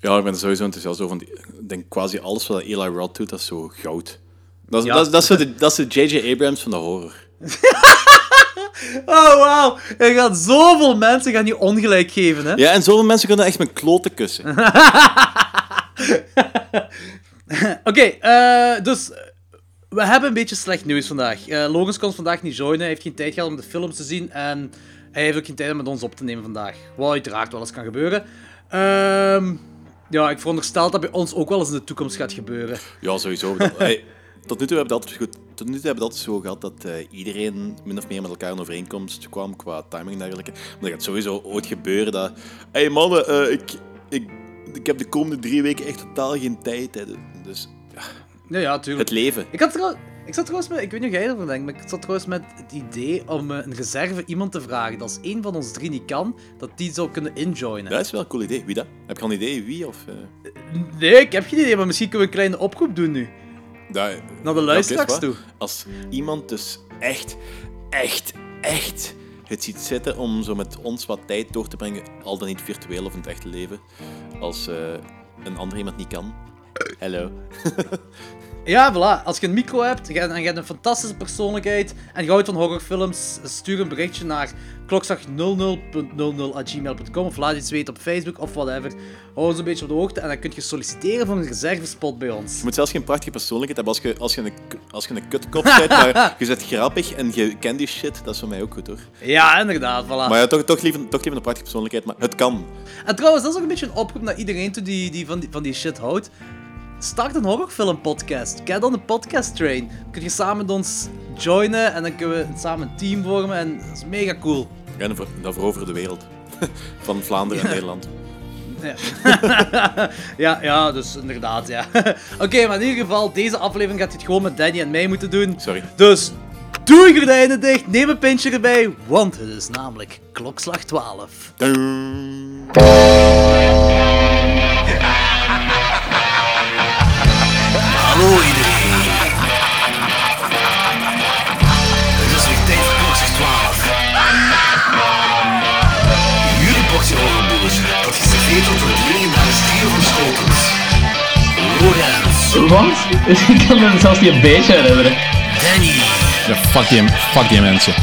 Ja, ik ben er sowieso enthousiast over. want Ik denk quasi alles wat Eli Roth doet, dat is zo goud. Dat is, Ja. dat, dat is de- dat is de J.J. Abrams van de horror. Oh, wauw. Er gaan zoveel mensen gaan je ongelijk geven, hè? Ja, en zoveel mensen kunnen echt mijn kloten kussen. Oké, eh, dus... We hebben een beetje slecht nieuws vandaag. Eh Logans kon vandaag niet joinen. Hij heeft geen tijd gehad om de films te zien. En hij heeft ook geen tijd om met ons op te nemen vandaag. Wat uiteraard wel eens kan gebeuren. Ehm, ja, ik veronderstel dat bij ons ook wel eens in de toekomst gaat gebeuren. Ja, sowieso. Dat- hey, tot nu toe hebben we altijd goed. Tot nu toe hebben we altijd zo gehad dat eh, iedereen min of meer met elkaar een overeenkomst kwam qua timing en dergelijke. Maar dat gaat sowieso ooit gebeuren dat. Hé hey mannen, eh, ik, ik, ik heb de komende drie weken echt totaal geen tijd. Hè. Dus ja, Ja, ja, tuurlijk. het leven. Ik, had trouw- ik zat trouwens met, ik weet niet hoe jij erover denkt, maar ik zat trouwens met het idee om eh, een reserve iemand te vragen. Dat als één van ons drie niet kan, dat die zou kunnen injoinen. Dat is wel een cool idee. Wie dat? Heb je al een idee wie? Of, eh, Nee, ik heb geen idee, maar misschien kunnen we een kleine oproep doen nu. dat, Naar de luisteraars toe. Als iemand dus echt, echt, echt het ziet zitten om zo met ons wat tijd door te brengen, al dan niet virtueel of in het echte leven, als eh, een ander iemand niet kan. Hallo. Ja, voilà. Als je een micro hebt en je hebt een fantastische persoonlijkheid en je houdt van horrorfilms, stuur een berichtje naar klokslag00.00.gmail.com of laat iets weten op Facebook of whatever. Hou ons een beetje op de hoogte en dan kun je solliciteren voor een reservespot bij ons. Je moet zelfs geen prachtige persoonlijkheid hebben als je, als je, een, als je een kutkop bent, maar je bent grappig en je kent die shit, dat is voor mij ook goed hoor. Ja, inderdaad, voilà. Maar ja, toch, toch, liever, toch liever een prachtige persoonlijkheid, maar het kan. En trouwens, dat is ook een beetje een oproep naar iedereen toe die, die, van, die van die shit houdt. Start een horrorfilmpodcast. Kijk dan de podcast train. Dan kun je samen met ons joinen en dan kunnen we samen een team vormen en dat is mega cool. Ja, en voor, dat veroveren de wereld. Van Vlaanderen en Nederland. Ja, ja, ja dus inderdaad, ja. Oké, maar in ieder geval, deze aflevering gaat je het gewoon met Danny en mij moeten doen. Sorry. Dus doe je gordijnen dicht, neem een pintje erbij, want het is namelijk klokslag 12. Dun. Hallo iedereen. Het is weer tijd voor klokslag 12. Jullie portie horrorboers, dat geserveerd wordt door het legendarische trio van Schotens. Lorenz, Wat? Ik kan me zelfs niet een beetje herinneren. Danny Ja, fuck die, fuck die mensen.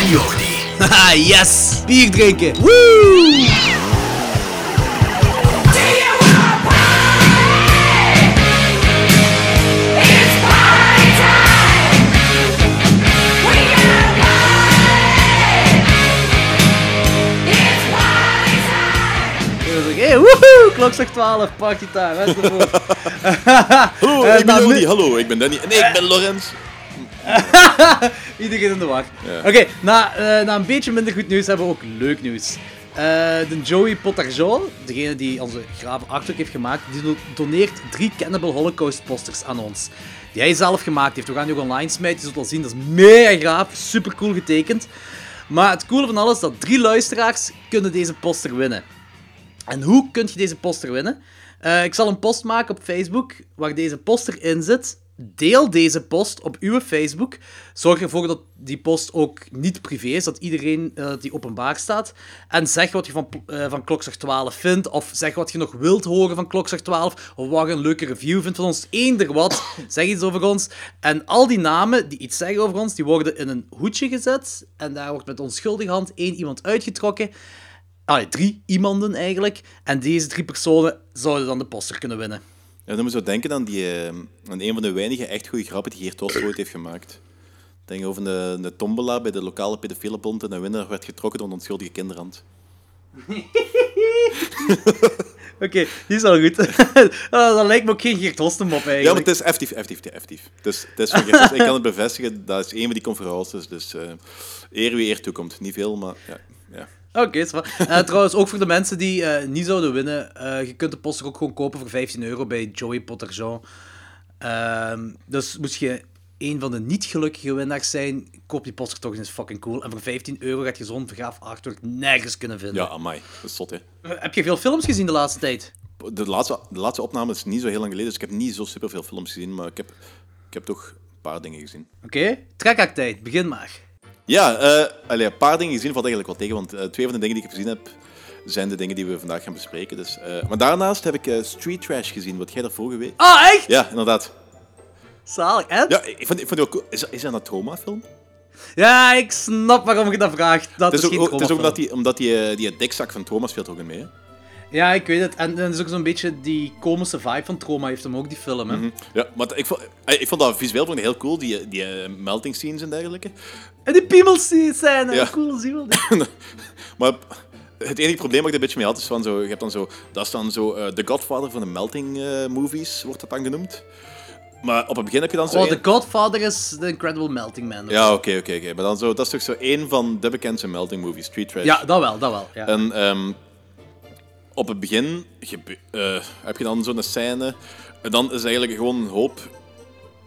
en Jordi. Haha, yes! Bier drinken! Woo! Hey, woehoe! Klokslag 12, partytime, enzovoort. Hallo, Eh, ik ben nou, Jordi. nu- Hallo, ik ben Danny. Nee, ik ben Lorenz. Iedereen in de war. Ja. Oké, na, eh, na een beetje minder goed nieuws hebben we ook leuk nieuws. Eh, de Joey Potarjol, degene die onze graven artwork heeft gemaakt, die do- doneert drie Cannibal Holocaust posters aan ons. Die hij zelf gemaakt heeft. We gaan die ook online smijten, je zult wel zien. Dat is mega gaaf, super cool getekend. Maar het coole van alles is dat drie luisteraars kunnen deze poster winnen. En hoe kun je deze poster winnen? Eh, ik zal een post maken op Facebook waar deze poster in zit. Deel deze post op uw Facebook. Zorg ervoor dat die post ook niet privé is, dat iedereen eh, die openbaar staat. En zeg wat je van, eh van Klokslag 12 vindt, of zeg wat je nog wilt horen van Klokslag 12, of wat je een leuke review vindt van ons. Eender wat, zeg iets over ons. En al die namen die iets zeggen over ons, die worden in een hoedje gezet. En daar wordt met onschuldige hand één iemand uitgetrokken. Drie iemanden eigenlijk. En deze drie personen zouden dan de poster kunnen winnen. Ja, dan moet je zo denken aan, die, eh, aan een van de weinige echt goede grappen die Geert Os ooit heeft gemaakt. Denk over de, de tombola bij de lokale pedofielenbond en de winnaar werd getrokken door een onschuldige kinderhand. Oké, die is al goed. Ah, dat lijkt me ook geen Geert Hostenmop Ja, maar eigenlijk. het is effectief, effectief, effectief. Dus, het is van Geert Os. ik kan het bevestigen, dat is een van die conferences. Dus eh eer wie eer toekomt. Niet veel, maar ja. Oké, waar. Eh, trouwens, ook voor de mensen die eh, niet zouden winnen, eh, je kunt de poster ook gewoon kopen voor 15 euro bij Joey Potterjean. Ehm dus moest je een van de niet gelukkige winnaars zijn, koop die poster toch eens fucking cool. En voor 15 euro gaat je zo'n gaaf artwork nergens kunnen vinden. Ja, amai. Dat is zot, hè. Heb je veel films gezien de laatste tijd? De laatste, de laatste opname is niet zo heel lang geleden, dus ik heb niet zo superveel films gezien, maar ik heb, ik heb toch een paar dingen gezien. Oké, trekhaaktijd, begin maar. Ja, allee, een paar dingen gezien valt eigenlijk wel tegen, want eh, twee van de dingen die ik gezien heb, zijn de dingen die we vandaag gaan bespreken. Dus, eh, maar daarnaast heb ik Street Trash gezien, wat jij daarvoor geweest. Ah, echt? Ja, inderdaad. Zalig. En? Ja, ik vond, ik vond die ook cool. Is, is dat een trauma-film? Ja, ik snap waarom je dat vraagt. Dat Het is, is ook, geen het is ook omdat die, omdat die, die dikzak van Trauma speelt ook in mee. hè. Ja, ik weet het. En, en het is ook zo'n beetje die komische vibe van Trauma heeft hem ook, die film. Hè? Ja, maar ik vond, eh, ik vond dat visueel vond ik heel cool, die, die eh, melting scenes en dergelijke. En die piemels die zijn Ja. cool, zie je. Maar het enige probleem dat ik er een beetje mee had, is van zo, je hebt dan zo, dat is dan zo eh, de Godfather van de melting movies, wordt dat dan genoemd. Maar op het begin heb je dan zo... Oh, één- The Godfather is The Incredible Melting Man. Ja, oké, oké, oké. Maar dan zo, dat is toch zo één van de bekendste melting movies, Street Trash. Ja, dat wel, dat wel. Ja. En ehm, op het begin eh, heb je dan zo'n scène. En dan is eigenlijk gewoon een hoop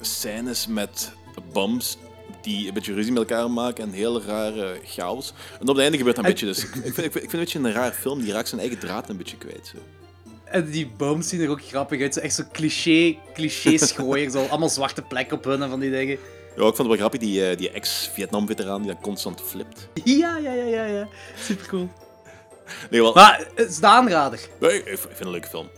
scènes met bums die een beetje ruzie met elkaar maken en heel rare chaos. En op het einde gebeurt dat een beetje. Dus ik vind, ik, vind, ik vind het een beetje een raar film. Die raakt zijn eigen draad een beetje kwijt. Zo. En die bombs zien er ook grappig uit. Zo echt zo cliché, cliché schooier. zo allemaal zwarte plekken op hun en van die dingen. Ja, ik vond het wel grappig, die, eh, die ex-Vietnam-veteraan die dat constant flipt. Ja, ja, ja, ja, ja. Super cool. Nee, wel, Maar het is de aanrader. nee, ik, vind het een leuke film.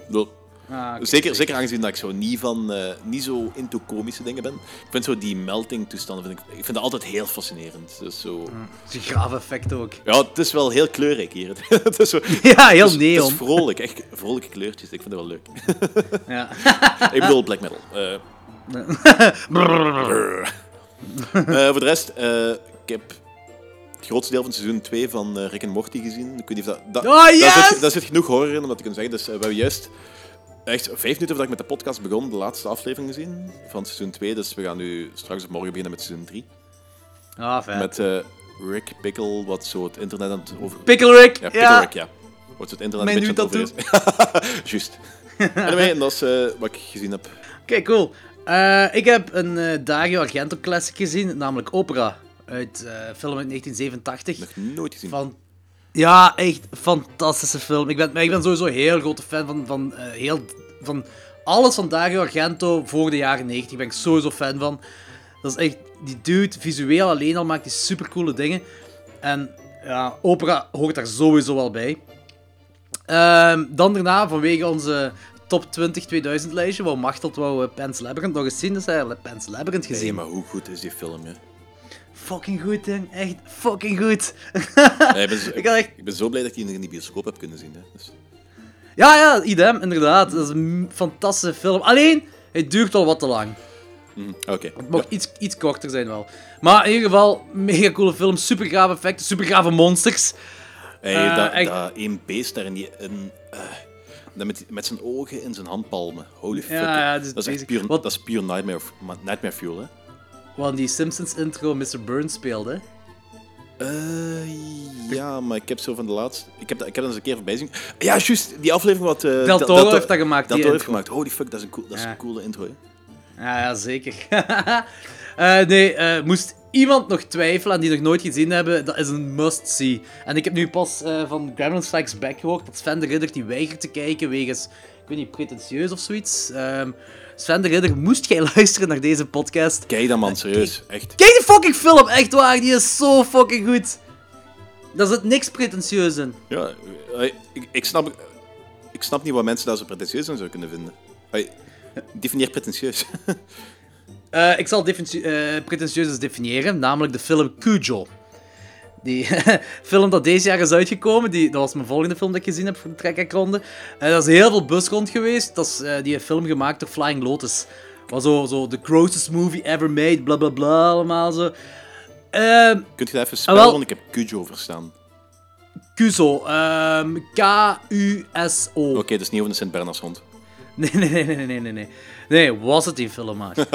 Ah. Zeker, zeker aangezien dat ik zo niet, van, eh, niet zo into komische dingen ben. Ik vind zo die melting toestanden vind ik, ik vind dat altijd heel fascinerend. Dus zo, is een graaf effect ook. ja, het is wel heel kleurrijk hier. het is zo, Ja, heel neon. Het is vrolijk, echt vrolijke kleurtjes. Ik vind dat wel leuk. Ja. ik bedoel black metal. Eh. Eh, voor de rest, ik heb grootste deel van seizoen 2 van eh, Rick en Morty gezien. Ik weet niet of dat, dat, Oh, daar, zit, daar zit genoeg horror in om dat te kunnen zeggen. Dus eh, we hebben juist echt vijf minuten voordat ik met de podcast begon, de laatste aflevering gezien van seizoen 2. Dus we gaan nu straks of morgen beginnen met seizoen 3. Ah, fijn. Met eh, Rick Pickle, wat zo het internet aan het over... Pickle Rick! Ja, Ja, Pickle Rick, ja. Wat zo het internet Mijn een beetje aan het over is. Juist. Anyway, en dat is wat ik gezien heb. Oké, cool. Ik heb een Dario Argento classic gezien, namelijk Opera. Uit eh film uit 1987. Nog nooit gezien. Van... Ja, echt fantastische film. Ik ben, ik ben sowieso een heel grote fan van, van, eh, heel, van alles van Dario Argento voor de jaren 90. ben ik sowieso fan van. Dat is echt... Die dude, visueel alleen al, maakt die supercoole dingen. En ja, opera hoort daar sowieso wel bij. Ehm, dan daarna, vanwege onze top 20 2000 lijstje, wou Machteld wou uh, Labyrinth nog eens zien. Dus hij heeft Labyrinth gezien. Nee, maar hoe goed is die film, hè? Fucking goed, hè. Echt fucking goed. Ik, ben zo, Ik had echt- ik ben zo blij dat ik die in die bioscoop heb kunnen zien. Hè. Dus, Ja, ja, idem, inderdaad. Dat is een fantastische film. Alleen, het duurt al wat te lang. mhm, Oké. Het mag iets, iets korter zijn wel. Maar in ieder geval, mega coole film. Super gave effecten, super gave monsters. Hey, Eh, dat, echt- dat één beest daar in die... In, eh, dat met, met zijn ogen in zijn handpalmen. Holy fuck. Ja, ja, dat, is bezig. puur, dat is puur nightmare, nightmare fuel, hè? Want die Simpsons intro Mr. Burns speelde. Eh, ja, maar ik heb zo van de laatste... Ik heb, dat- ik heb dat eens een keer voorbij zien. Ja, juist. Die aflevering wat... eh, Del Toro heeft dat gemaakt, Del die Toro heeft gemaakt. Holy fuck, dat is een, cool, dat is Ja. een coole intro, hè? Ja, ja zeker. Eh, nee, eh, moest iemand nog twijfelen en die nog nooit gezien hebben, dat is een must-see. En ik heb nu pas eh, van Gremlin Strikes Back gehoord dat Sven de Ridder die weigert te kijken wegens, ik weet niet, pretentieus of zoiets. Ehm, Sven de Ridder, moest jij luisteren naar deze podcast? Kijk dan, man. Serieus. Echt. Kijk die fucking film, echt waar, die is zo fucking goed. Daar zit niks pretentieus in. Ja, eh, ik, ik, snap, ik snap niet wat mensen daar zo pretentieus in zouden kunnen vinden. Hey, definieer pretentieus. Eh, ik zal defini- eh, pretentieus definiëren, namelijk de film Cujo. Die film dat deze jaar is uitgekomen, die, dat was mijn volgende film dat ik gezien heb voor de trekkerronde. En dat is heel veel bus rond geweest. Dat is eh, die film gemaakt door Flying Lotus. Was zo, zo the grossest movie ever made, bla bla bla, allemaal zo. Ehm Kunt je dat even spellen, wel. want ik heb Cujo verstaan. Cuzo, ehm, K-U-S-O. Oké, dat is niet over de Sint-Bernardshond. Nee, nee, nee, nee, nee, nee, nee. Nee, was het die film maar.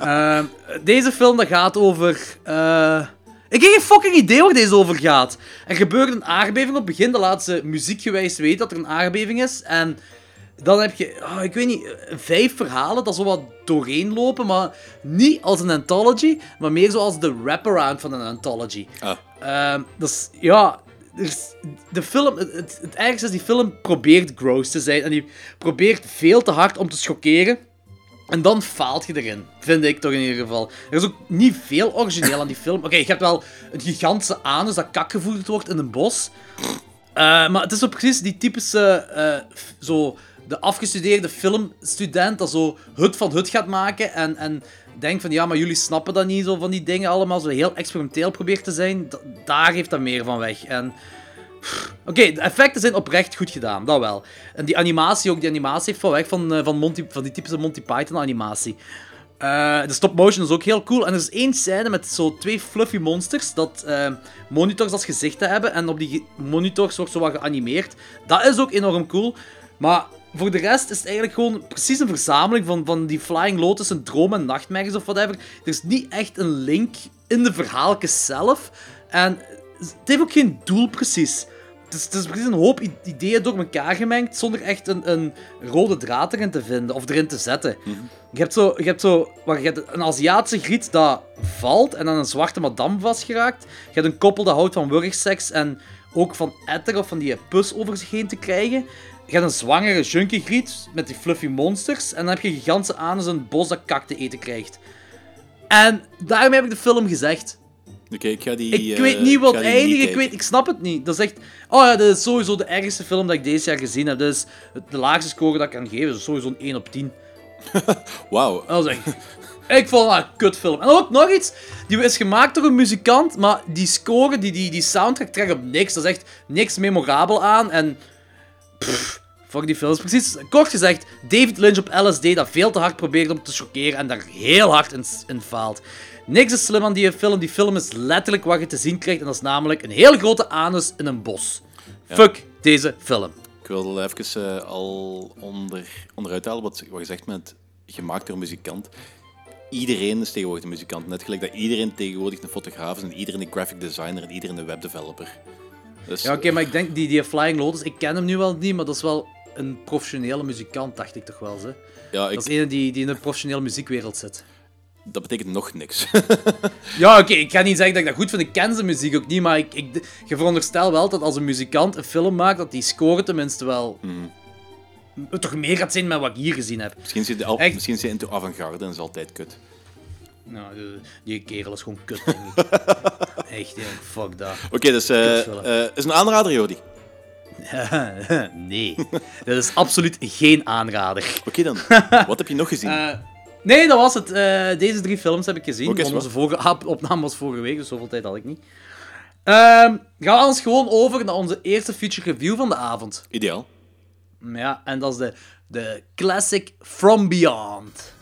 Ehm, deze film dat gaat over... eh, Ik heb geen fucking idee waar deze over gaat. Er gebeurt een aardbeving op het begin. De laatste muziekgewijs weet dat er een aardbeving is. En dan heb je, ah, ik weet niet, vijf verhalen dat zo wat doorheen lopen. Maar niet als een anthology, maar meer zoals de wraparound van een anthology. Ah, dat is, ja, is- de film, het, het, het ergste is, die film probeert gross te zijn. En die probeert veel te hard om te schokkeren. En dan faalt je erin, vind ik toch in ieder geval. Er is ook niet veel origineel aan die film. Oké, je hebt wel een gigantische anus dat kak gevoerd wordt in een bos. Eh, maar het is zo precies die typische, eh, zo, de afgestudeerde filmstudent dat zo hut van hut gaat maken en, en denkt van ja, maar jullie snappen dat niet, zo van die dingen allemaal, zo heel experimenteel probeert te zijn. Da- daar heeft dat meer van weg. En Oké, de effecten zijn oprecht goed gedaan, dat wel. En die animatie ook, die animatie heeft van weg van, eh, van, Monty, van die typische Monty Python animatie. Eh, de stop motion is ook heel cool. En er is één scène met zo twee fluffy monsters dat eh, monitors als gezichten hebben. En op die monitors wordt zo wat geanimeerd. Dat is ook enorm cool. Maar voor de rest is het eigenlijk gewoon precies een verzameling van, van die Flying Lotus en dromen en nachtmerries of whatever. Er is niet echt een link in de verhaaltjes zelf. En het heeft ook geen doel precies. Het is, het is precies een hoop ideeën door elkaar gemengd zonder echt een, een rode draad erin te vinden of erin te zetten. Je hebt zo, je hebt zo waar je hebt een Aziatische griet dat valt en aan een zwarte madame vastgeraakt. Je hebt een koppel dat houdt van wurgseks en ook van etter of van die pus over zich heen te krijgen. Je hebt een zwangere junkie griet met die fluffy monsters. En dan heb je gigantische anus en een bos dat kak te eten krijgt. En daarmee heb ik de film gezegd. Oké, ik ga die... Ik weet niet wat eindigt, ik, weet, ik snap het niet. Dat is echt... Oh ja, dit is sowieso de ergste film dat ik deze jaar gezien heb. Dit is de laagste score dat ik kan geven. Dat is sowieso een 1 op 10. Wauw. Dat is echt... Ik vond dat een kutfilm. En ook nog iets. Die is gemaakt door een muzikant, maar die score, die, die, die soundtrack trekt op niks. Dat is echt niks memorabel aan. En... Pff, fuck die films. Precies, kort gezegd, David Lynch op LSD dat veel te hard probeert om te chockeren en daar heel hard in, in faalt. Niks is slim aan die film. Die film is letterlijk wat je te zien krijgt. En dat is namelijk een heel grote anus in een bos. Fuck deze film. Ik wil even eh, al onder, onderuit halen wat, wat je zegt met gemaakt door een muzikant. Iedereen is tegenwoordig een muzikant. Net gelijk dat iedereen tegenwoordig een fotograaf is en iedereen een graphic designer en iedereen een webdeveloper. Dus, Ja, oké, maar ik denk die, die Flying Lotus, ik ken hem nu wel niet, maar dat is wel een professionele muzikant, dacht ik toch wel. Hè? ja, ik, Dat is een die, die in de professionele muziekwereld zit. Dat betekent nog niks. Ja, oké, ik ga niet zeggen dat ik dat goed vind. Ik ken zijn muziek ook niet, maar ik, ik, je veronderstel wel dat als een muzikant een film maakt, dat die score tenminste wel... toch meer gaat zijn met wat ik hier gezien heb. misschien zit hij al- Echt? misschien zit into avant-garde en is altijd kut. Nou, die, die kerel is gewoon kut, denk ik. Echt, ja, fuck dat. Oké, dus eh eh, is een aanrader, Jordi. nee, dat is absoluut geen aanrader. Oké dan. Wat heb je nog gezien? Eh, nee, dat was het. Eh, deze drie films heb ik gezien. Is onze vorige ah, opname was vorige week, dus zoveel tijd had ik niet. Ehm, gaan we anders gewoon over naar onze eerste feature review van de avond. Ideaal. Ja, en dat is de, de classic From Beyond.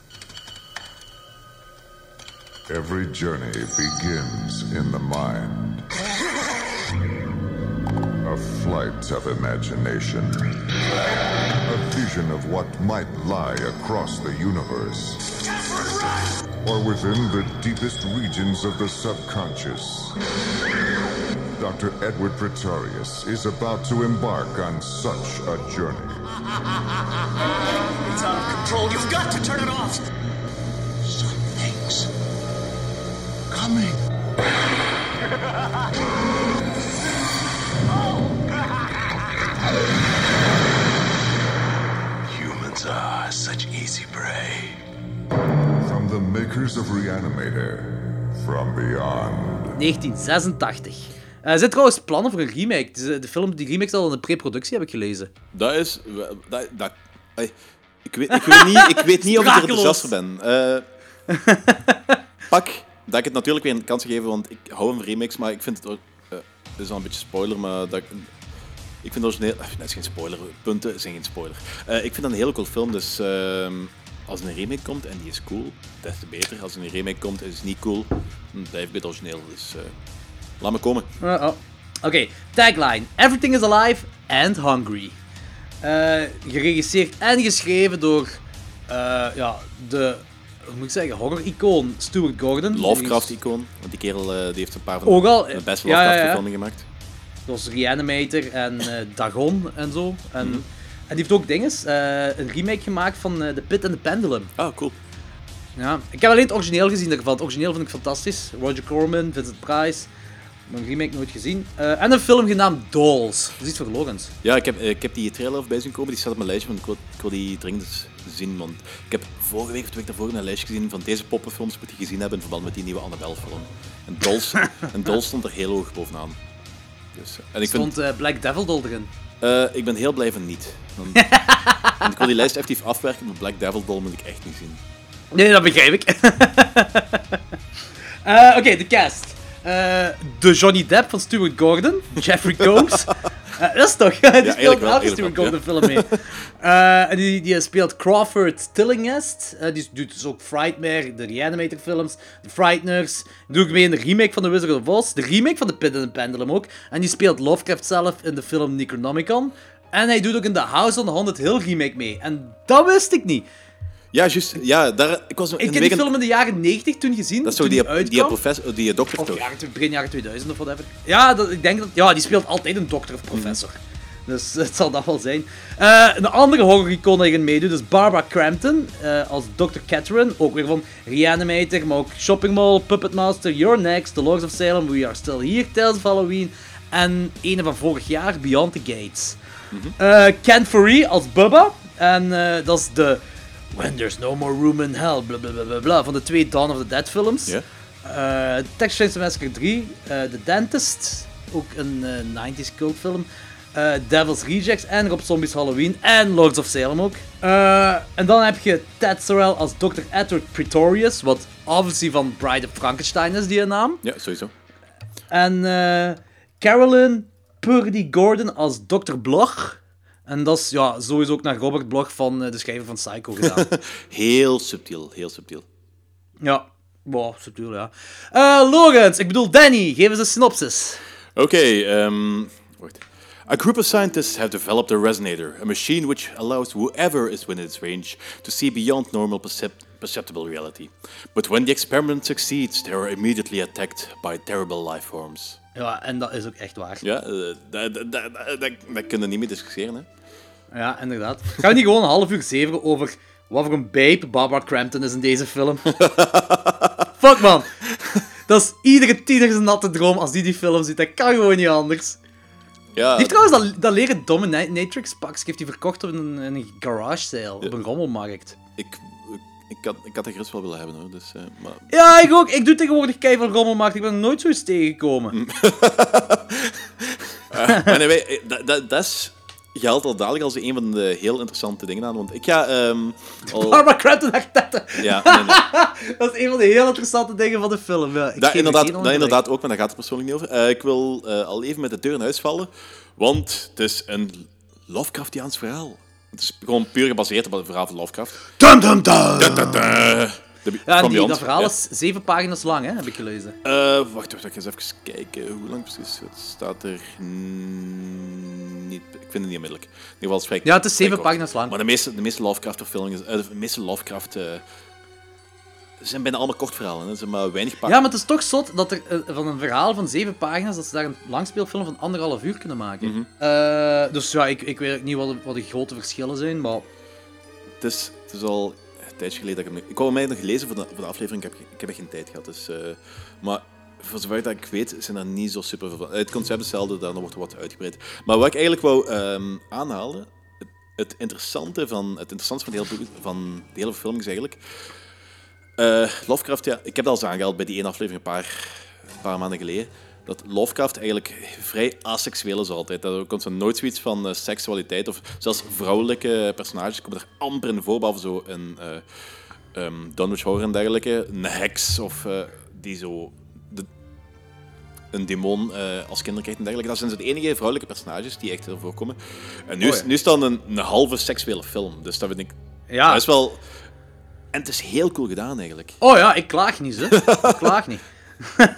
Every journey begins in the mind. A flight of imagination. A vision of what might lie across the universe. Or within the deepest regions of the subconscious. Dr. Edward Pretorius is about to embark on such a journey. It's out of control. You've got to turn it off. Something's coming. the makers of Reanimator. From beyond. 1986. Eh, Er zijn trouwens plannen voor een remake. De, de film, die remake is al in de pre-productie, heb ik gelezen. Dat is... Dat, ik, weet, ik, weet niet, ik weet niet of ik er enthousiast voor ben. Eh, pak dat ik het natuurlijk weer een kans geef, want ik hou van remakes, maar ik vind het ook... eh, Het is al een beetje spoiler, maar dat ik... Ik vind het origineel... eh, Dat is geen spoiler. Punten zijn geen spoiler. Eh, ik vind dat een hele cool film, dus... als een remake komt en die is cool, des te beter. Als een remake komt en die is niet cool, dan blijft het origineel. Dus eh, laat me komen. Uh -oh. Oké, tagline. Everything is alive and hungry. Eh, geregisseerd en geschreven door eh, ja, de, hoe moet ik zeggen, horror-icoon Stuart Gordon. Lovecraft-icoon, want die kerel die heeft een paar van Ook al, de beste ja, ja, ja. Lovecraft-filmen gemaakt. Zoals Reanimator en Dagon en zo. En, Mhm. En die heeft ook dinges, eh, een remake gemaakt van eh, The Pit and the Pendulum. Ah, cool. Ja, ik heb alleen het origineel gezien daarvan. Het origineel vind ik fantastisch. Roger Corman, Vincent Price. Een remake nooit gezien. Eh, en een film genaamd Dolls. Dat is iets voor Logans. Ja, ik heb, ik heb die trailer voorbij zien komen, die staat op mijn lijstje, want ik wil, ik wil die dringend zien. Want ik heb vorige week of twee weken daarvoor een lijstje gezien van deze poppenfilms moet je gezien hebben in verband met die nieuwe Annabelle-film. En Dolls, en Dolls stond er heel hoog bovenaan. Dus, en ik, vind, Stond eh, Black Devil Doll erin. eh, ik ben heel blij van niet. Dan, want ik wil die lijst effectief afwerken, maar Black Devil Doll moet ik echt niet zien. Nee, dat begrijp ik. Eh, Oké, de cast. Eh, de Johnny Depp van Stuart Gordon. Jeffrey Combs. Eh, dat is toch? die eigenlijk speelt wel, elke Stuart Gordon film mee. Eh, en die, die speelt Crawford Tillinghast. Die doet dus ook Frightmare, de Reanimator films, de Frighteners. Die doet ook mee in de remake van The Wizard of Oz. De remake van The Pit and the Pendulum ook. En die speelt Lovecraft zelf in de film Necronomicon. En hij doet ook in The House on the Haunted Hill remake mee. En dat wist ik niet. Ja, juist. Ja, daar, ik was Ik heb die film in de jaren 90 toen gezien. Dat is zo die, die, professor, die dokter Of toch? jaren, begin jaren 2000 of whatever. Ja, dat, ik denk dat... Ja, die speelt altijd een dokter of professor. Dus het zal dat wel zijn. Eh, een andere horror-icoon die erin meedoet is Barbara Crampton. eh, als Dr. Catherine. Ook weer van Reanimator, maar ook Shopping Mall, Puppet Master, You're Next, The Lords of Salem, We Are Still Here, Tales of Halloween. En een van vorig jaar, Beyond the Gates. Eh, Ken Foree als Bubba. En dat is de... When There's No More Room in Hell, bla bla bla bla, bla van de twee Dawn of the Dead films. Ja. Eh, Texas Chainsaw Massacre 3, eh The Dentist, ook een eh, 90s cultfilm. eh Devil's Rejects en Rob Zombie's Halloween en Lords of Salem ook. Eh, en dan heb je Ted Sorrell als Dr. Edward Pretorius, wat obviously van Bride of Frankenstein is die naam. Ja, sowieso. En eh Carolyn Purdy Gordon als Dr. Bloch. En dat is ja, sowieso ook naar Robert Bloch van eh, de schrijver van Psycho gedaan. Heel subtiel, heel subtiel. ja, wow, subtiel ja. Eh Lorenz, ik bedoel Danny, geef eens een synopsis. Oké, ehm, wacht. A group of scientists have developed a resonator, a machine which allows whoever is within its range to see beyond normal percept- perceptible reality. But when the experiment succeeds, they are immediately attacked by terrible life forms. Ja, en dat is ook echt waar. Ja, eh, dat kunnen we niet meer discussiëren, hè? Ja, inderdaad. Gaan we niet gewoon een half uur zeveren over wat voor een babe Barbara Crampton is in deze film? Fuck man. Dat is iedere tiener zijn natte droom als die die film ziet. Dat kan gewoon niet anders. Ja, Die heeft trouwens dat, dat leren dominatrix pakje heeft hij verkocht op een, een garage sale, op een rommelmarkt. ik, had, ik had dat gerust wel willen hebben, hoor. Dus, eh, maar Ja, ik ook. Ik doe tegenwoordig keihard rommelmarkt. Ik ben er nooit zoiets tegengekomen. anyway, eh, dat, dat, dat is, geldt al dadelijk als een van de heel interessante dingen aan. Want ik ga ehm, al... Barbara Crampton. Ja, nee, nee. Dat is een van de heel interessante dingen van de film. Ja, Dat er inderdaad, dat inderdaad ook, maar daar gaat het persoonlijk niet over. Ik wil al even met de deur in huis vallen, want het is een Lovecraftiaans verhaal. Het is gewoon puur gebaseerd op het verhaal van Lovecraft. Dum, dum, dum. Da, da, da. De, Ja, die, Beyond, dat verhaal ja. is zeven pagina's lang, hè, heb ik gelezen. Eh, wacht, wacht, ik ga eens even kijken. Hoe lang precies? Het staat er mm, niet... Ik vind het niet onmiddellijk. In ieder geval, vrij- Ja, het is zeven pagina's lang. Maar de meeste, de meeste Lovecraft-films... eh, de meeste Lovecraft... eh, zijn bijna allemaal kort verhalen. Ze zijn maar weinig Ja, pagina's. maar het is toch zot dat er eh, van een verhaal van zeven pagina's, dat ze daar een langspeelfilm van anderhalf uur kunnen maken. Mhm. Eh, dus ja, ik, ik weet ook niet wat de, wat de grote verschillen zijn, maar... Het is, het is al een tijdje geleden dat ik hem... Ik wou hem nog gelezen voor de, voor de aflevering. Ik heb, ik heb echt geen tijd gehad. Dus, eh, maar voor zover dat ik weet, zijn er niet zo super veel van. Het concept is hetzelfde, dan wordt er wat uitgebreid. Maar wat ik eigenlijk wou ehm, aanhalen... Het, het interessante van het interessante van de hele, van de hele film is eigenlijk... eh, Lovecraft, ja, ik heb dat al eens aangehaald bij die ene aflevering een paar, een paar maanden geleden. Dat Lovecraft eigenlijk vrij asexueel is altijd. Er komt zo nooit zoiets van eh, seksualiteit of zelfs vrouwelijke personages komen er amper in voor, behalve zo een uh, um, Dunwich Horror en dergelijke. Een heks of die zo de, een demon als kinder krijgt en dergelijke. Dat zijn zo de enige vrouwelijke personages die echt ervoor komen. En nu, Oh is, nu is dan een, een halve seksuele film. Dus dat vind ik... Ja. Dat is wel... En het is heel cool gedaan eigenlijk. Oh ja, ik klaag niet, hè. Ik klaag niet.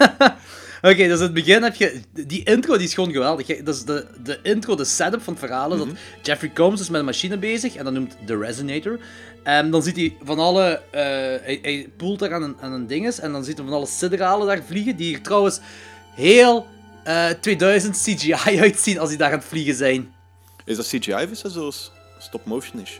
Oké, dus in het begin heb je... Die intro die is gewoon geweldig. Dat is de, de intro, de setup van het verhaal. dat Jeffrey Combs is met een machine bezig en dat noemt de Resonator. En dan ziet hij van alle... eh, hij, hij poelt daar aan een, aan een dinges en dan ziet hij van alle sideralen daar vliegen, die er trouwens heel eh, 2000 CGI uitzien als die daar aan het vliegen zijn. Is dat CGI of is dat zo stop-motion is?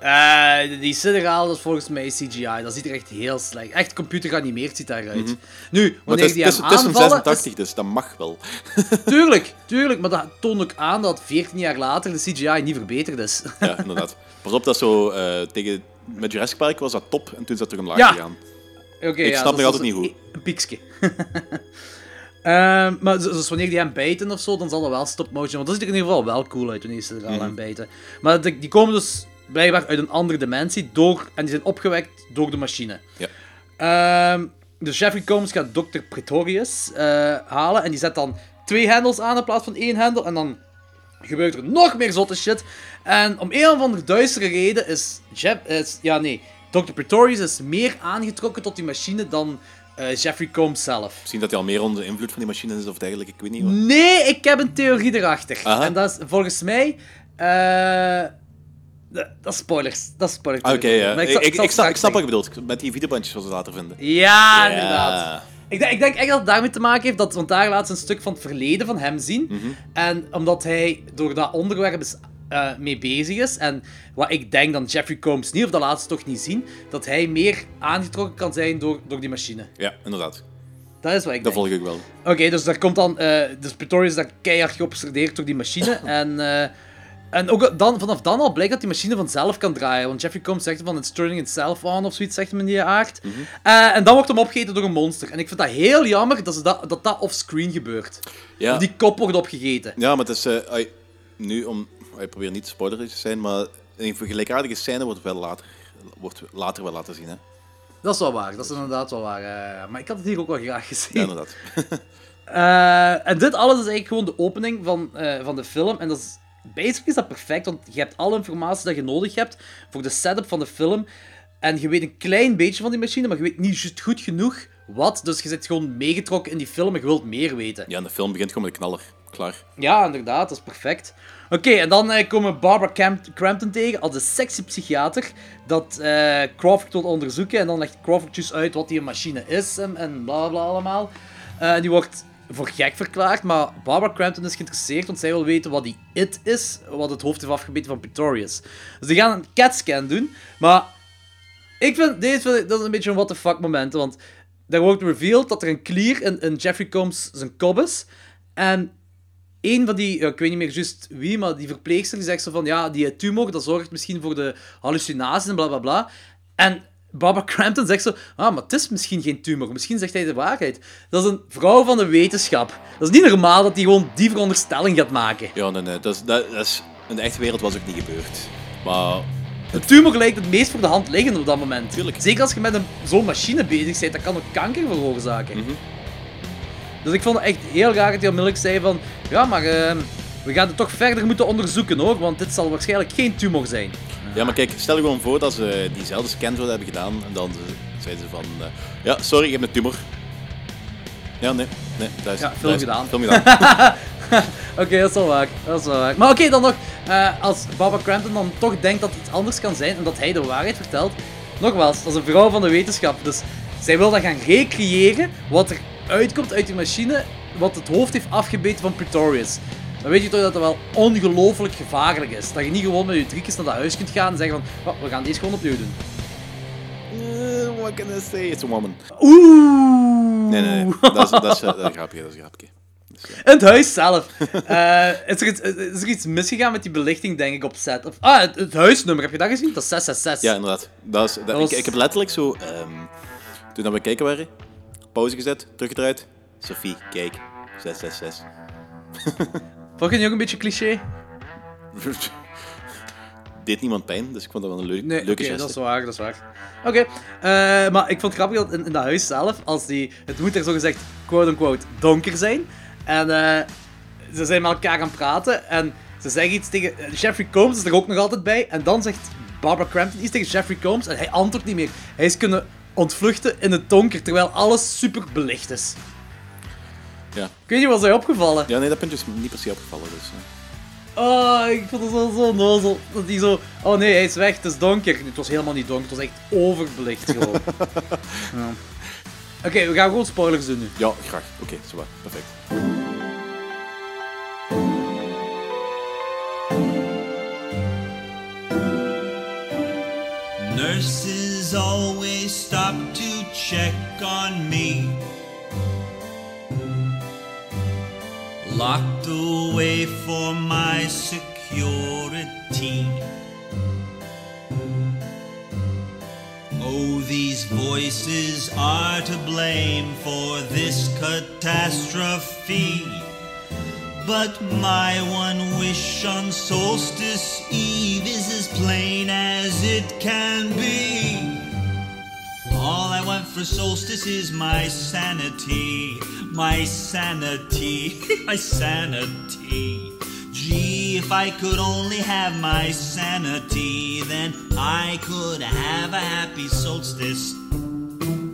Eh, die Sideraal, dat is volgens mij CGI. Dat ziet er echt heel slecht. Echt computer geanimeerd ziet daaruit. Nu, Maar wanneer het is, die het is, hem het is een aanvallen... 86, dus dat mag wel. Tuurlijk, tuurlijk. Maar dat toont ook aan dat 14 jaar later de CGI niet verbeterd is. Ja, inderdaad. Pas op dat zo eh, tegen... Met Jurassic Park was dat top en toen is dat terug omlaag Ja. gegaan. Oké, Ik ja, snap nog altijd niet een- hoe. Een piekske. Ehm, maar dus wanneer die hem bijten of zo, dan zal dat wel stop motion. Want dat ziet er in ieder geval wel cool uit wanneer ze er al aan bijten. Maar die, die komen dus blijkbaar uit een andere dimensie door, en die zijn opgewekt door de machine. Ja. Ehm, dus Jeffrey Combs gaat Dr. Pretorius eh, halen en die zet dan twee hendels aan in plaats van één hendel. En dan gebeurt er nog meer zotte shit. En om een of andere duistere reden is, Jeff, is ja nee, Dr. Pretorius is meer aangetrokken tot die machine dan eh, Jeffrey Combs zelf. Misschien dat hij al meer onder de invloed van die machine is of dergelijke, ik weet niet wat. Nee, ik heb een theorie erachter. Aha. En dat is volgens mij. eh, dat is spoilers. Dat is spoilers. Oké, ja. Ik, ik, ik, snap, ik snap wat je bedoelt. Met die videobandjes wat ze later vinden. Ja, inderdaad. Ik denk, ik denk echt dat het daarmee te maken heeft, dat, want daar laat ze een stuk van het verleden van hem zien. Mhm. En omdat hij door dat onderwerp is, eh, mee bezig is, en wat ik denk dan Jeffrey Combs niet, of dat laat ze toch niet zien, dat hij meer aangetrokken kan zijn door, door die machine. Ja, inderdaad. Dat is wat ik Dat denk. volg ik wel. Oké, dus daar komt dan. eh dus Pretorius is daar keihard geobsedeerd door die machine. en eh, en ook dan, vanaf dan al blijkt dat die machine vanzelf kan draaien. Want Jeffrey Combs zegt van it's turning itself on of zoiets, zegt hem in die aard. Eh, en dan wordt hem opgegeten door een monster. En ik vind dat heel jammer dat ze dat, dat, dat offscreen gebeurt. Ja, Die kop wordt opgegeten. ja maar het is... eh, nu, om... Ik probeer niet spoilerig te zijn, maar een vergelijkaardige scène wordt, wel later, wordt later wel laten zien. Hè? Dat is wel waar, dat is inderdaad wel waar. eh, maar ik had het hier ook wel graag gezien. Ja, inderdaad. En dit alles is eigenlijk gewoon de opening van, van de film. En dat is, basically is dat perfect, want je hebt alle informatie dat je nodig hebt voor de setup van de film. En je weet een klein beetje van die machine, maar je weet niet juist goed genoeg wat. Dus je zit gewoon meegetrokken in die film en je wilt meer weten. Ja, en de film begint gewoon met een knaller. Klaar. Ja, inderdaad, dat is perfect. Oké, en dan eh, komen we Barbara Camp- Crampton tegen als de sexy psychiater dat eh, Crawford wil onderzoeken. En dan legt Crawford dus uit wat die machine is en, en bla bla allemaal. Eh, die wordt voor gek verklaard, maar Barbara Crampton is geïnteresseerd, want zij wil weten wat die it is, wat het hoofd heeft afgebeten van Pretorius. Dus die gaan een CAT-scan doen, maar ik vind deze dat is een beetje een what the fuck moment, want daar wordt revealed dat er een klier in, in Jeffrey Combs zijn kop is. En een van die, ik weet niet meer juist wie, maar die verpleegster die zegt zo van, ja, die tumor, dat zorgt misschien voor de hallucinaties en bla bla bla. En Barbara Crampton zegt zo, ah, maar het is misschien geen tumor, misschien zegt hij de waarheid. Dat is een vrouw van de wetenschap. Dat is niet normaal dat die gewoon die veronderstelling gaat maken. Ja, nee, nee. Dat is, dat, dat is, in de echte wereld was ook niet gebeurd. Maar Een tumor lijkt het meest voor de hand liggend op dat moment. Tuurlijk. Zeker als je met zo'n machine bezig bent, dat kan ook kanker veroorzaken. Mhm. Dus ik vond het echt heel raar dat hij onmiddellijk zei van... Ja, maar eh, we gaan het toch verder moeten onderzoeken hoor, want dit zal waarschijnlijk geen tumor zijn. Ja, maar kijk, stel je gewoon voor dat ze diezelfde scan zouden hebben gedaan en dan ze- zeiden ze van... eh, ja, sorry, je hebt een tumor. Ja, nee, nee, dat is... Ja, film is- gedaan. Film gedaan. Oké, dat is wel waar. Dat is wel waar. Maar oké, dan nog, eh, als Barbara Crampton dan toch denkt dat het iets anders kan zijn en dat hij de waarheid vertelt, nogmaals, dat is een vrouw van de wetenschap. Dus zij wil dat gaan recreëren wat er uitkomt uit die machine, wat het hoofd heeft afgebeten van Pretorius. Dan weet je toch dat dat wel ongelooflijk gevaarlijk is. Dat je niet gewoon met je trucjes naar dat huis kunt gaan en zeggen van, oh, we gaan deze gewoon opnieuw doen. Eh, what can I say? It's a woman. Oeh! Nee, nee, nee. Dat is, dat is, eh, dat is een grapje, dat is een grapje. In het huis zelf. Eh, is, er iets, is er iets misgegaan met die belichting, denk ik, op set? Of, ah, het, het huisnummer, heb je dat gezien? Dat is 666. Ja, inderdaad. Dat is, dat, was- ik, ik heb letterlijk zo... ehm, toen dat we kijken waren, pauze gezet, teruggedraaid. Sophie, kijk. 666. Vond je die ook een beetje cliché? Deed niemand pijn, dus ik vond dat wel een leuk, Nee, leuke geste. dat is waar, dat is waar. Oké, eh, maar ik vond het grappig dat in, in dat huis zelf, als die, het moet er zogezegd quote-unquote donker zijn. En eh, ze zijn met elkaar aan het praten en ze zeggen iets tegen... eh, Jeffrey Combs is er ook nog altijd bij. En dan zegt Barbara Crampton iets tegen Jeffrey Combs en hij antwoordt niet meer. Hij is kunnen ontvluchten in het donker, terwijl alles super belicht is. Ja. Ik weet niet, was hij opgevallen? ja, nee, dat puntje is niet precies opgevallen. Dus. Oh, ik vond het zo, zo nozel. Dat hij zo... Oh nee, hij is weg, het is donker. Het was helemaal niet donker, het was echt overbelicht gewoon. ja. Oké, we gaan gewoon spoilers doen nu. Ja, graag. Oké, zo waar. Perfect. Nurses always stop to check on me. Locked away for my security. Oh, these voices. are to blame for this catastrophe. But my one wish on Solstice Eve is as plain as it can be. Want for solstice is my sanity, my sanity, my sanity. Gee, if I could only have my sanity, then I could have a happy solstice.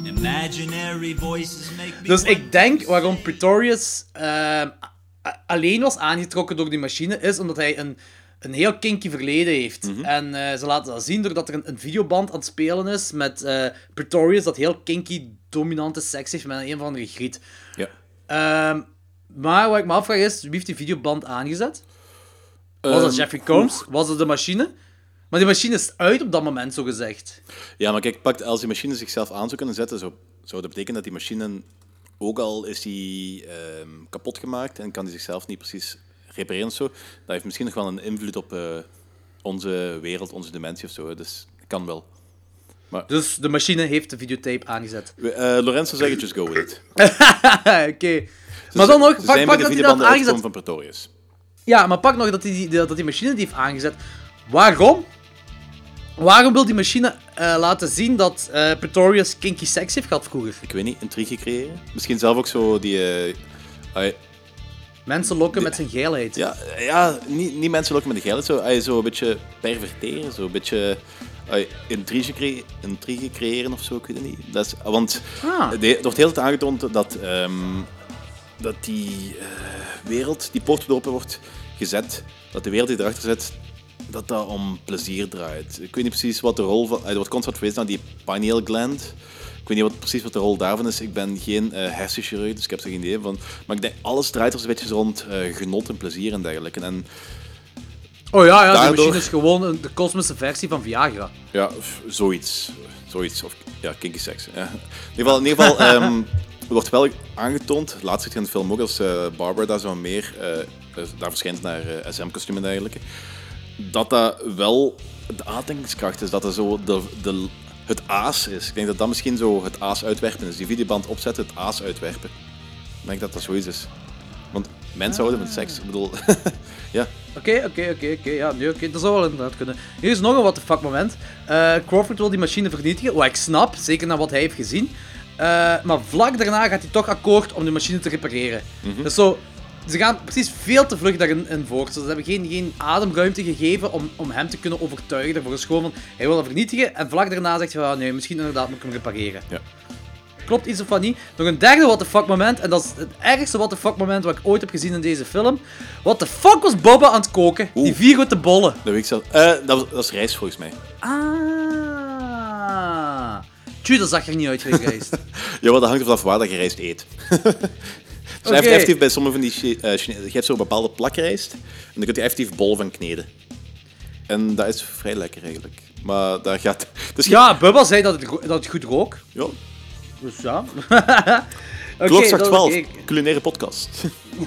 Imaginary voices make me. Dus ik denk waarom Pretorius ehm, a- alleen was aangetrokken door die machine, is omdat hij een, een heel kinky verleden heeft. En eh, ze laten dat zien doordat er een, een videoband aan het spelen is met eh, Pretorius, dat heel kinky, dominante seks heeft met een of andere griet. Ja. Ehm, maar wat ik me afvraag is, wie heeft die videoband aangezet? Was dat Ehm, Jeffrey Combs? Was het de machine? Maar die machine is uit op dat moment, zo gezegd. Ja, maar kijk, pakt, als die machine zichzelf aan zou kunnen zetten, zou, zou dat betekenen dat die machine, ook al is die ehm, kapot gemaakt en kan die zichzelf niet precies repareren of zo, dat heeft misschien nog wel een invloed op eh, onze wereld, onze dimensie of zo. Dus dat kan wel. Dus de machine heeft de videotape aangezet. Eh, Lorenzo zegt, just go with it. Oké. Maar dan nog, pak, pak dat hij dat aangezet... van Pretorius. Ja, maar pak nog dat die, dat die machine die heeft aangezet. Waarom? Waarom wil die machine eh, laten zien dat eh, Pretorius kinky sex heeft gehad vroeger? Ik weet niet, intrigue creëren? Misschien zelf ook zo die... Mensen lokken met zijn geilheid. Ja, ja niet, niet mensen lokken met de geld. Zo, ay, zo een beetje perverteren, zo een beetje ay, intrige, crea- intrige creëren of zo, ik weet het niet. Dat is, want Ah. de, er wordt heel tijd aangetoond dat, ehm, dat die eh, wereld, die poort open wordt gezet, dat de wereld die erachter zit, dat dat om plezier draait. Ik weet niet precies wat de rol van... ay, Er wordt constant verwezen naar die pineal gland. Ik weet niet wat, precies wat de rol daarvan is. Ik ben geen hersenchirurg, dus ik heb er geen idee van. Maar ik denk, alles draait er een beetje rond eh, genot en plezier en dergelijke. En Oh ja, ja die Daardoor- machine is gewoon een- de kosmische versie van Viagra. ja, zoiets. Zoiets. Of ja, kinky seks. Ja. In ieder geval, in ieder geval ehm, er wordt wel aangetoond, laatst in de film ook, als eh, Barbara daar zo meer, daar verschijnt naar SM-kostuum en dergelijke, dat dat wel de aantrekkingskracht is, dat dat zo de, de, het aas is. Ik denk dat dat misschien zo het aas uitwerpen is. Die videoband opzetten, het aas uitwerpen. Ik denk dat dat zoiets is. Want mensen houden met seks. Ik bedoel, ja. Oké, oké, oké, oké. Ja, nee, oké. Dat zou wel inderdaad kunnen. Hier is nog een what the fuck moment. Eh, Crawford wil die machine vernietigen. Wat ik snap, zeker na wat hij heeft gezien. Eh, maar vlak daarna gaat hij toch akkoord om de machine te repareren. Dus zo, ze gaan precies veel te vlug daarin in voort. Ze hebben geen, geen ademruimte gegeven om, om hem te kunnen overtuigen. Daarvoor is gewoon van, hij wil dat vernietigen. En vlak daarna zegt hij, ah, nee, misschien inderdaad moet ik hem repareren. Ja. Klopt iets of niet? Nog een derde what the fuck moment. En dat is het ergste what the fuck moment wat ik ooit heb gezien in deze film. What the fuck was Bobba aan het koken? Die vier grote bollen. Dat weet ik zelf. Eh, dat, was, dat is rijst volgens mij. Ah. Tju, dat zag er niet uit, geweest. Ja, wat dat hangt ervan af waar dat je rijst eet. dus heeft effectief bij sommige van die eh, Chine- je hebt zo'n bepaalde plakrijst en dan kun je effectief bol van kneden. En dat is vrij lekker eigenlijk. Maar daar gaat... Dus ja, Bubba zei dat het, dat het goed rook. ja. Dus ja. Klokslag dat- 12, oké. culinaire podcast.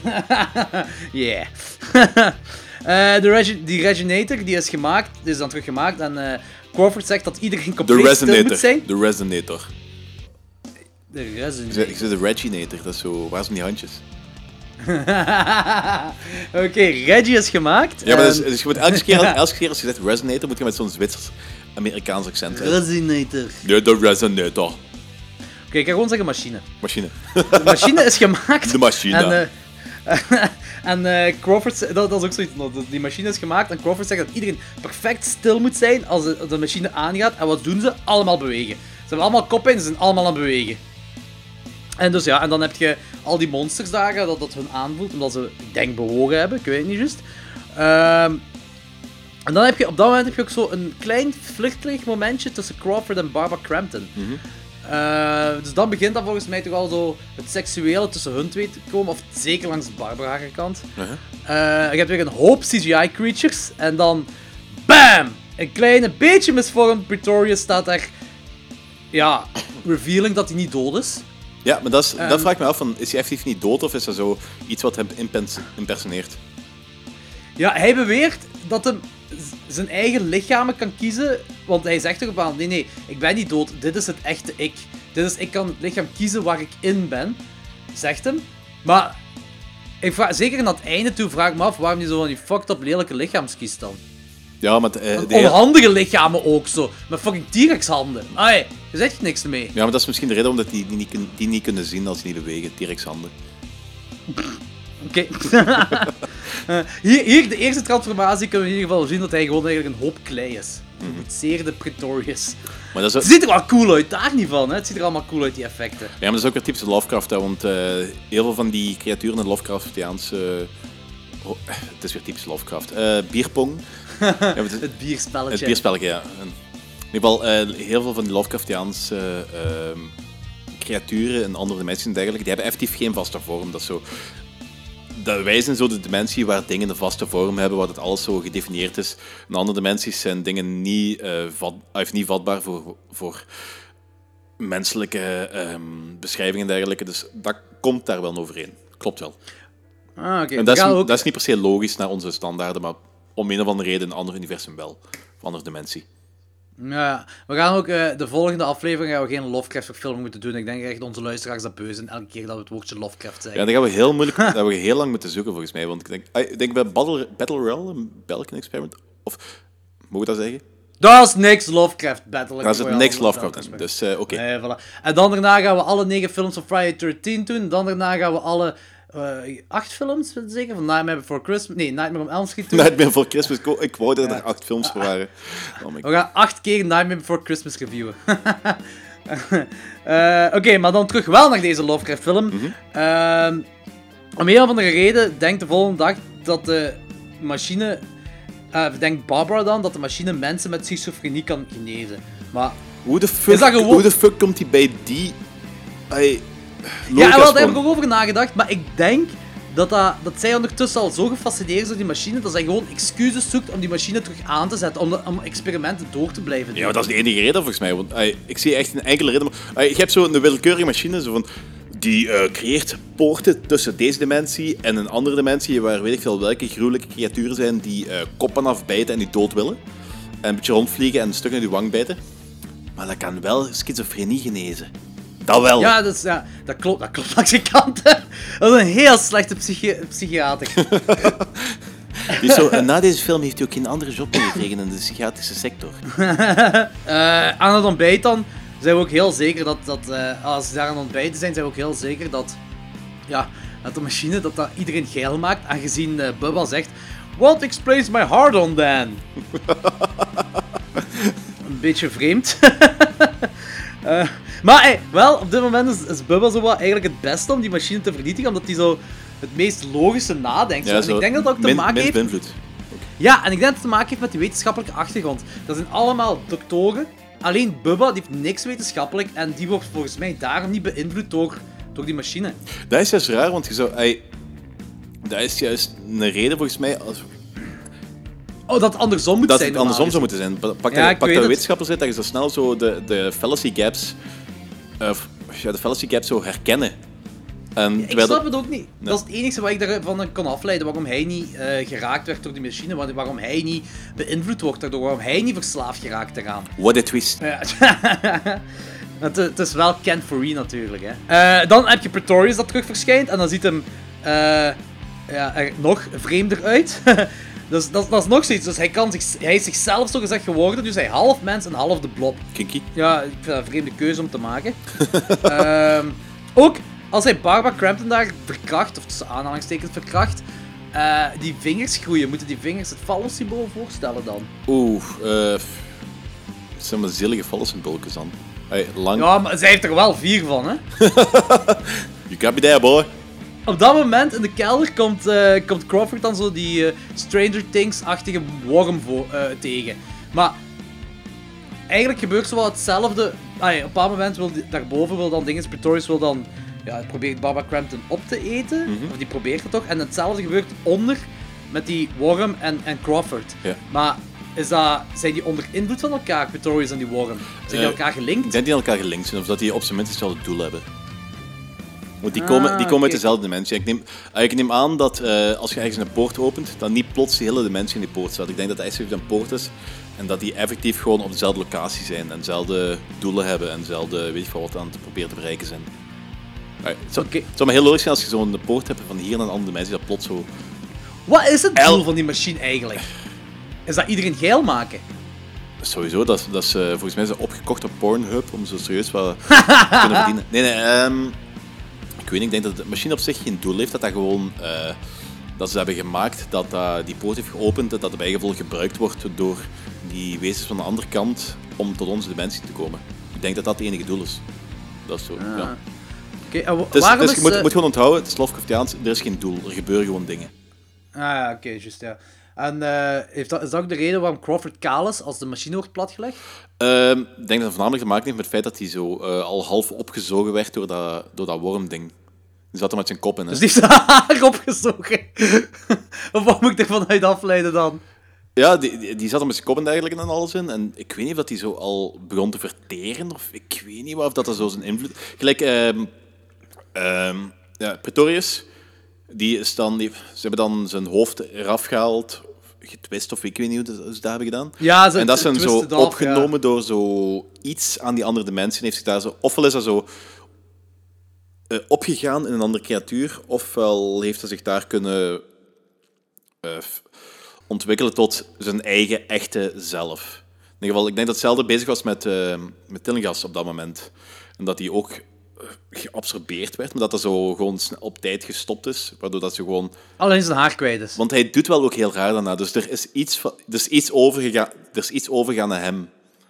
Yeah. Eh, de regi die Reginator die is gemaakt, die is dan teruggemaakt. En eh, Crawford zegt dat iedereen De compleet stil Resonator. moet zijn. De Resonator. De Resonator. ik zei de Reginator, dat is zo... Waar zijn die handjes? Oké, Reggie is gemaakt. Ja, maar is, en- dus je moet elke keer, elke keer als je zegt Resonator, moet je met zo'n Zwitsers-Amerikaans accent. Resonator. Nee, de Resonator. Oké, ik ga gewoon zeggen machine. Machine. De machine is gemaakt. De machine. En, eh, en eh, Crawford, dat, dat is ook zoiets. Die machine is gemaakt en Crawford zegt dat iedereen perfect stil moet zijn als de, de machine aangaat. En wat doen ze? Allemaal bewegen. Ze hebben allemaal koppen en ze zijn allemaal aan het bewegen. En dus ja, en dan heb je al die monsters daar, dat dat hun aanvoelt, omdat ze, ik denk, bewogen hebben, ik weet het niet juist. Ehm, en dan heb je, op dat moment heb je ook zo een klein vluchterig momentje tussen Crawford en Barbara Crampton. Eh, dus dan begint dat volgens mij toch al zo het seksuele tussen hun twee te komen, of zeker langs Barbara haar kant. Uh-huh. Eh, je hebt weer een hoop CGI-creatures, en dan BAM! Een kleine beetje misvormd Pretorius staat daar, ja, revealing dat hij niet dood is. Ja, maar dat, is, dat Ehm. vraag ik me af, van, is hij effectief niet dood of is dat zo iets wat hem impersoneert? Ja, hij beweert dat hij z- zijn eigen lichamen kan kiezen want hij zegt toch op nee, nee, ik ben niet dood, dit is het echte ik. Dit is, ik kan het lichaam kiezen waar ik in ben, zegt hem. Maar ik vraag, zeker in dat einde toe vraag ik me af waarom hij zo van die fucked up lelijke lichaams kiest dan. Ja, maar, eh, de Onhandige lichamen ook zo, met fucking T-Rex handen. Ai, je zegt er niks mee. ja, maar dat is misschien de reden omdat die, die, niet, die niet kunnen zien als die niet bewegen. T-Rex handen. Oké. Eh, hier, hier, de eerste transformatie kunnen we in ieder geval zien dat hij gewoon eigenlijk een hoop klei is. Een zeer de Pretorius. Maar dat is, Het ziet er wel cool uit, daar niet van. Hè? Het ziet er allemaal cool uit, die effecten. ja, maar dat is ook weer typisch Lovecraft, hè, want eh, heel veel van die creaturen in Lovecraftiaanse... oh, het is weer typisch Lovecraft. Bierpong. Het, Het bierspelletje. het bierspelletje, ja. En in ieder geval, eh, heel veel van die Lovecraftiaanse ehm, creaturen en andere dimensies en dergelijke, die hebben effectief geen vaste vorm. Dat is zo... Dat wij zijn zo de dimensie waar dingen een vaste vorm hebben, waar het alles zo gedefinieerd is. En andere dimensies zijn dingen niet, eh, vat, of niet vatbaar voor, voor menselijke ehm, beschrijvingen en dergelijke. Dus dat komt daar wel overeen. Klopt wel. Ah, oké. En dat We is, gaan ook... dat is niet per se logisch naar onze standaarden, maar om een of andere reden een ander universum wel. Of andere dimensie. Ja, we gaan ook eh, de volgende aflevering gaan we geen Lovecraft-verfilming moeten doen. Ik denk echt onze luisteraars dat beu zijn elke keer dat we het woordje Lovecraft zeggen. Ja, dan gaan we heel moeilijk, dat we heel lang moeten zoeken volgens mij. Want ik denk, ah, ik denk bij Battle, Battle Royale, een Belgian experiment, of mogen we dat zeggen? Dat is niks Lovecraft Battle. Daar zit Royale. niks Lovecraft in. Dus eh, oké. Nee, voilà. En dan daarna gaan we alle negen films van Friday 13 doen. Dan daarna gaan we alle eh, acht films, zeker, van Nightmare Before Christmas. Nee, Nightmare on Elm Street doen. Nightmare voor Christmas. Ik wou- dat er acht films voor waren. Oh my We gaan acht keer Nightmare Before Christmas reviewen. Eh, Oké, maar dan terug wel naar deze Lovecraft film. Mhm. Ehm, om een of andere reden denkt de volgende dag dat de machine... eh, denkt Barbara dan dat de machine mensen met schizofrenie kan genezen. Maar Hoe de fuck, hoe de fuck komt hij bij die... Ja, wel, daar heb ik ook over nagedacht. Maar ik denk dat, dat, dat zij ondertussen al zo gefascineerd is door die machine, dat zij gewoon excuses zoekt om die machine terug aan te zetten, om, de, om experimenten door te blijven doen. Ja, maar dat is de enige reden volgens mij. Want ay, ik zie echt een enkele reden. Maar, je hebt zo een willekeurige machine, zo van... Die eh, creëert poorten tussen deze dimensie en een andere dimensie, waar weet ik veel welke gruwelijke creaturen zijn die eh, koppen afbijten en die dood willen. En een beetje rondvliegen en een stuk in die wang bijten. Maar dat kan wel schizofrenie genezen. Dat wel. Ja, dat, is, ja, dat klopt, dat klopt langs je kanten. Dat is een heel slechte psychi psychiater. Dus zo, en na deze film heeft hij ook geen andere job meer gekregen in de psychiatrische sector. Eh, aan het ontbijt dan zijn we ook heel zeker dat, dat eh, als ze daar aan het ontbijten zijn, zijn we ook heel zeker dat, ja, dat de machine dat, dat iedereen geil maakt, aangezien eh, Bubba zegt What explains my heart on then? Een beetje vreemd. Eh, maar hey, wel, op dit moment is, is Bubba zo wat eigenlijk het beste om die machine te vernietigen, omdat hij zo het meest logische nadenkt. En ik denk dat dat ook te min- maken heeft... beïnvloed. Ja, en ik denk dat het te maken heeft met die wetenschappelijke achtergrond. Dat zijn allemaal doktoren. Alleen Bubba die heeft niks wetenschappelijk en die wordt volgens mij daarom niet beïnvloed door, door die machine. Dat is juist raar, want je zou... ay, dat is juist een reden volgens mij... Als, Oh, dat het andersom moet dat zijn. het andersom zou moeten zijn. Pa- Pak, Ja, dat- ik pak weet dat het. wetenschapper zit, dat je zo snel zo de, de fallacy gaps... Ja, de fallacy gaps zo herkennen. En. Ik snap dat- het ook niet. Dat is het enige wat ik daarvan kan afleiden. Waarom hij niet eh, geraakt werd door die machine. waar- Waarom hij niet beïnvloed wordt daardoor. Waarom hij niet verslaafd geraakt eraan. What a twist. Ja. het, het is wel Ken Foree natuurlijk. Hè. Eh, dan heb je Pretorius dat terug verschijnt. En dan ziet hem ja, er nog vreemder uit. dus dat, dat is nog zoiets. Dus hij, kan zich, hij is zichzelf zo gezegd geworden. Dus hij is half mens en half de blob. Kinky. Ja, ik vind dat een vreemde keuze om te maken. Ehm, ook als hij Barbara Crampton daar verkracht, of tussen aanhalingstekens verkracht, eh, die vingers groeien. Moeten die vingers het fallus-symbool voorstellen dan? Oeh, eh... Het zijn maar zielige fallensymbooltjes dan. Ay, lang. Ja, maar zij heeft er wel vier van, hè? You got me there, boy. Op dat moment in de kelder komt, eh, komt Crawford dan zo die eh, Stranger Things-achtige worm voor, eh, tegen. Maar eigenlijk gebeurt zo wel hetzelfde. Ah, ja, op een bepaald moment wil die, daarboven wil dan dingen. Pretorius wil dan. Ja, probeert Barbara Crampton op te eten. Of die probeert het toch. En hetzelfde gebeurt onder met die worm en, en Crawford. Ja. Maar is dat, zijn die onder invloed van elkaar, Pretorius en die worm? Zijn die elkaar gelinkt? Denk die elkaar gelinkt zijn, of dat die op zijn minst hetzelfde doel hebben. Want die komen, Ah, die komen uit dezelfde dimensie. Ik neem, eh, ik neem aan dat eh, als je ergens een poort opent, dan niet plots de hele dimensie in die poort staat. Ik denk dat het echt een poort is en dat die effectief gewoon op dezelfde locatie zijn en dezelfde doelen hebben en dezelfde, weet ik veel wat, aan het proberen te bereiken zijn. Het, zou, Oké. het zou me heel logisch zijn als je zo'n poort hebt van hier naar een andere dimensie, dat plots zo... Wat is het El- doel van die machine eigenlijk? Is dat iedereen geil maken? Sowieso, dat, is- dat is eh, volgens mij is dat opgekocht op Pornhub om zo serieus wat te kunnen verdienen. Nee, nee, ehm, ik weet niet, ik denk dat de machine op zich geen doel heeft, dat dat gewoon, eh, dat ze hebben gemaakt, dat dat die poort heeft geopend, dat dat bij gevolg gebruikt wordt door die wezens van de andere kant om tot onze dimensie te komen. Ik denk dat dat het enige doel is. Dat is zo, ja. Oké, en wa- Het is, waarom je moet, eh, moet gewoon onthouden, het is Lovecraftiaans, er is geen doel, er gebeuren gewoon dingen. Ah, ja, oké, juist, ja. En eh, heeft dat, is dat ook de reden waarom Crawford kaal is als de machine wordt platgelegd? Ehm, ik denk dat het voornamelijk te maken heeft met het feit dat hij zo al half opgezogen werd door dat, door dat wormding. Die zat er met zijn kop in. Hè. Dus die zijn haar opgezogen. of wat moet ik ervan uit afleiden dan? Ja, die, die, die zat er met zijn kop en dergelijke en alles in. En ik weet niet of dat hij zo al begon te verteren. Of ik weet niet of dat er zo zijn invloed... Gelijk, ehm, ja, Pretorius, die is dan, die, ze hebben dan zijn hoofd eraf gehaald, getwist of ik weet niet hoe ze dat hebben gedaan. Ja, ze en dat zijn zo af, opgenomen door zo iets aan die andere dimensie. Heeft zich daar zo, ofwel is dat zo eh, opgegaan in een andere creatuur, ofwel heeft hij zich daar kunnen eh, ontwikkelen tot zijn eigen echte zelf. In ieder geval, ik denk dat hetzelfde bezig was met, eh met Tillingas op dat moment. En dat hij ook geabsorbeerd werd, maar dat dat zo gewoon op tijd gestopt is, waardoor dat ze gewoon... Alleen zijn haar kwijt is. Want hij doet wel ook heel raar daarna, dus er is iets, van, er is iets, overgegaan, er is iets overgegaan naar hem.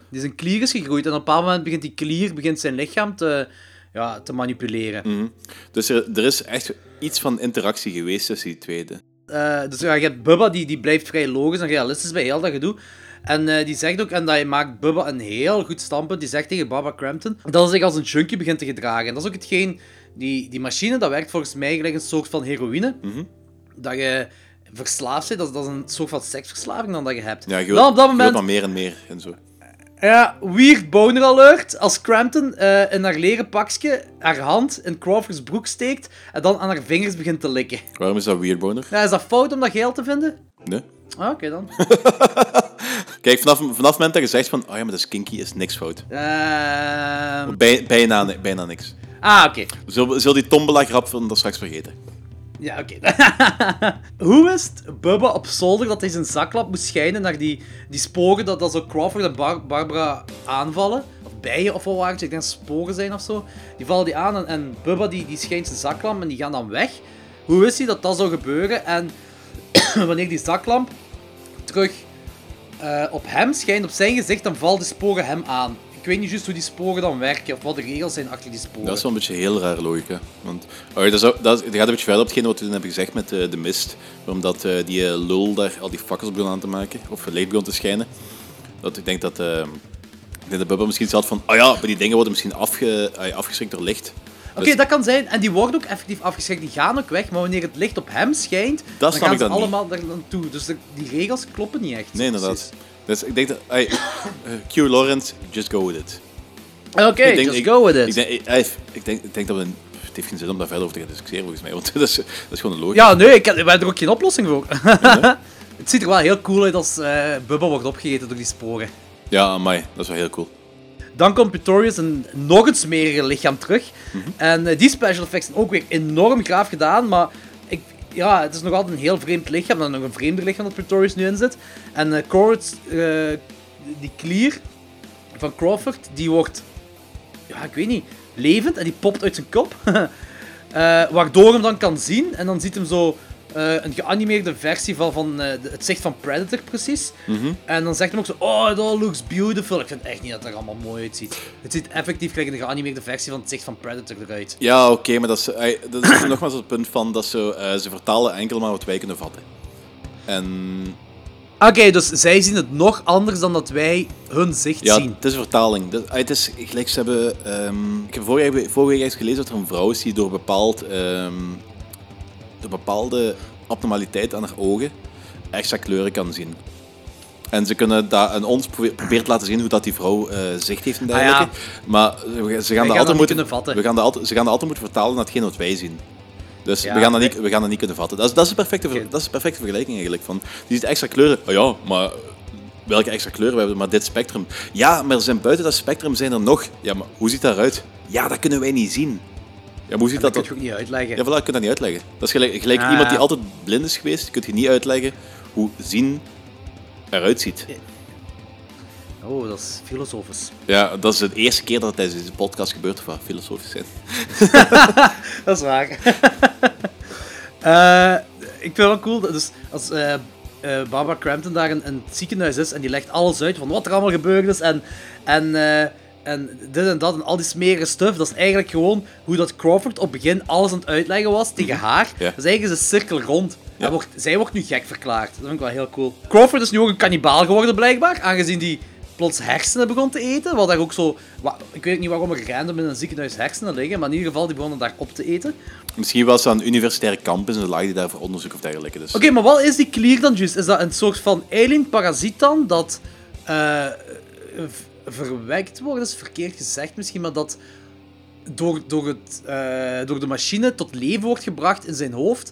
Die zijn klier is gegroeid en op een bepaald moment begint die klier begint zijn lichaam te, ja, te manipuleren. Dus er, er is echt iets van interactie geweest tussen die tweede. Eh, dus ja, je hebt Bubba, die, die blijft vrij logisch en realistisch bij heel dat gedoe. En eh, die zegt ook, en dat maakt Bubba een heel goed standpunt, die zegt tegen Baba Crampton dat hij zich als een junkie begint te gedragen. En dat is ook hetgeen, die, die machine, dat werkt volgens mij gelijk een soort van heroïne. Dat je verslaafd bent, dat, is- dat is een soort van seksverslaving dan dat je hebt. Ja, je dan op dat je wilt moment, maar meer en meer en zo. Ja, weird boner alert, als Crampton eh, in haar leren pakje haar hand in Crawford's broek steekt en dan aan haar vingers begint te likken. Waarom is dat weird, boner? Ja, is dat fout om dat geil te vinden? Nee? Ah, Oké dan. Kijk, vanaf, vanaf het moment dat je zegt van, oh ja, maar dat is kinky, is niks fout. Ehm Bij, bijna, bijna niks. ah, oké. We zullen die tombola-grap van dat straks vergeten. Ja, oké. Hoe wist Bubba op zolder dat hij zijn zaklamp moest schijnen naar die, die sporen dat, dat zo Crawford en Bar- Barbara aanvallen? Of bijen of wat waren? Ik denk sporen zijn of zo. Die vallen die aan en, en Bubba die, die schijnt zijn zaklamp en die gaan dan weg. Hoe wist hij dat dat zou gebeuren? En wanneer die zaklamp terug eh, op hem schijnt, op zijn gezicht, dan vallen de sporen hem aan. Ik weet niet juist hoe die sporen dan werken of wat de regels zijn achter die sporen. Dat is wel een beetje heel raar logica. Want oh, dat, is, dat, gaat een beetje verder op hetgeen wat we toen hebben gezegd met eh, de mist. Omdat eh, die eh, lul daar al die fakkels begon aan te maken, of licht begon te schijnen. Dat ik denk dat, eh, ik denk dat Bubba misschien zat van, oh ja, maar die dingen worden misschien afge, afgeschrikt door licht. Oké, Dus- dat kan zijn. En die worden ook effectief afgeschrikt. Die gaan ook weg. Maar wanneer het licht op hem schijnt, Dat dan gaan ze allemaal daar naartoe. Dus de- die regels kloppen niet echt. Nee, inderdaad. Precies. Dus ik denk dat, ey, eh, Q Lawrence, just go with it. Oké, denk- just ik- go with it. Ik denk, ik, denk, ik denk dat we, een- het heeft geen zin om daar verder over te gaan discussiëren volgens mij, want dat is, dat is gewoon een logica. Ja, nee, ik heb, we hebben er ook geen oplossing voor. het ziet er wel heel cool uit als eh Bubba wordt opgegeten door die sporen. Ja, amai, dat is wel heel cool. Dan komt Pretorius een nog een smerige lichaam terug. En eh, die special effects zijn ook weer enorm graaf gedaan, maar ja, het is nog altijd een heel vreemd lichaam. Dan nog een vreemder lichaam dat Pretorius nu in zit. En eh Crawford, eh, die klier van Crawford, die wordt, ja, ik weet niet, levend en die popt uit zijn kop. Eh, waardoor hem dan kan zien en dan ziet hem zo eh, een geanimeerde versie van, van eh, het zicht van Predator precies. En dan zegt hij ook zo, oh, it all looks beautiful. Ik vind echt niet dat het er allemaal mooi uitziet. Het ziet effectief gelijk een geanimeerde versie van het zicht van Predator eruit. Ja, oké, maar dat is, dat is nogmaals het punt van dat ze, eh, ze vertalen enkel maar wat wij kunnen vatten. En Oké, dus zij zien het nog anders dan dat wij hun zicht ja, zien. het is een vertaling. Dat, ey, het is gelijk, ze hebben, ehm, ik heb vorige week, vorige week eens gelezen dat er een vrouw is die door, bepaald, ehm, door bepaalde abnormaliteit aan haar ogen extra kleuren kan zien. En ze kunnen dat aan ons probeer, probeert laten zien hoe dat die vrouw eh, zicht heeft en dergelijke. Ah, Maar ze- ze gaan, dat altijd moeten. We gaan dat altijd, ze gaan dat altijd moeten vertalen naar hetgeen wat wij zien. Dus Ja, we, gaan dat niet, we gaan dat niet kunnen vatten. Dat is, dat is, een, perfecte, dat is een perfecte vergelijking eigenlijk. Van, die ziet extra kleuren. Oh ja, maar welke extra kleuren we hebben, maar dit spectrum. Ja, maar zijn buiten dat spectrum zijn er nog. Ja, maar hoe ziet dat eruit? Ja, dat kunnen wij niet zien. Ja, hoe ziet Dat dat kun je ook niet uitleggen. Ja, voilà, je kunt dat niet uitleggen. Dat is gelijk, gelijk Ah. iemand die altijd blind is geweest, kun je niet uitleggen hoe zien eruit ziet. Oh, dat is filosofisch. Ja, dat is de eerste keer dat het tijdens deze podcast gebeurt, wat filosofisch zijn. Dat is waar. Eh, ik vind het wel cool. dat- Dus als eh, Barbara Crampton daar in, in het ziekenhuis is en die legt alles uit van wat er allemaal gebeurd is en, en, en dit en dat en al die smerige stuff, dat is eigenlijk gewoon hoe dat Crawford op het begin alles aan het uitleggen was tegen haar. Mhm. Ja. Dus eigenlijk is een cirkel rond. Ja. Hij wordt, zij wordt nu gek verklaard. Dat vind ik wel heel cool. Crawford is nu ook een kannibaal geworden blijkbaar, aangezien die plots hersenen begon te eten. Wat daar ook zo... Ik weet niet waarom er random in een ziekenhuis hersenen liggen, maar in ieder geval, die begonnen daar op te eten. Misschien was dat een universitaire campus en lag die daar voor onderzoek of dergelijke. Dus. Oké, maar wat is die klier dan juist? Is dat een soort van alien-parasiet dan, dat eh, verwekt wordt? Dat is verkeerd gezegd misschien, maar dat door, door, het, eh, door de machine tot leven wordt gebracht in zijn hoofd.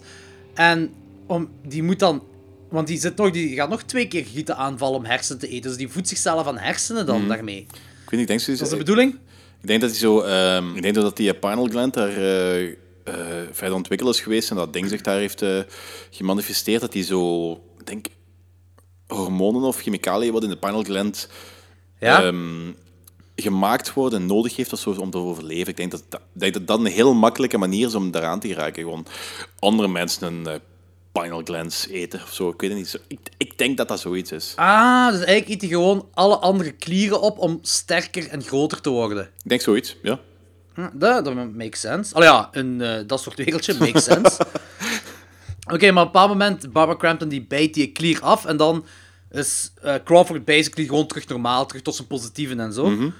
En om, die moet dan... Want die, zit nog, die gaat nog twee keer gieten aanvallen om hersenen te eten. Dus die voedt zichzelf aan hersenen dan daarmee. Ik weet niet, ik denk zo. Dat is de bedoeling? Ik denk dat hij zo, ehm, ik denk dat die eh, pineal gland daar eh, verder ontwikkeld is geweest en dat ding zich daar heeft gemanifesteerd. Dat hij zo, ik denk, hormonen of chemicaliën wat in de pineal gland Ja? ehm, gemaakt worden en nodig heeft of zo om te overleven. Ik denk dat, dat, denk dat dat een heel makkelijke manier is om daaraan te geraken. Gewoon andere mensen een eh, pineal glands eten of zo. Ik weet het niet. Ik, ik denk dat dat zoiets is. Ah, dus eigenlijk eet hij gewoon alle andere klieren op om sterker en groter te worden. Ik denk zoiets, ja. Dat, dat makes sense. Al ja, in eh, dat soort wereldje makes sense. Oké, maar op een bepaald moment, Barbara Crampton die bijt die klier af en dan is eh, Crawford basically gewoon terug normaal, terug tot zijn positieven en zo.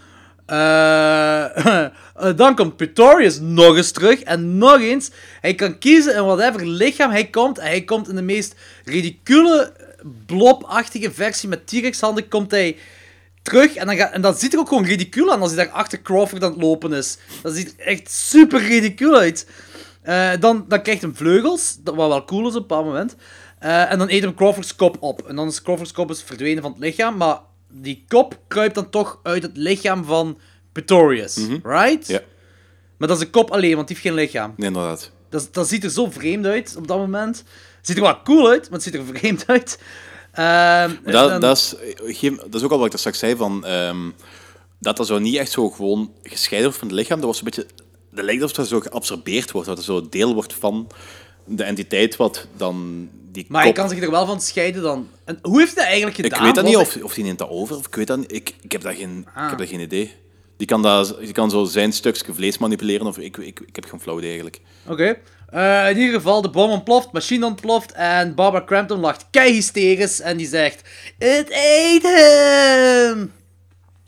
Eh, eh, dan komt Pretorius nog eens terug en nog eens. Hij kan kiezen in whatever lichaam hij komt. En hij komt in de meest ridicule, blobachtige versie met T-Rex-handen komt hij terug. En, dan gaat, en dat ziet er ook gewoon ridicule aan als hij daar achter Crawford aan het lopen is. Dat ziet er echt super ridicule uit. Dan, dan krijgt hij vleugels, wat wel cool is op een bepaald moment. Eh, en dan eet hem Crawfords kop op. En dan is Crawfords kop is verdwenen van het lichaam, maar die kop kruipt dan toch uit het lichaam van Pretorius, right? Ja, Maar dat is een kop alleen, want die heeft geen lichaam. nee, inderdaad. Dat, dat ziet er zo vreemd uit op dat moment. Ziet er wel cool uit, maar het ziet er vreemd uit. Ehm, Dat, dan- dat, is, dat is ook al wat ik daar straks zei, van, ehm, dat dat zo niet echt zo gewoon gescheiden wordt van het lichaam. Dat, was een beetje, dat lijkt alsof dat zo geabsorbeerd wordt, dat het zo deel wordt van de entiteit wat dan die Maar hij kan zich er wel van scheiden dan. En hoe heeft hij eigenlijk ik gedaan? weet dat niet, of, of die neemt dat over, of ik weet dat niet. Ik, ik, heb, daar geen, Ah. ik heb daar geen idee. Die kan, dat, die kan zo zijn stukje vlees manipuleren, of ik, ik, ik heb geen flauw idee eigenlijk. Oké. Eh, in ieder geval, de bom ontploft, machine ontploft en Barbara Crampton lacht kei hysterisch en die zegt: Het eet hem!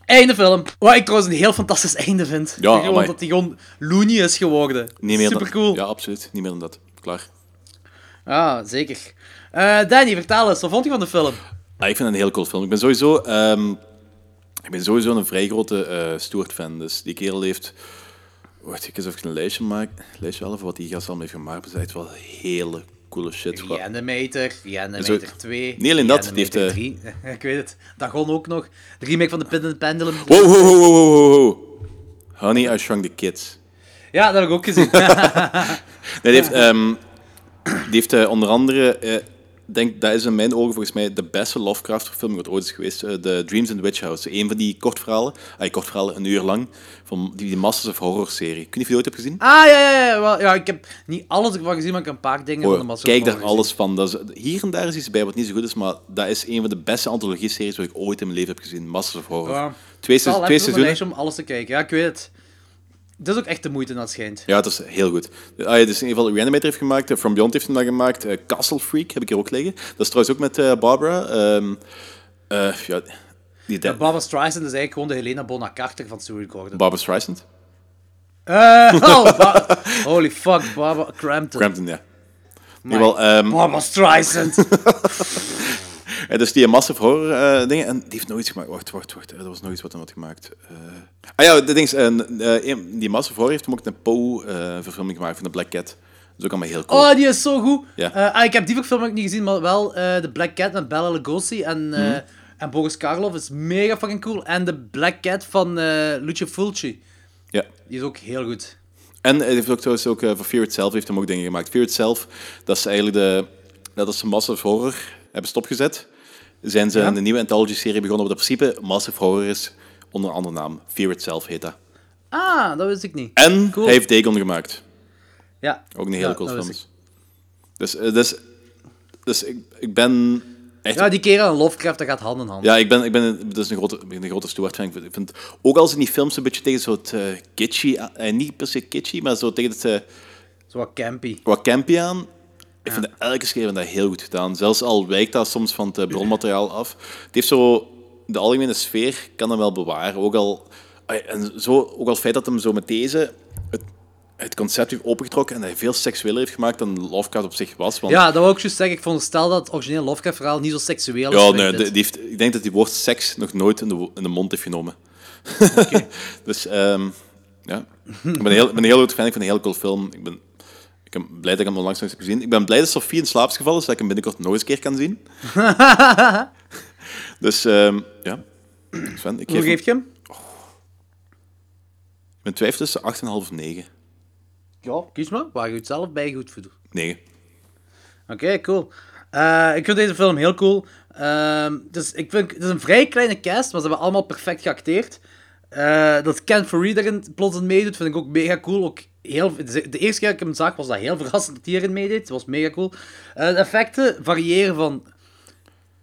Einde film. Wat ik trouwens een heel fantastisch einde vind. Ja, gewoon amai. dat hij gewoon loony is geworden. Niet meer Super cool. Ja, absoluut. Niet meer dan dat. Klaar. Ja, zeker. Eh, Danny, vertel eens, wat vond je van de film? Ah, ik vind het een heel cool film. Ik ben sowieso, ehm, ik ben sowieso een vrij grote eh Stuart-fan. Dus die kerel heeft... Wacht, ik eens even een lijstje maken. Lijstje wel even wat die gast allemaal heeft gemaakt. Het is echt wel hele coole shit. Reanimator, Reanimator 2. Niet alleen dat, die heeft, 3. ik weet het. Dagon ook nog. De remake van de Pin and Pendulum. Wow, wow, wow, wow, wow, wow. Honey, I Shrunk the Kids. Ja, dat heb ik ook gezien. Nee, die heeft, ehm, die heeft onder andere, eh, denk, dat is in mijn ogen volgens mij de beste Lovecraft-film die ooit is geweest. eh, The Dreams in the Witch House. Een van die kortverhalen, ah, kortverhalen, een uur lang, van die, die Masters of Horror-serie. Of je die ooit hebt gezien? Ah, ja, ja, ja. Wel, ja ik heb niet alles ervan gezien, maar ik heb een paar dingen van de Oh, Master of kijk daar alles van. Dat is, hier en daar is iets bij wat niet zo goed is, maar dat is een van de beste antologie-series wat ik ooit in mijn leven heb gezien. Masters of Horror. Ja. Twee, se- Zal twee seizoenen. om alles te kijken. Ja, ik weet het. Dat is ook echt de moeite, dat schijnt. Ja, het is heel goed. Ah, ja, dus in ieder geval Reanimator heeft gemaakt, eh, From Beyond heeft hem dan gemaakt, eh, Castle Freak heb ik hier ook liggen. Dat is trouwens ook met eh, Barbara. Ehm, eh, ja, die de- Ja, Barbara Streisand is eigenlijk gewoon de Helena Bonham Carter van Stuart Gordon. Barbara Streisand? Oh, Ba- holy fuck, Barbara Crampton. Crampton, ja. In ieder geval, ehm, Barbara Streisand. dus die massive horror eh, dingen. En die heeft nog iets gemaakt. Wacht, wacht, wacht. Er was nog iets wat hij had gemaakt. Eh, ah ja, de ding is, eh, die massive horror heeft hem ook een Poe-verfilming gemaakt van de Black Cat. Dat is ook allemaal heel cool. Oh, die is zo goed. Ja. Ah, ik heb die verfilming niet gezien, maar wel The Black Cat met Bella Lugosi en, Mhm. en Boris Karloff is mega fucking cool. En The Black Cat van Lucio Fulci. Ja. Die is ook heel goed. En hij heeft ook trouwens ook voor Fear Itself heeft hem ook dingen gemaakt. Fear Itself, dat is eigenlijk de... Dat is massive horror hebben stopgezet. Zijn ze Ja. een nieuwe anthology-serie begonnen wat in principe massive horror is. Onder een andere naam. Fear Itself heet dat. Ah, dat wist ik niet. En Cool. hij heeft Dagon gemaakt. Ja. Ook een hele Ja, cool dat film. Dus, eh, dus, dus ik, ik ben echt... Ja, die kerel en Lovecraft, dat gaat hand in hand. Ja, ik ben, ik ben dus een grote, een grote Stuart fan. Ik vind- ook al zijn die films een beetje tegen zo'n uh, kitschy, eh, niet per se kitschy, maar zo tegen het eh, Zo wat campy. wat campy aan. Ik vind dat elke keer dat heel goed gedaan. Zelfs al wijkt dat soms van het eh, bronmateriaal af. Het heeft zo de algemene sfeer kan hem wel bewaren. Ook al, en zo, ook al het feit dat hem zo met deze het, het concept heeft opengetrokken en dat hij veel seksueler heeft gemaakt dan Lovecraft op zich was. Want, Ja, dat wou ik juist zeggen. Ik vond stel dat het origineel Lovecraft-verhaal niet zo seksueel is. Ja, nee, ik die, heeft, ik denk dat die woord seks nog nooit in de, in de mond heeft genomen. dus ehm, ja, ik ben, heel, ben een heel groot fan. Ik vind het een heel cool film. Ik ben, ik ben blij dat ik hem onlangs nog eens heb gezien. Ik ben blij dat Sofie in slaap is gevallen, zodat ik hem binnenkort nog eens een keer kan zien. dus ehm, ja, Sven, ik Hoe geef, geef je hem? mijn twijfel tussen 8,5 of 9. Ja, kies maar. Waar je het zelf bij goed voor doet. 9. Oké, cool. Eh, ik vind deze film heel cool. Ehm, dus ik vind, het is een vrij kleine cast, maar ze hebben allemaal perfect geacteerd. Eh, dat Ken Faree erin plots in meedoet, vind ik ook mega cool. Ook heel, de eerste keer dat ik hem zag, was dat heel verrassend dat hij erin meedeed. Dat was mega cool. Eh, de effecten variëren van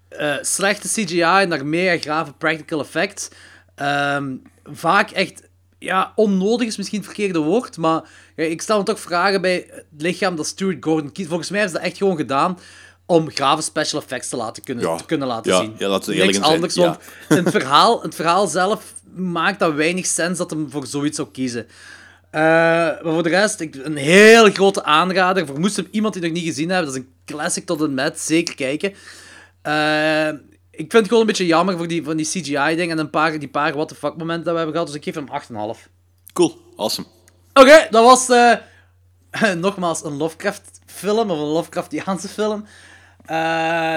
eh, slechte CGI naar mega grave practical effects. Ehm, vaak echt ja, onnodig is misschien het verkeerde woord, maar ja, ik stel me toch vragen bij het lichaam dat Stuart Gordon kiest. Volgens mij is dat echt gewoon gedaan om grave special effects te, laten kunnen, Ja. te kunnen laten Ja, zien. ja, laten we eerlijk Niks anders, ja. want het, verhaal, het verhaal zelf maakt dat weinig sens dat hem voor zoiets zou kiezen. Eh, maar voor de rest, ik, een heel grote aanrader. Voor moest hem iemand die nog niet gezien heeft, dat is een classic tot en met. Zeker kijken. Eh, ik vind het gewoon een beetje jammer voor die, van die CGI-ding en een paar, die paar what the fuck momenten dat we hebben gehad. Dus ik geef hem 8,5. Cool, awesome. Oké, dat was eh, nogmaals een Lovecraft-film of een Lovecraftiaanse film.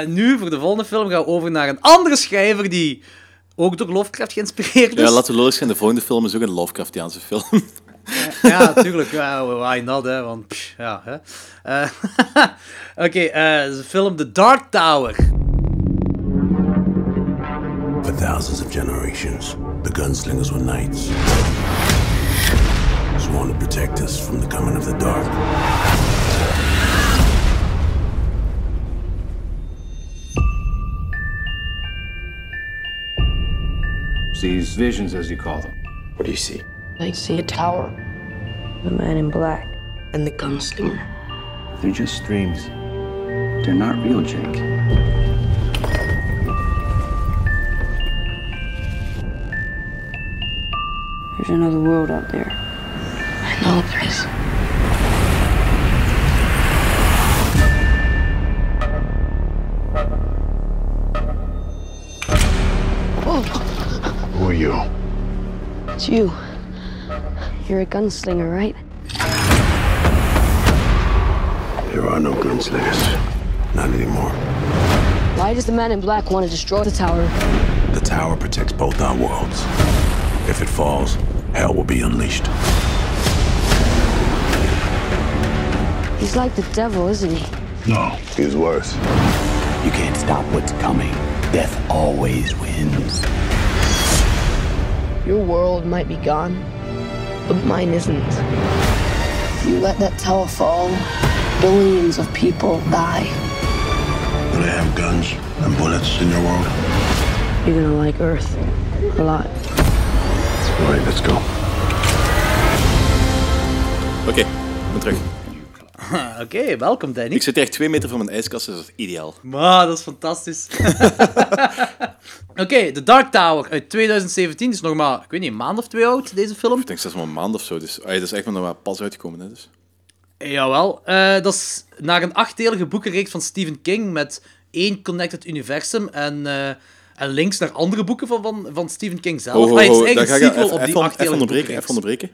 Nu, voor de volgende film, gaan we over naar een andere schrijver die ook door Lovecraft geïnspireerd is. Ja, laten we lullig zijn, de volgende film is ook een Lovecraftiaanse film. Ja, natuurlijk. Ja, why not, hè? Want, pff, ja, hè. Eh, Oké, eh, de film The Dark Tower. For thousands of generations, the gunslingers were knights. Sworn to protect us from the coming of the dark. These visions, as you call them. What do you see? I see a tower, the man in black, and the gunslinger. They're just dreams. They're not real, Jake. There's another world out there. I know there is. Whoa, Who are you? it's you. You're a gunslinger, right? There are no gunslingers. Not anymore. Why does the man in black want to destroy the tower? The tower protects both our worlds. If it falls, hell will be unleashed. He's like the devil, isn't he? No. He's worse. You can't stop what's coming. Death always wins. Your world might be gone, but mine isn't. You let that tower fall, billions of people die. Do they have guns and bullets in your world? You're gonna like Earth a lot. All right, let's go. Oké, ik ben terug. Oké, welkom Danny. Ik zit echt twee meter van mijn ijskast, dus dat is ideaal. Maar dat is fantastisch. Oké, The Dark Tower uit 2017 is nog maar, ik weet niet, een maand of twee oud, deze film. Ik denk zelfs maar een maand of zo. Dus, ah, dat is echt maar nog maar pas uitgekomen. Hè, dus. Jawel, eh, dat is naar een achtdelige boekenreeks van Stephen King met één connected universum en, eh, en links naar andere boeken van, van, van Stephen King zelf. Ah, het is daar een sequel op die even, onderbreken. Even onderbreken.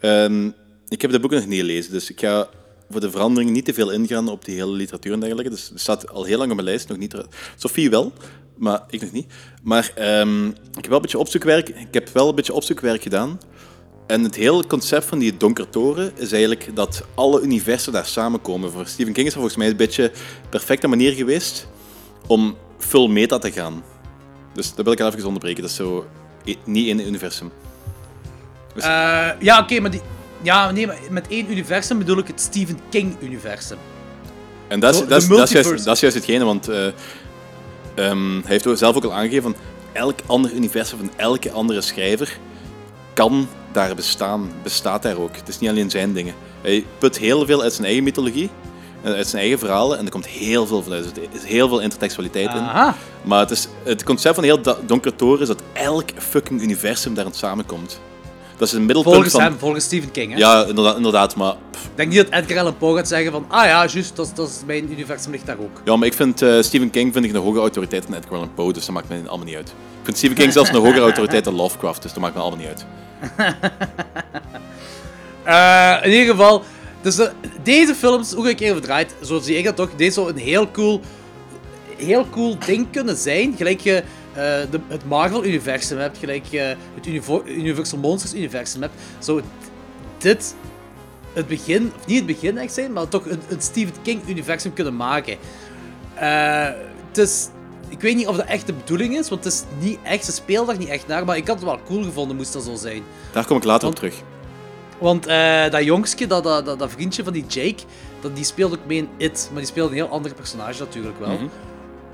Ehm, ik heb de boeken nog niet gelezen, dus ik ga voor de verandering niet te veel ingaan op die hele literatuur en dergelijke. Dus het staat al heel lang op mijn lijst, nog niet. Sophie wel, maar ik nog niet. Maar ehm, ik heb wel een beetje opzoekwerk. Ik heb wel een beetje opzoekwerk gedaan. En het hele concept van die donkere toren is eigenlijk dat alle universen daar samenkomen. Voor Stephen King is dat volgens mij een beetje de perfecte manier geweest om full meta te gaan. Dus dat wil ik even onderbreken. Dat is zo e- niet één universum. Dus- Eh, ja, oké, maar die... Ja, nee, maar met één universum bedoel ik het Stephen King-universum. En dat is, Zo, dat, is, de dat, is juist, multiverse. dat is juist hetgene, want eh, ehm, hij heeft zelf ook al aangegeven van elk ander universum van elke andere schrijver kan daar bestaan, bestaat daar ook. Het is niet alleen zijn dingen. Hij put heel veel uit zijn eigen mythologie, en uit zijn eigen verhalen, en er komt heel veel vanuit. Er is heel veel intertextualiteit Aha. in. Maar het, is, het concept van heel Donkere Toren is dat elk fucking universum daarin samenkomt. Dat is middelpunt Volgens van... hem, volgens Stephen King, hè? Ja, inderdaad, inderdaad maar Ik denk niet dat Edgar Allan Poe gaat zeggen van... Ah ja, juist, dat, is- dat is mijn universum ligt daar ook. Ja, maar ik vind eh, Stephen King vind ik een hogere autoriteit dan Edgar Allan Poe, dus dat maakt me allemaal niet uit. Ik vind Stephen King zelfs een hogere autoriteit dan Lovecraft, dus dat maakt me allemaal niet uit. Eh, in ieder geval, dus eh, deze films, hoe ik keer verdraaid, zo zie ik dat toch, deze zou een heel cool, heel cool ding kunnen zijn. Gelijk je de, het Marvel-universum hebt, gelijk je het Universal Monsters-universum hebt, zou dit het begin, of niet het begin echt zijn, maar toch een, een Stephen King-universum kunnen maken. Eh, het is, ik weet niet of dat echt de bedoeling is, want het is niet echt, ze speelt daar niet echt naar, maar ik had het wel cool gevonden, moest dat zo zijn. Daar kom ik later Want- op terug. Want eh, dat jongske, dat, dat, dat, dat vriendje van die Jake, dat, die speelt ook mee in It. Maar die speelt een heel andere personage natuurlijk wel. Mhm.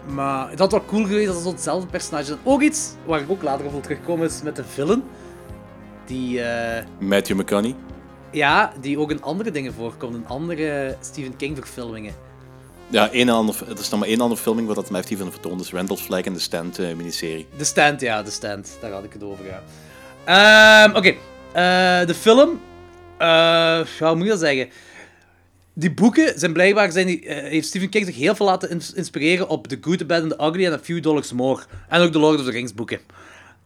Maar het had wel cool geweest als het hetzelfde personage is. Ook iets waar ik ook later op wil terugkomen is met de villain. Die, eh, Matthew McConaughey. ja, die ook in andere dingen voorkomt. In andere Stephen King verfilmingen. Ja, één en ander, er is nog maar één andere filming waar dat mij heeft hiervan vertoond, dus Randall Flagg en de Stand eh, miniserie. De Stand, ja, de Stand. Daar had ik het over, ja. Ehm, Oké, Eh, de film. ja, hoe moet je dat zeggen? Die boeken zijn blijkbaar. Zijn die, eh, heeft Stephen King zich heel veel laten ins- inspireren op The Good, The Bad and The Ugly en A Few Dollars More. En ook de Lord of the Rings boeken.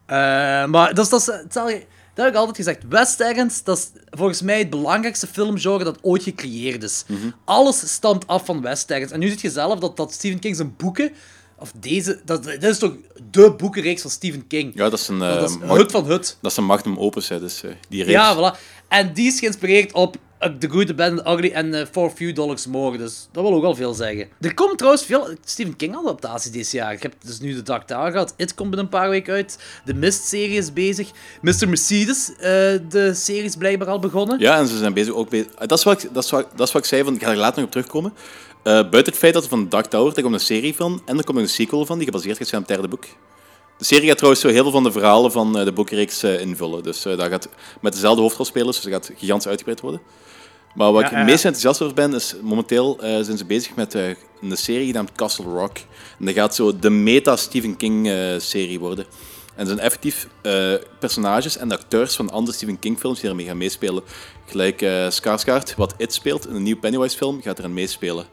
Eh, maar dat is, dat, is, dat heb ik altijd gezegd. Westerns, dat is volgens mij het belangrijkste filmgenre dat ooit gecreëerd is. Alles stamt af van westerns. En nu ziet je zelf dat, dat Stephen King zijn boeken, of deze, dat, dit is toch de boekenreeks van Stephen King. Ja, dat is een... Dat eh, is mag- Hut van Hut. Dat is een magnum opus, hè, dus eh, die reeks. Ja, voilà. En die is geïnspireerd op The Good, The Bad and The Ugly en uh, For Few Dollars More. Dus dat wil ook al veel zeggen. Er komt trouwens veel Stephen King adaptaties dit jaar. Ik heb dus nu de Dark Tower gehad. It komt binnen een paar weken uit. De Mist-serie is bezig. Mr. Mercedes, eh, de serie is blijkbaar al begonnen. Ja, en ze zijn bezig ook bezig. Dat is wat ik, dat is wat, dat is wat ik zei, van, ik ga er later nog op terugkomen. Eh, buiten het feit dat er van Dark Tower, daar komt een serie van, en er komt een sequel van, die gebaseerd zijn op het derde boek. De serie gaat trouwens zo heel veel van de verhalen van eh, de boekreeks eh, invullen. Dus eh, dat gaat met dezelfde hoofdrolspelers, dus dat gaat gigantisch uitgebreid worden. Maar wat ik het meest enthousiast over ben, is momenteel eh, zijn ze bezig met eh, een serie genaamd Castle Rock. En dat gaat zo de meta-Stephen King-serie worden. En zijn effectief eh, personages en acteurs van andere Stephen King-films die ermee gaan meespelen. Gelijk eh Skarsgård, wat It speelt in een nieuwe Pennywise-film, gaat erin meespelen.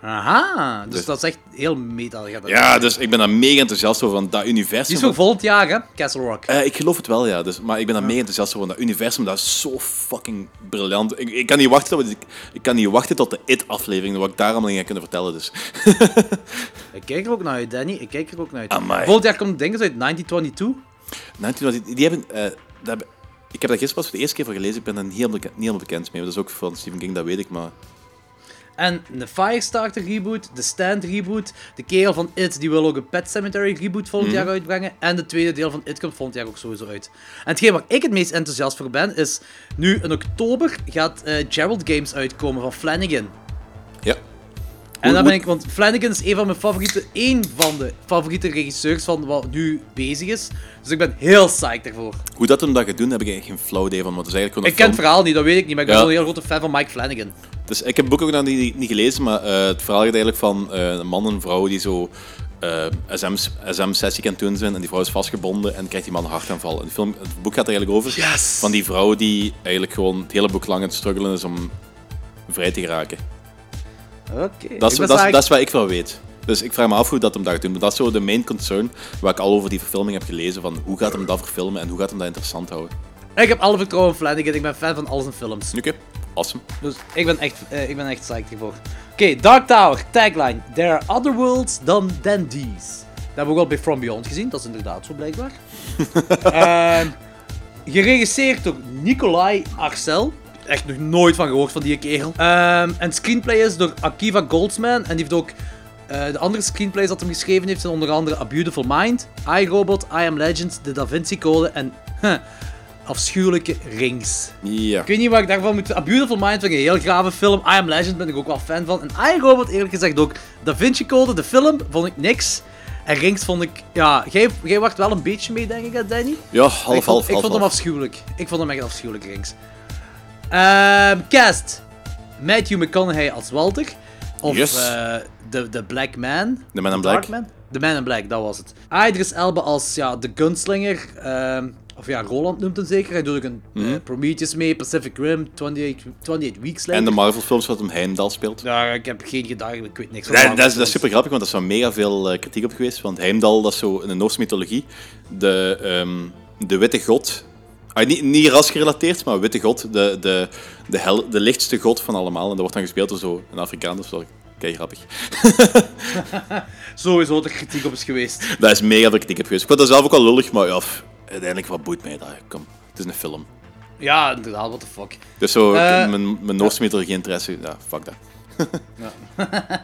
Aha, dus Dus- dat is echt heel meta. Ja, dus ik ben daar mega enthousiast over, van dat universum. Die is voor volgend jaar, hè? Castle Rock. Eh, ik geloof het wel, ja. Dus, maar ik ben daar mega enthousiast over. Dat universum, dat is zo fucking briljant. Ik, ik, kan niet wachten tot, ik, ik kan niet wachten tot de It-aflevering, wat ik daar allemaal in ga kunnen vertellen. Dus. Ik kijk er ook naar uit, Danny. Ik kijk er ook naar uit. Amai. Volgend jaar komt dingen uit 1922. 19, die, die hebben, eh, dat hebben- ik heb dat gisteren pas voor de eerste keer voor gelezen. Ik ben beke- niet helemaal bekend mee. Dat is ook van Stephen King, dat weet ik. Maar En de Firestarter reboot, de Stand reboot, de kerel van It die wil ook een Pet Cemetery reboot volgend Mhm. jaar uitbrengen. En de tweede deel van It komt volgend jaar ook sowieso uit. En hetgeen waar ik het meest enthousiast voor ben, is nu in oktober gaat eh, Gerald Games uitkomen van Flanagan. ja. En dan Hoe- ben ik, want Flanagan is een van mijn favoriete, één van de favoriete regisseurs van wat nu bezig is. Dus ik ben heel psyched daarvoor. Hoe dat hem dat gaat doen, heb ik eigenlijk geen flauw idee van. Het is eigenlijk Ik ken het verhaal niet, dat weet ik niet, maar ik ben Ja. wel een heel grote fan van Mike Flanagan. Dus ik heb het boek ook nog niet, niet gelezen, maar eh, het verhaal gaat eigenlijk van eh, een man en een vrouw die zo eh, SM, SM-sessie kan doen zijn en die vrouw is vastgebonden en krijgt die man een hartaanval. En de film, het boek gaat er eigenlijk over Yes! van die vrouw die eigenlijk gewoon het hele boek lang aan het struggelen is om vrij te geraken. Oké. Dat dat, is, psyched. dat is wat ik wel weet. Dus ik vraag me af hoe dat hem dat gaat doen. Maar dat is zo de main concern waar ik al over die verfilming heb gelezen. Van hoe gaat hem dat verfilmen en hoe gaat hem dat interessant houden. Ik heb alle vertrouwen in Flanagan. Ik ben fan van al zijn films. Oké, awesome. Dus ik ben echt, eh, ik ben echt psyched hiervoor. Oké, Dark Tower, tagline. There are other worlds than, than these. Dat hebben we ook al bij From Beyond gezien. Dat is inderdaad zo, blijkbaar. Ehm, geregisseerd door Nikolai Arcel. Echt nog nooit van gehoord van die kerel. Ehm, en screenplay is door Akiva Goldsman. En die heeft ook... eh, de andere screenplays dat hij geschreven heeft zijn onder andere A Beautiful Mind, iRobot, I Am Legend, The Da Vinci Code en huh, afschuwelijke Rings. Ja. Ik weet niet wat ik daarvan moet... A Beautiful Mind vind ik een heel grave film. I Am Legend ben ik ook wel fan van. En iRobot eerlijk gezegd ook. Da Vinci Code, de film, vond ik niks. En Rings vond ik... Ja, jij, jij wacht wel een beetje mee, denk ik, hè, Danny? Ja, ik half, vond, half, ik half, vond hem half. afschuwelijk. Ik vond hem echt afschuwelijk, Rings. Ehm, cast. Matthew McConaughey als Walter. Of Yes. eh, de, de Black Man. The Man in Black. Man? The Man in Black, dat was het. Idris Elba als ja, de gunslinger. ehm, of ja, Roland noemt hem zeker. Hij doet ook een eh, Prometheus mee, Pacific Rim, 28, 28 Weeks Later. En de Marvel films wat hem Heimdall speelt. Ja, ik heb geen gedachte, ik weet niks van Nee, dat, is, dat is super grappig, want er is wel mega veel eh, kritiek op geweest. Want Heimdall, dat is zo in de Noorse mythologie de, ehm, de witte god. Ah, niet, niet rasgerelateerd, maar witte god. De, de, de, hel, de lichtste god van allemaal. En dat wordt dan gespeeld door zo een Afrikaan. Dat is wel kei grappig. Sowieso dat er kritiek op is geweest. Daar is mega veel kritiek op geweest. Ik vond dat zelf ook al lullig, maar ja, uiteindelijk, wat boeit mij dat? Kom, het is een film. Ja, inderdaad, what the fuck. Dus zo, Eh, mijn, mijn Noorse mythologie interesse, ja, fuck dat.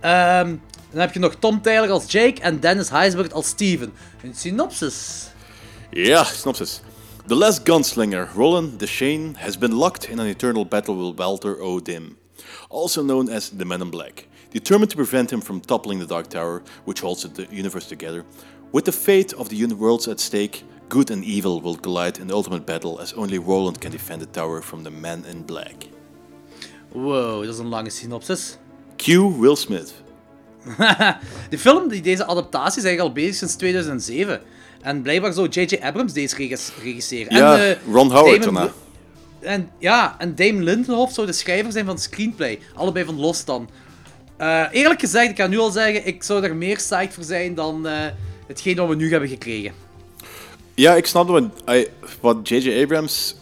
Ehm, dan heb je nog Tom Taylor als Jake en Dennis Heisberg als Steven. Een synopsis. Ja, synopsis. The last gunslinger, Roland Deshane, has been locked in an eternal battle with Walter O. Dim, also known as the Man in Black. Determined to prevent him from toppling the Dark Tower, which holds the universe together, with the fate of the worlds at stake, good and evil will collide in ultimate battle as only Roland can defend the tower from the Man in Black. Wow, dat is een lange synopsis. Q. Will Smith. De film, die, deze adaptatie, is eigenlijk al bezig sinds 2007. En blijkbaar zou J.J. Abrams deze regis- regisseren. Ja, en, Ron Howard daarna. En, ja, en Damon Lindelof zou de schrijver zijn van het screenplay. Allebei van Lost dan. Eh, eerlijk gezegd, ik kan nu al zeggen, ik zou er meer psyched voor zijn dan eh, hetgeen wat we nu hebben gekregen. Ja, ik snap wat- wat J.J. Abrams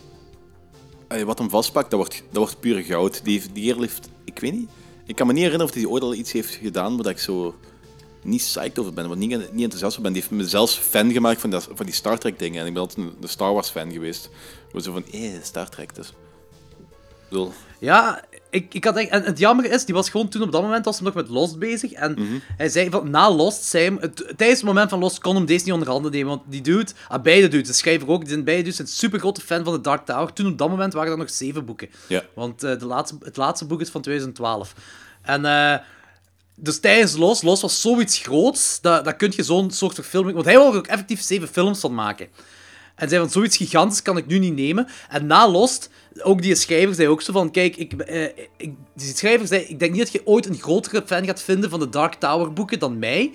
wat hem vastpakt, dat wordt, dat wordt pure goud. Die, heeft- die heeft, ik weet niet, ik kan me niet herinneren of hij ooit al iets heeft gedaan waar ik zo niet psyched over ben, waar niet, niet enthousiast over ben. Die heeft me zelfs fan gemaakt van, dat, van die Star Trek dingen. En ik ben altijd een, een Star Wars fan geweest. Waar zo van, eh, Star Trek dus. Ik bedoel, Ja, ik, ik had echt, en het jammer is, die was gewoon toen op dat moment was hij nog met Lost bezig. En hij zei van, na Lost, zei hem, het, tijdens het moment van Lost kon hem deze niet onder handen nemen. Want die dude, ah, beide dudes, de schrijver ook, die zijn beide dudes zijn super grote fan van de Dark Tower. Toen op dat moment waren er nog zeven boeken. Ja. Want eh, de laatste, het laatste boek is van 2012. En eh, dus tijdens Lost, Lost was zoiets groots, dat, dat kun je zo'n soort verfilming... Want hij wil er ook effectief zeven films van maken. En zei van, zoiets gigantisch kan ik nu niet nemen. En na Lost, ook die schrijver zei ook zo van, kijk, ik, eh, ik, die schrijver zei, ik denk niet dat je ooit een grotere fan gaat vinden van de Dark Tower boeken dan mij.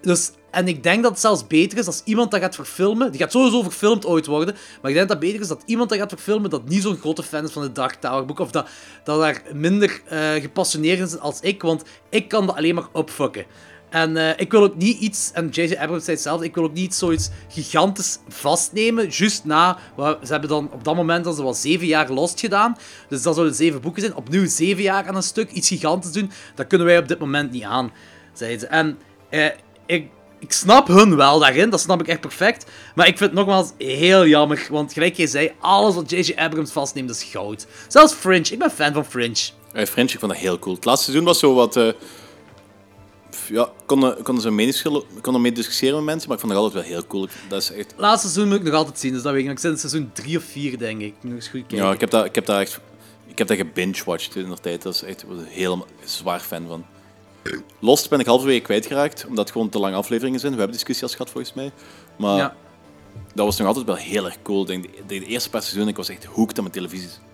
Dus, en ik denk dat het zelfs beter is als iemand dat gaat verfilmen. Die gaat sowieso verfilmd ooit worden. Maar ik denk dat het beter is dat iemand dat gaat verfilmen dat niet zo'n grote fan is van de Dark Tower boeken. Of dat, dat daar minder eh, gepassioneerd is als ik. Want ik kan dat alleen maar opfucken. En eh, ik wil ook niet iets, en J.J. Abrams zei hetzelfde, ik wil ook niet zoiets gigantisch vastnemen, juist na, ze hebben dan op dat moment dan ze zeven jaar Lost gedaan, dus dat zouden zeven boeken zijn, opnieuw zeven jaar aan een stuk, iets gigantisch doen, dat kunnen wij op dit moment niet aan, zeiden ze. En eh, ik, ik snap hun wel daarin, dat snap ik echt perfect, maar ik vind het nogmaals heel jammer, want gelijk jij zei, alles wat J.J. Abrams vastneemt is goud. Zelfs Fringe, ik ben fan van Fringe. eh, French, ik vond dat heel cool. Het laatste seizoen was zo wat... eh, ja, konden, konden ze meningsschillen- konden mee discussiëren met mensen, maar ik vond dat altijd wel heel cool. Dat is echt... Laatste seizoen moet ik nog altijd zien, dus dat weet ik nog. Ik zit in seizoen 3 of 4, denk ik. Moet nog eens goed kijken. Ja, ik heb dat, ik heb dat echt... Ik heb dat gebinge-watched in de tijd. Dat is echt ik was heel zwaar fan van. Lost ben ik halverwege kwijtgeraakt, omdat het gewoon te lange afleveringen zijn. We hebben discussie al gehad volgens mij. Maar Ja. dat was nog altijd wel heel erg cool. Ik denk, de, de eerste paar seizoenen, ik was echt hooked aan mijn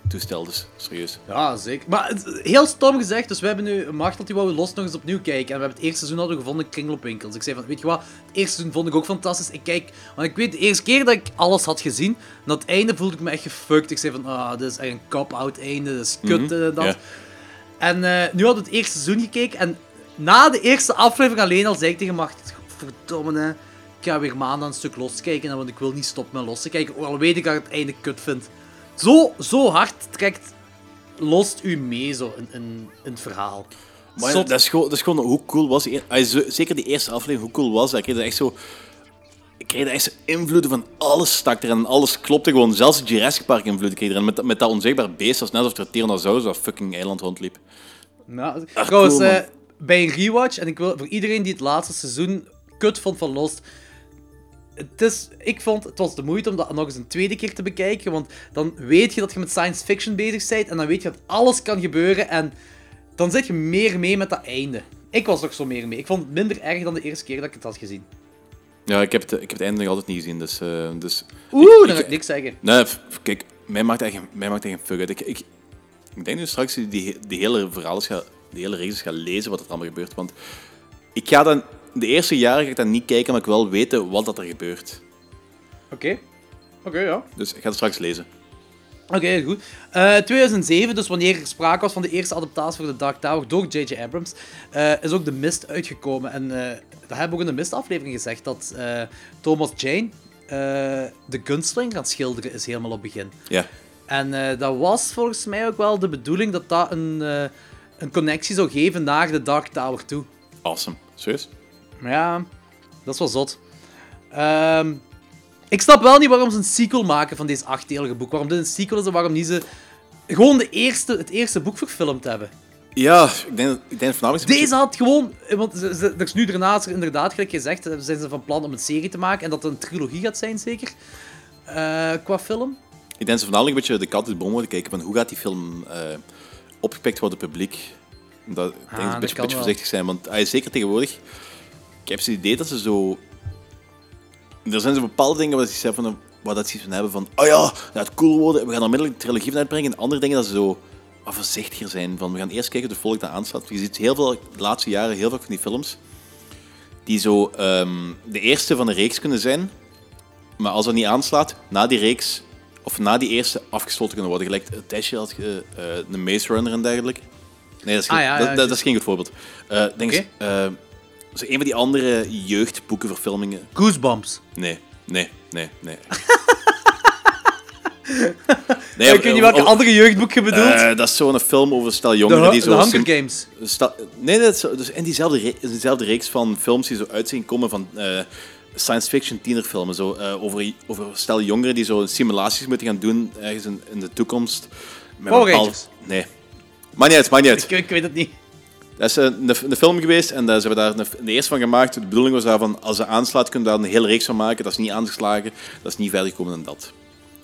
televisietoestel. Dus serieus. Ja, zeker. Maar het- heel stom gezegd, dus we hebben nu Machtel die wou we Lost nog eens opnieuw kijken. En we hebben het eerste seizoen hadden we gevonden in kringloopwinkels. Ik zei van, weet je wat, het eerste seizoen vond ik ook fantastisch. Ik kijk, want ik weet de eerste keer dat ik alles had gezien, en dat einde voelde ik me echt gefucked. Ik zei van, ah, dit is echt een cop-out einde, dit is kut Mhm, en dat. ja. En eh, nu hadden we het eerste seizoen gekeken en na de eerste aflevering alleen al zei ik tegen Mart, verdomme hè, ik ga weer maanden een stuk loskijken, want ik wil niet stoppen met los te kijken, al weet ik dat ik het einde kut vind. Zo, zo hard trekt Lost u mee zo in, in, in het verhaal. Maar Zot. dat is, gewoon, dat is gewoon hoe cool was die- Zeker die eerste aflevering, hoe cool was dat? Ik kreeg echt zo. Ik kreeg echt zo invloeden van alles stak erin en alles klopte gewoon. Zelfs de Jurassic Park invloeden kreeg erin. Met, dat- met dat onzichtbaar beest, als net alsof er Tyrannosaurus op fucking eiland rondliep. Nou, Ach, trouwens, cool, eh, bij een rewatch, en ik wil voor iedereen die het laatste seizoen kut vond van Lost. Het is, ik vond het was de moeite om dat nog eens een tweede keer te bekijken. Want dan weet je dat je met science fiction bezig bent. En dan weet je dat alles kan gebeuren. En dan zit je meer mee met dat einde. Ik was nog zo meer mee. Ik vond het minder erg dan de eerste keer dat ik het had gezien. Ja, ik heb het, ik heb het einde nog altijd niet gezien, dus... eh, dus Oeh, ik- dan ik- ga ik niks zeggen. Nee, kijk, mij maakt echt geen, mij maakt fuck uit. Ik, ik, ik denk nu straks die, die, hele verhaal ga, die hele reeks eens ga lezen wat er allemaal gebeurt. Want ik ga dan... De eerste jaren ga ik dan niet kijken, maar ik wil weten wat dat er gebeurt. Oké. Oké, ja. Dus ik ga het straks lezen. Oké, goed. Eh 2007, dus wanneer er sprake was van de eerste adaptatie voor de Dark Tower door J.J. Abrams, eh, is ook The Mist uitgekomen. En eh dat hebben we ook in de Mist-aflevering gezegd, dat eh, Thomas Jane eh, de Gunslinger gaat schilderen is helemaal op begin. Ja. En eh, dat was volgens mij ook wel de bedoeling dat dat een, eh, een connectie zou geven naar de Dark Tower toe. Awesome. Serieus? Ja, dat is wel zot. Ehm, ik snap wel niet waarom ze een sequel maken van deze achtdelige boek. Waarom dit een sequel is en waarom niet ze gewoon de eerste, het eerste boek verfilmd hebben. Ja, ik denk, dat- ik denk voornamelijk... Deze had gewoon... Want ze, ze- er is nu daarna is er inderdaad, gelijk gezegd, eh, zijn ze van plan om een serie te maken. En dat het een trilogie gaat zijn, zeker. Eh, qua film. Ik denk dat ze voornamelijk een beetje de kat in de boom moeten kijken van hoe gaat die film eh, opgepikt worden door het publiek. Dat, ik denk Ah, een beetje, beetje voorzichtig zijn, want ah, zeker tegenwoordig... Ik heb zo'n idee dat ze zo... Er zijn zo bepaalde dingen waar ze van, waar dat ze van hebben van... Oh ja, dat gaat cool worden, we gaan onmiddellijk een trilogie van uitbrengen. En andere dingen dat ze zo wat voorzichtiger zijn. Van, we gaan eerst kijken of de volk dat aanslaat. Je ziet heel veel, de laatste jaren heel veel van die films die zo ehm, de eerste van de reeks kunnen zijn. Maar als dat niet aanslaat, na die reeks, of na die eerste, afgesloten kunnen worden. Gelijk het testje had je, eh, de Maze Runner en dergelijke. Nee, dat is geen, Ah, ja, ja, dat, dat, dat juist. is geen goed voorbeeld. Eh denk eens, eh, zo een van die andere jeugdboekenverfilmingen. Goosebumps. Nee, nee, nee, nee. Nee, ik weet niet welke andere jeugdboek je bedoelt. Eh, dat is zo'n film over een stel jongeren de, die de zo... Hunger sim- Games. Sta- nee, dat is, zo- dus in diezelfde, re- in diezelfde reeks van films die zo uitzien komen van eh, science fiction tienerfilmen. Zo, eh, over, over stel jongeren die zo simulaties moeten gaan doen ergens in, in de toekomst. Met Power bepaald- Rangers. Nee. Maakt niet uit, niet uit. Ik, ik weet het niet. Dat is een, een, een film geweest en daar, ze hebben daar een eerste van gemaakt. De bedoeling was daarvan, als ze aanslaat, kunnen we daar een hele reeks van maken. Dat is niet aangeslagen, dat is niet verder gekomen dan dat.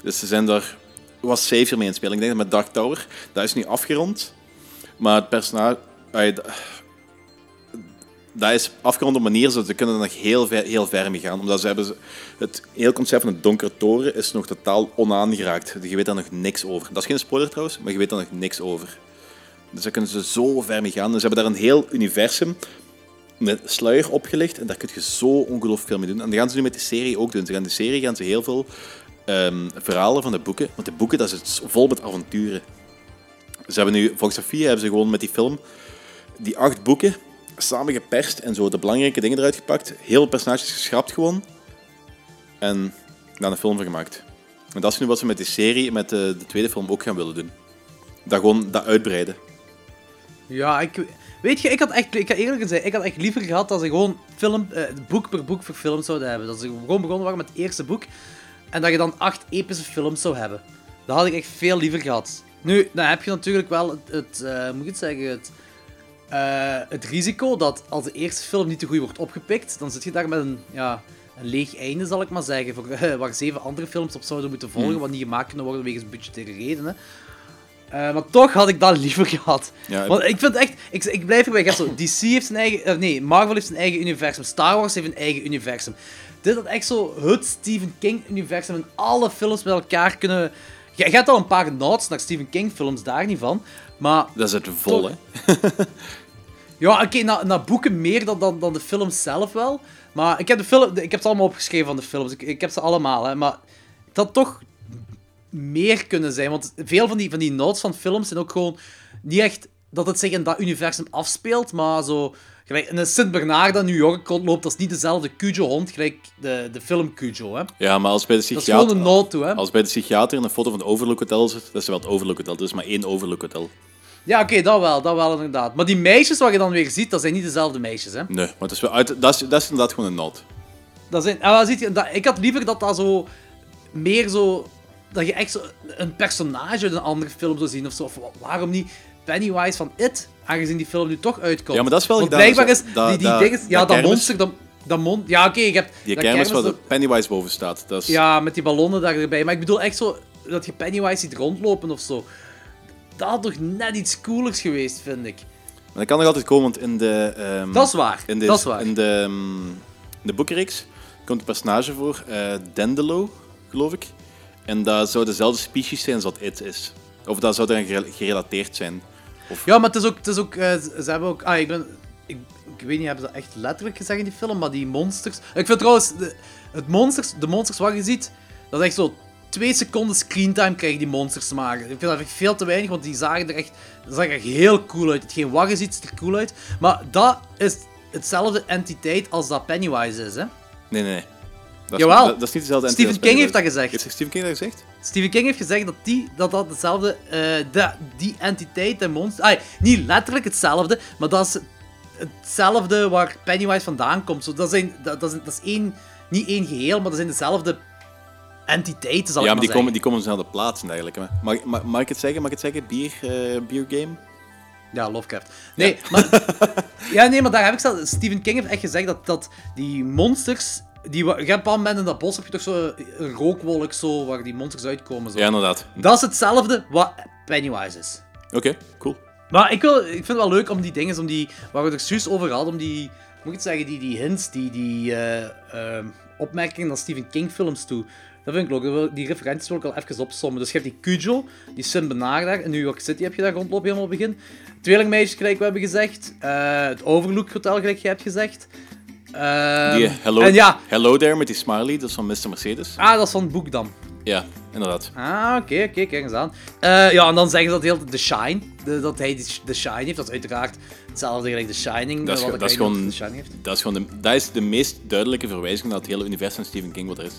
Dus ze zijn daar... was Savior mee in spelen. Ik denk dat met Dark Tower, dat is nu afgerond. Maar het personage... dat- is afgerond op manier, zodat ze kunnen er nog heel ver, heel ver mee gaan. Omdat ze hebben... Het hele concept van de donkere toren is nog totaal onaangeraakt. Je weet daar nog niks over. Dat is geen spoiler trouwens, maar je weet daar nog niks over. Dus daar kunnen ze zo ver mee gaan. Dus ze hebben daar een heel universum met sluier opgelicht. En daar kun je zo ongelooflijk veel mee doen. En dat gaan ze nu met de serie ook doen. Ze gaan de serie gaan ze heel veel ehm, verhalen van de boeken. Want de boeken, dat is vol met avonturen. Ze hebben nu, volgens Sofia hebben ze gewoon met die film die acht boeken samengeperst en zo de belangrijke dingen eruit gepakt. Heel personages geschrapt gewoon. En daar een film van gemaakt. En dat is nu wat ze met die serie, met de, de tweede film ook gaan willen doen. Dat gewoon dat uitbreiden. Ja, ik... Weet je, ik had echt... Ik ga eerlijk zijn, ik had echt liever gehad dat ze gewoon film, eh, boek per boek verfilmd zouden hebben. Dat ze gewoon begonnen waren met het eerste boek. En dat je dan acht epische films zou hebben. Dat had ik echt veel liever gehad. Nu, dan heb je natuurlijk wel het... het eh, moet ik het zeggen? Het, eh, het risico dat als de eerste film niet te goed wordt opgepikt, dan zit je daar met een, ja, een leeg einde, zal ik maar zeggen. Voor, waar zeven andere films op zouden moeten volgen, Hmm. wat niet gemaakt kunnen worden wegens budgettaire redenen. Eh, maar toch had ik dat liever gehad. Ja, Want ik vind echt, ik, ik blijf erbij. Zo, DC heeft zijn eigen, eh, nee, Marvel heeft zijn eigen universum, Star Wars heeft een eigen universum. Dit had echt zo het Stephen King universum en alle films met elkaar kunnen. Je, je hebt al een paar nods naar Stephen King films, daar niet van. Maar Dat is het vol, hè? ja, oké, na, na boeken meer dan, dan, dan de films zelf wel. Maar ik heb, de film, ik heb ze allemaal opgeschreven van de films. Ik, ik heb ze allemaal, hè. Maar dat toch meer kunnen zijn. Want veel van die, van die notes van films zijn ook gewoon niet echt dat het zich in dat universum afspeelt. Maar zo, Gelijk, een Sint-Bernard dat in New York rondloopt, dat is niet dezelfde Cujo-hond gelijk de, de film Cujo, hè. Ja, maar als bij de Dat is psychiater... gewoon een nood toe, hè. Als bij de psychiater een foto van het Overlook Hotel zit, dat is wel het Overlook Hotel. Er is maar één Overlook Hotel. Ja, oké, dat wel, dat wel inderdaad. Maar die meisjes wat je dan weer ziet, dat zijn niet dezelfde meisjes, hè. Nee, maar het is wel uit, dat, is, dat is inderdaad gewoon een nood. Dat zijn, wat ziet je, dat, ik had liever dat dat zo meer zo. Dat je echt zo een personage uit een andere film zou zien of zo. Of wa- waarom niet Pennywise van It, aangezien die film nu toch uitkomt. Ja, maar dat is wel Want blijkbaar zo. is die, die ja, dat kermis. monster, dat, dat mon, ja, oké, je hebt Die dat kermis waar kermis de Pennywise boven staat. Dat is, Ja, met die ballonnen daar erbij. Maar ik bedoel echt zo dat je Pennywise ziet rondlopen of zo. Dat had toch net iets coolers geweest, vind ik. Maar dat kan nog altijd komen, want in de... ehm, Dat is waar, In de, dat is waar. In de, ehm, in de boekenreeks komt een personage voor, Dendelo, geloof ik. En dat zou dezelfde species zijn als wat It is. Of dat zou eraan gere- gerelateerd zijn. Of, Ja, maar het is ook... Het is ook eh, ze hebben ook... Ah, ik ben... Ik, ik weet niet, hebben ze dat echt letterlijk gezegd in die film? Maar die monsters... Ik vind trouwens... De, het monsters, de monsters wat je ziet... Dat is echt zo... Twee seconden screentime krijgen die monsters te maken. Ik vind dat echt veel te weinig, want die zagen er echt... Zag er echt heel cool uit. Hetgeen wat je ziet, ziet er cool uit. Maar dat is hetzelfde entiteit als dat Pennywise is, hè? Nee, nee, nee. Dat is, Jawel. Dat, dat is niet dezelfde Stephen King heeft dat gezegd. Heeft Stephen King dat gezegd? Stephen King heeft gezegd dat die, dat, dat hetzelfde, eh, die entiteit en monster, ah, niet letterlijk hetzelfde, maar dat is hetzelfde waar Pennywise vandaan komt. Zo, dat, zijn, dat, dat, is, dat is één, niet één geheel, maar dat zijn dezelfde entiteiten, zal ja, ik maar maar die komen, die komen op dezelfde plaatsen eigenlijk. hè. Mag, mag, mag ik het zeggen? Mag ik het zeggen? Bier, eh bier game? Ja, Lovecraft. Nee, maar, ja, nee, maar daar heb ik zelf... Stephen King heeft echt gezegd dat, dat die monsters... Die, je hebt moment in dat bos heb je toch zo een rookwolk zo, waar die monsters uitkomen. Zo. Ja, inderdaad. Dat is hetzelfde wat Pennywise is. Oké, cool. Maar ik, wil, ik vind het wel leuk om die dingen, om die, waar we het juist over hadden, om die, moet ik het zeggen, die, die hints, die, die eh, ehm, opmerkingen naar Stephen King films toe. Dat vind ik leuk. Die referenties wil ik al even opsommen. Dus je hebt die Cujo, die Sim Bernard daar, in New York City heb je daar rondlopen helemaal begin. Tweelingmeisjes, gelijk we hebben gezegd. Eh, het Overlook Hotel, gelijk je hebt gezegd. Ehm, Die hello, En ja, hello There met die smiley, dat is van Mr. Mercedes. ah, dat is van het boek dan. Ja, inderdaad. Ah, oké, oké, kijk eens aan. Eh, ja, en dan zeggen ze dat heel The Shine, de, dat hij The Shine heeft. Dat is uiteraard hetzelfde gelijk The Shining. Dat is, eh, wat dat, is gewoon, Shining heeft. dat, is gewoon de, dat is de meest duidelijke verwijzing naar het hele universum Stephen King wat er is.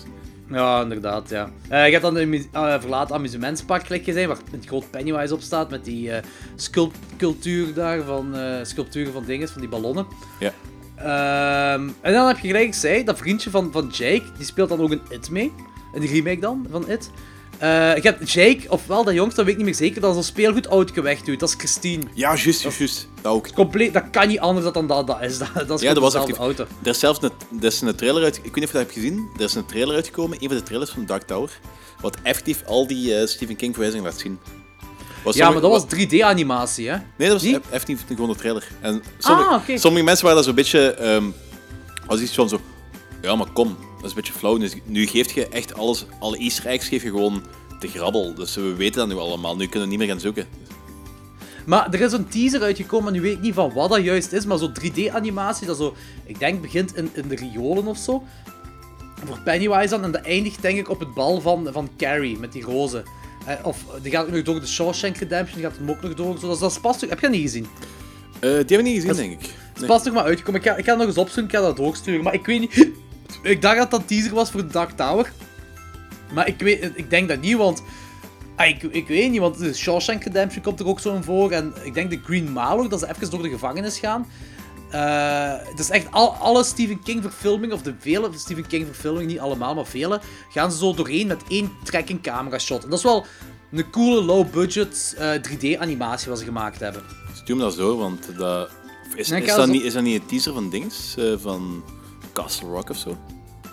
Ja, inderdaad, ja. Eh, je hebt dan een mu- eh, verlaten amusementspark gelijk gezien, waar met groot Pennywise op staat, met die eh, sculptuur daar, van, eh, sculpturen van dingen, van die ballonnen. Ja. Ehm, en dan heb je gelijk gezegd, dat vriendje van, van Jake, die speelt dan ook een It mee. De remake dan, van It. Eh, je hebt Jake, ofwel dat jongste, dat weet ik niet meer zeker, dat is een speelgoedautootje wegdoet. Dat is Christine. Ja, juist, juist, juist. Dat ook. Compleet, dat kan niet anders dan dat dat is. Dat, dat is Ja, dat was effectief. auto. Er is zelfs een, er is een trailer uit. Ik weet niet of je dat hebt gezien. Er is een trailer uitgekomen, een van de trailers van Dark Tower, wat effectief al die eh, Stephen King verwijzingen laat zien. Was Ja, sommige- maar dat was 3D-animatie, hè? Nee, dat was Niet? eff- effectief gewoon een trailer. En sommige, Ah, sommige mensen waren dat zo'n beetje... ehm als iets van zo... Ja, maar kom. Dat is een beetje flauw. Dus nu geef je echt alles... Alle easter eggs geef je gewoon te grabbel. Dus we weten dat nu allemaal. Nu kunnen we niet meer gaan zoeken. Maar er is een teaser uitgekomen, en nu weet ik niet van wat dat juist is, maar zo 3D-animatie, dat zo, ik denk, begint in, in de riolen of zo. Voor Pennywise dan, en dat eindigt denk ik op het bal van, van Carrie, met die rozen. Eh, of die gaat ook nog door de Shawshank Redemption, die gaat hem ook nog door. Zo, dat, is- dat is pas toch, heb je dat niet gezien? Eh, die hebben we niet gezien, Dat denk ik. Het is Nee. pas toch maar uitgekomen. Ik ga, ik ga het nog eens opzoeken, ik ga dat doorsturen. Maar ik weet niet... Ik dacht dat dat teaser was voor de Dark Tower. Maar ik, weet, ik denk dat niet, want... ah, Ik, ik weet niet, want de Shawshank Redemption komt er ook zo in voor. En ik denk de Green Mile ook, dat ze even door de gevangenis gaan. Eh, het is echt al, alle Stephen King verfilmingen, of de vele Stephen King verfilmingen, niet allemaal, maar vele, gaan ze zo doorheen met één tracking camera shot. En dat is wel een coole low-budget 3D animatie wat ze gemaakt hebben. Stuur me dat zo, want dat... Is, is, dat zo- niet, is dat niet een teaser van Dings? eh, van Castle Rock of zo?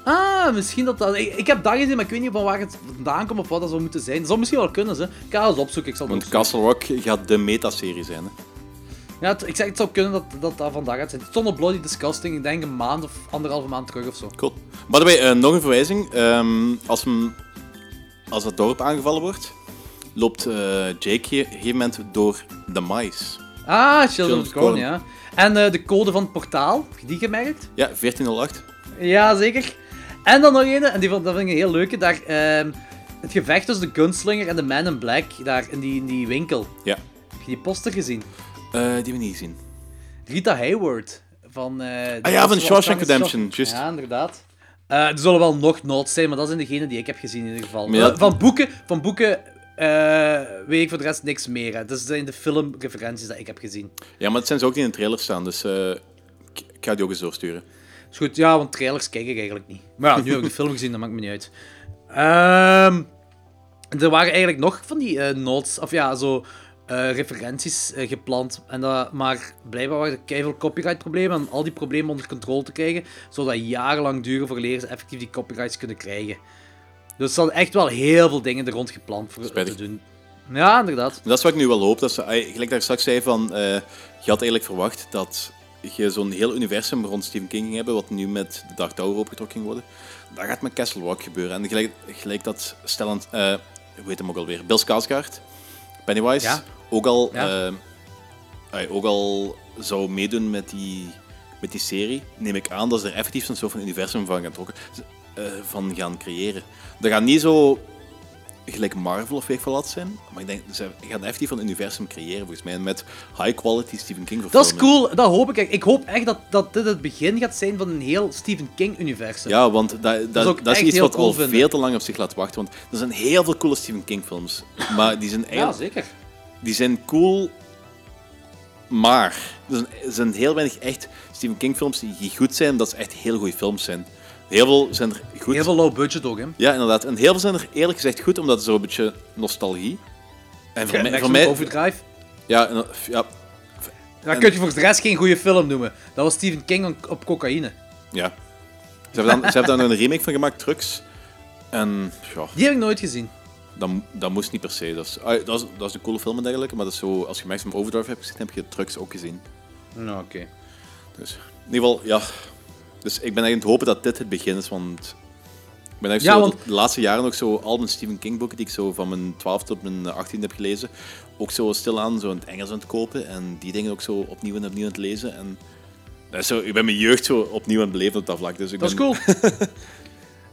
Ah, misschien dat dat... Ik, ik heb dat gezien, maar ik weet niet van waar het vandaan komt of wat dat zou moeten zijn. Dat zou misschien wel kunnen, ze. Ik ga eens opzoeken, ik zal Want opzoeken. Castle Rock gaat de metaserie zijn, hè? Ja, het- ik zeg, het zou kunnen dat dat, dat vandaag gaat zijn. Het stond op Bloody Disgusting, ik denk een maand of anderhalve maand terug of zo. Cool. Maar daarbij, eh, nog een verwijzing. Ehm, als, hem, als het dorp aangevallen wordt, loopt eh, Jake hier een gegeven moment door de mais. Ah, Children of Corn, ja. En eh, de code van het portaal, heb je die gemerkt? Ja, 1408. Ja, zeker. En dan nog een, en die, vond- dat vind ik een heel leuke, daar, ehm, het gevecht tussen de gunslinger en de man in black, daar in die, in die winkel. Ja. Heb je die poster gezien? Eh, die we niet gezien. Rita Hayward van... eh, Ah ja, van Shawshank Redemption, juist. Ja, inderdaad. Eh, er zullen wel nog notes zijn, maar dat zijn degenen die ik heb gezien in ieder geval. Ja, van boeken, van boeken eh, weet ik voor de rest niks meer. Hè. Dat zijn de filmreferenties dat ik heb gezien. Ja, maar het zijn ze ook die in de trailer staan, dus eh, ik, ga die ook eens doorsturen. Is goed, ja, want trailers kijk ik eigenlijk niet. Maar ja, nu heb ik de film gezien, dat maakt me niet uit. Ehm, er waren eigenlijk nog van die eh, notes, of ja, zo eh, referenties eh, gepland. En dat, maar blijkbaar waren er keiveel copyright-problemen en al die problemen onder controle te krijgen, zodat dat jarenlang duren voor ze effectief die copyrights kunnen krijgen. Dus ze hadden echt wel heel veel dingen er rond gepland voor Spijtig. te doen. Ja, inderdaad. Dat is wat ik nu wel hoop. Dat ze, gelijk daar straks zei van, eh, je had eigenlijk verwacht dat je zo'n heel universum rond Stephen King ging hebben, wat nu met de Dark Tower opgetrokken ging worden. Dat gaat met Castle Rock gebeuren. En gelijk, gelijk dat stellend, eh hoe heet hem ook alweer? Bill Skarsgård, Pennywise, Ja. Ook, al, Ja. ay, ook al zou meedoen met die, met die serie, neem ik aan dat ze er effectief een soort van universum van gaan, trokken, eh, van gaan creëren. Dat gaat niet zo gelijk Marvel of weet wat zijn. Maar ik denk, ze gaan effectief een universum creëren volgens mij. Met high quality Stephen King Dat is cool, dat hoop ik echt. Ik hoop echt dat, dat dit het begin gaat zijn van een heel Stephen King-universum. Ja, want dat, dat, is dat, iets wat cool al veel te lang op zich laat wachten. Want er zijn heel veel coole Stephen King films. Maar die zijn Ja, eigenlijk... zeker. Die zijn cool, maar er zijn, heel weinig echt Stephen King films die goed zijn, dat ze echt heel goede films zijn. Heel veel zijn er goed. Heel veel low budget ook, hè. Ja, inderdaad. En heel veel zijn er eerlijk gezegd goed, omdat zo een beetje nostalgie. En voor mij... Voor mij Overdrive. ja, en- ja, Dat kun je voor de rest geen goede film noemen. Dat was Stephen King op- cocaïne. ja. Ze hebben, dan, ze hebben daar een remake van gemaakt, Trucks. En ja, Die heb ik nooit gezien. Dat, dat moest niet per se. Dat is, ah, dat, is, dat is een coole film en dergelijke, maar dat is zo, als je Maximum Overdrive hebt gezien, heb je Trucks ook gezien. Nou, oké. Dus in ieder geval, ja. Dus ik ben eigenlijk hopen dat dit het begin is, want ik ben eigenlijk Ja, zo want- de laatste jaren ook zo al mijn Stephen King boeken die ik zo van mijn 12 tot mijn 18 heb gelezen, ook zo stilaan zo in het Engels aan het kopen en die dingen ook zo opnieuw en opnieuw aan het lezen. En dat is zo, ik ben mijn jeugd zo opnieuw aan het beleven op dat vlak. Dus ik Dat is ben, cool.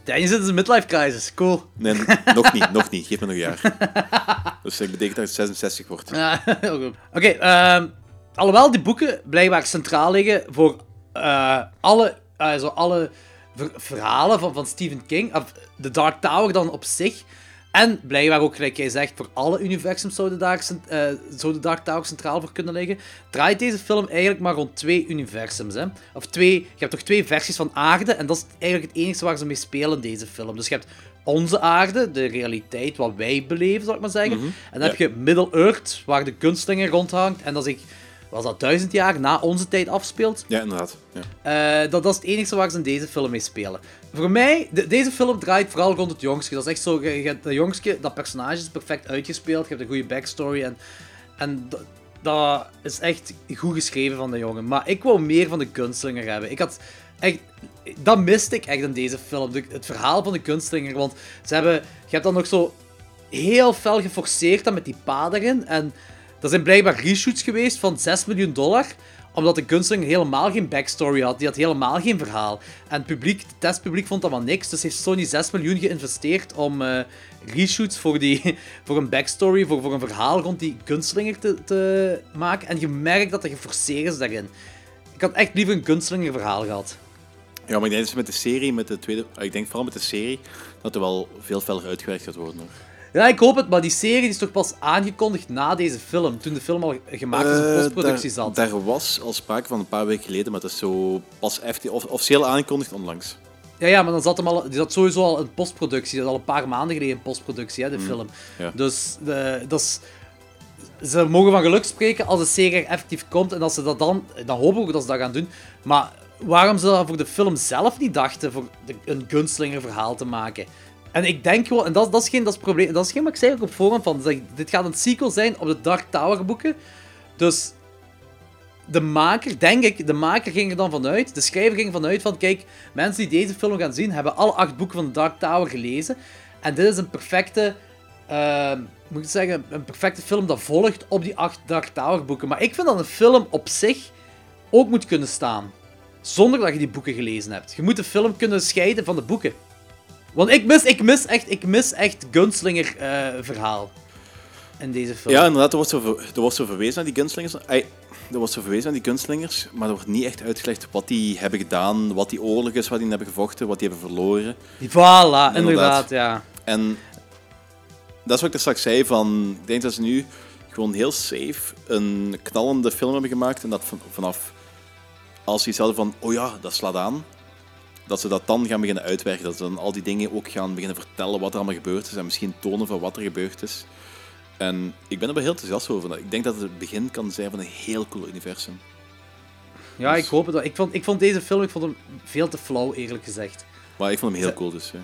Danny zit in zijn midlife crisis. Cool. Nee, nog niet, nog niet. Geef me nog een jaar. Dus dat betekent dat het 66 wordt. Ja, heel goed. Oké, ehm, alhoewel die boeken blijkbaar centraal liggen voor eh, alle, eh, zo alle ver- verhalen van, van Stephen King, of The Dark Tower dan op zich, en blijkbaar ook, gelijk jij zegt, voor alle universums zou de, Dark, cent- eh, zou de Dark Tower centraal voor kunnen liggen, draait deze film eigenlijk maar rond twee universums. Hè? Of twee, je hebt toch twee versies van aarde, en dat is eigenlijk het enige waar ze mee spelen in deze film. Dus je hebt onze aarde, de realiteit, wat wij beleven, zal ik maar zeggen. En dan heb je Middle-earth, waar de kunstlinger rondhangt, en dat is ik, was dat duizend jaar na onze tijd afspeelt. Ja, inderdaad. Ja. Eh, dat, dat is het enige waar ze in deze film mee spelen. Voor mij, de- deze film draait vooral rond het jongske. Dat is echt zo, je, je hebt dat jongske, dat personage is perfect uitgespeeld, je hebt een goede backstory en, en dat, dat is echt goed geschreven van de jongen. Maar ik wou meer van de kunstlinger hebben. Ik had echt, dat miste ik echt in deze film, de- het verhaal van de kunstlinger. Want ze hebben, je hebt dan nog zo heel fel geforceerd dan met die pa erin. En er zijn blijkbaar reshoots geweest van 6 miljoen dollar omdat de kunstlinger helemaal geen backstory had. Die had helemaal geen verhaal. En het publiek, het testpubliek vond dat wel niks. Dus heeft Sony 6 miljoen geïnvesteerd om eh, reshoots voor, die, voor een backstory, voor, voor een verhaal rond die kunstlinger te, te maken. En je merkt dat er geforceerd is daarin. Ik had echt liever een kunstlinger verhaal gehad. ja, maar ik denk dat met de serie, met de tweede... Ik denk vooral met de serie, dat er wel veel feller uitgewerkt gaat worden. Hoor. Ja, ik hoop het, maar die serie is toch pas aangekondigd na deze film. Toen de film al gemaakt is en Eh, postproductie zat. Daar was al sprake van een paar weken geleden, maar dat is zo pas of, officieel aangekondigd onlangs. Ja, ja, maar dan zat hem al, die zat sowieso al in postproductie. Dat is al een paar maanden geleden in postproductie, hè, de Mm, film. ja. Dus de, dat is, ze mogen van geluk spreken als de serie er effectief komt. En als ze dat dan, dan hopen we dat ze dat gaan doen. Maar waarom ze dat voor de film zelf niet dachten, voor de- een gunstlinger verhaal te maken? En ik denk gewoon, en dat, dat is geen dat is probleem, dat is geen wat ik zei ook op voorhand van. zeg, dit gaat een sequel zijn op de Dark Tower boeken. Dus de maker, denk ik, de maker ging er dan vanuit, de schrijver ging vanuit van, kijk, mensen die deze film gaan zien, hebben alle acht boeken van de Dark Tower gelezen. En dit is een perfecte, ehm, moet ik zeggen, een perfecte film dat volgt op die acht Dark Tower boeken. Maar ik vind dat een film op zich ook moet kunnen staan. Zonder dat je die boeken gelezen hebt. Je moet de film kunnen scheiden van de boeken. Want ik mis, ik mis echt, ik mis echt Gunslinger eh, verhaal in deze film. Ja, inderdaad, er wordt zo, ver- er wordt zo verwezen naar die gunslingers. Er wordt zo verwezen aan die kunstslingers, maar er wordt niet echt uitgelegd wat die hebben gedaan, wat die oorlog is, wat die hebben gevochten, wat die hebben verloren. Voilà, inderdaad, ja. En dat is wat ik er straks zei, van, ik denk dat ze nu gewoon heel safe een knallende film hebben gemaakt en dat van- vanaf als ze iets hadden van, oh ja, dat slaat aan, dat ze dat dan gaan beginnen uitwerken. Dat ze dan al die dingen ook gaan beginnen vertellen wat er allemaal gebeurd is en misschien tonen van wat er gebeurd is. En ik ben er wel heel enthousiast over. Ik denk dat het het begin kan zijn van een heel cool universum. Ja, ik hoop het wel. Ik vond, ik vond deze film ik vond hem veel te flauw, eerlijk gezegd. Maar ik vond hem heel cool, dus ja.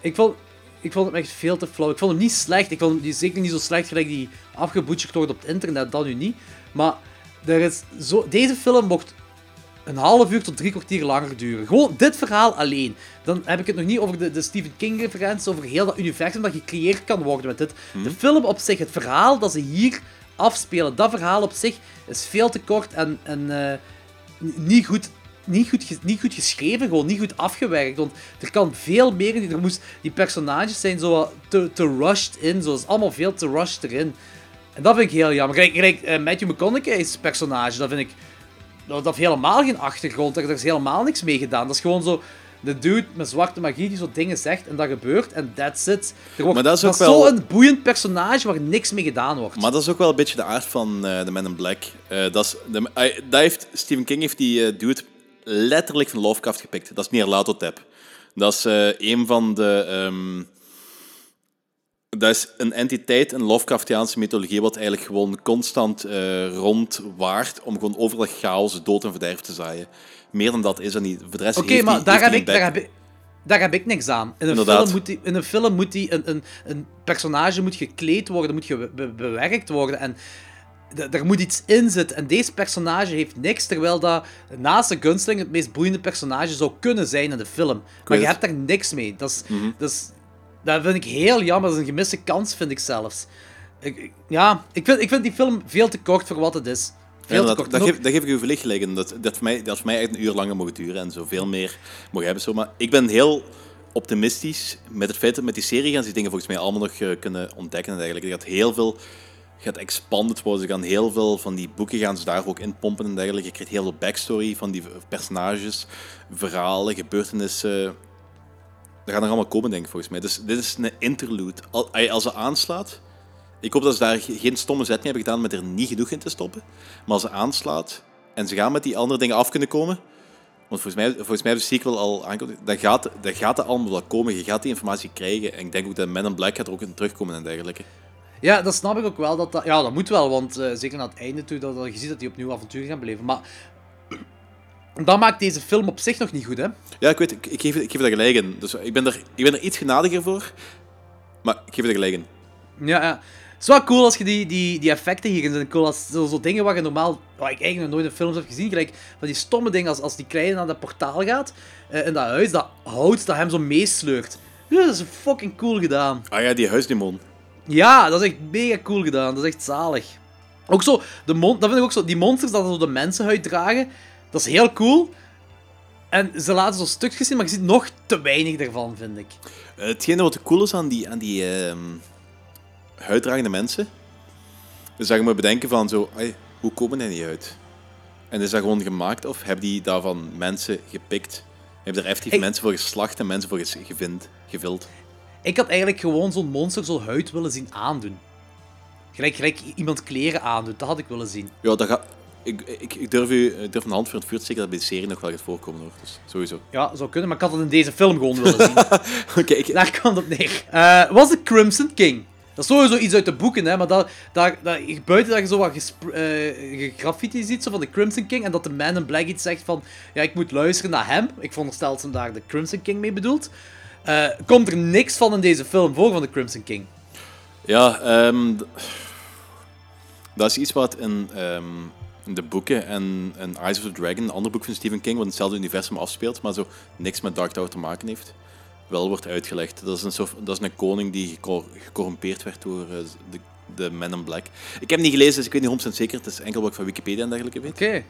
Ik vond, ik vond hem echt veel te flauw. Ik vond hem niet slecht. Ik vond hem zeker niet zo slecht gelijk die afgeboetseerd wordt op het internet, dat nu niet. Maar er is zo, deze film mocht een half uur tot drie kwartier langer duren. Gewoon dit verhaal alleen. Dan heb ik het nog niet over de, de Stephen King-referenties, over heel dat universum dat gecreëerd kan worden met dit. De film op zich, het verhaal dat ze hier afspelen, dat verhaal op zich is veel te kort en, en eh, niet goed. Niet goed, niet goed geschreven, gewoon niet goed afgewerkt. Want er kan veel meer in. Er moest, die personages zijn zo te, te rushed in. Zo, is allemaal veel te rushed erin. En dat vind ik heel jammer. Gelijk, gelijk eh, Matthew McConaughey's personage, dat vind ik... Dat, dat heeft helemaal geen achtergrond. Daar is helemaal niks mee gedaan. Dat is gewoon zo... De dude met zwarte magie die zo dingen zegt en dat gebeurt en that's it. Er wordt, Maar dat is ook is wel- zo'n boeiend personage waar niks mee gedaan wordt. Maar dat is ook wel een beetje de aard van eh de Man in Black. Eh, dat, is de, dat heeft, Stephen King heeft die eh, dude letterlijk van Lovecraft gepikt. Dat is Nyarlathotep. Dat is eh, een van de... ehm, dat is een entiteit in Lovecraftiaanse mythologie wat eigenlijk gewoon constant eh, rondwaart om gewoon overal chaos, dood en verderf te zaaien. Meer dan dat is er niet. Voor de rest Oké, maar daar heb, ik, een daar, heb ik, daar heb ik niks aan. In een Inderdaad. film moet, die, in een, film moet die, een, een, een personage moet gekleed worden, moet be- bewerkt worden. En er moet iets in zitten. En deze personage heeft niks, terwijl dat naast de Gunsling het meest boeiende personage zou kunnen zijn in de film. Maar je hebt daar niks mee. Dat, is, Mhm. dat, is, dat vind ik heel jammer. Dat is een gemiste kans, vind ik zelfs. Ik, ja, ik vind, ik vind die film veel te kort voor wat het is. Ja, Veel te dat, kort. dat, geef, dat geef ik u verlicht gelijk. Dat, dat, voor mij, dat voor mij echt een uur langer mogen duren en zoveel meer mogen hebben. Zo. Maar ik ben heel optimistisch met het feit dat met die serie gaan ze dingen volgens mij allemaal nog eh, kunnen ontdekken. En eigenlijk. Er gaat heel veel gaat expanded worden. Ze gaan heel veel van die boeken gaan ze daar ook in pompen en dergelijke. Je krijgt heel veel backstory van die personages, verhalen, gebeurtenissen. Dat gaat nog allemaal komen, denk ik, volgens mij. Dus dit is een interlude. Al- Als ze aanslaat, ik hoop dat ze daar ge- geen stomme zet mee hebben gedaan met er niet genoeg in te stoppen. Maar als ze aanslaat en ze gaan met die andere dingen af kunnen komen. Want volgens mij, volgens mij de sequel al aangekondigd. Dan gaat, dan gaat er allemaal wel komen. Je gaat die informatie krijgen. En ik denk ook dat Men in Black gaat er ook in terugkomen en dergelijke. Ja, dat snap ik ook wel. Dat dat, ja, dat moet wel, want eh, zeker naar het einde toe, dat, dat je ziet dat die opnieuw avonturen gaan beleven. Maar dat maakt deze film op zich nog niet goed, hè? Ja, ik weet, ik, ik, geef, ik geef er gelijk in. Dus ik ben er, ik ben er iets genadiger voor. Maar ik geef er gelijk in. Ja, ja. Het is wel cool als je die, die, die effecten hierin zijn. Cool als zo, zo dingen waar je normaal, waar ik eigenlijk nog nooit in films heb gezien, gelijk van die stomme dingen als, als die kleine naar dat portaal gaat, eh, in dat huis, dat hout dat hem zo meesleurt. Dat is fucking cool gedaan. Ah ja, die huisdemon. Ja, dat is echt mega cool gedaan. Dat is echt zalig. Ook zo, de mon dat vind ik ook zo, die monsters dat zo de mensenhuid dragen, dat is heel cool. En ze laten zo stukjes zien, maar je ziet nog te weinig ervan, vind ik. Eh, Hetgene wat cool is aan die, aan die ehm, huiddragende mensen, is dat je moet bedenken van zo, ai, hoe komen die niet uit? En is dat gewoon gemaakt of hebben die daarvan mensen gepikt? Hebben er effectief Ik- mensen voor geslacht en mensen voor gevind, gevild? Ik had eigenlijk gewoon zo'n monster zo huid willen zien aandoen. Gelijk, gelijk iemand kleren aandoet, dat had ik willen zien. Ja, dat gaat... Ik, ik, ik durf u ik durf een hand voor het vuur te steken dat bij de serie nog wel gaat voorkomen hoor. Dus sowieso. Ja, zou kunnen, maar ik had het in deze film gewoon willen zien. Ik- Daar kwam het op neer. Eh, was de Crimson King? Dat is sowieso iets uit de boeken, hè, maar dat, dat, dat, buiten dat je zo wat gespr- eh, graffiti ziet zo van de Crimson King en dat de Man in Black iets zegt van ja, ik moet luisteren naar hem. Ik veronderstel dat ze daar de Crimson King mee bedoelt. Eh, komt er niks van in deze film voor van de Crimson King? Ja, d- dat is iets wat in, in de boeken en, en Eyes of the Dragon, een ander boek van Stephen King, wat in hetzelfde universum afspeelt, maar zo niks met Dark Tower te maken heeft, wel wordt uitgelegd. Dat is een, soort, dat is een koning die gecor- gecorrumpeerd werd door eh, de, de Men in Black. Ik heb hem niet gelezen, dus ik weet niet 100% zeker. Het is enkel wat ik van Wikipedia en dergelijke weet. Oké.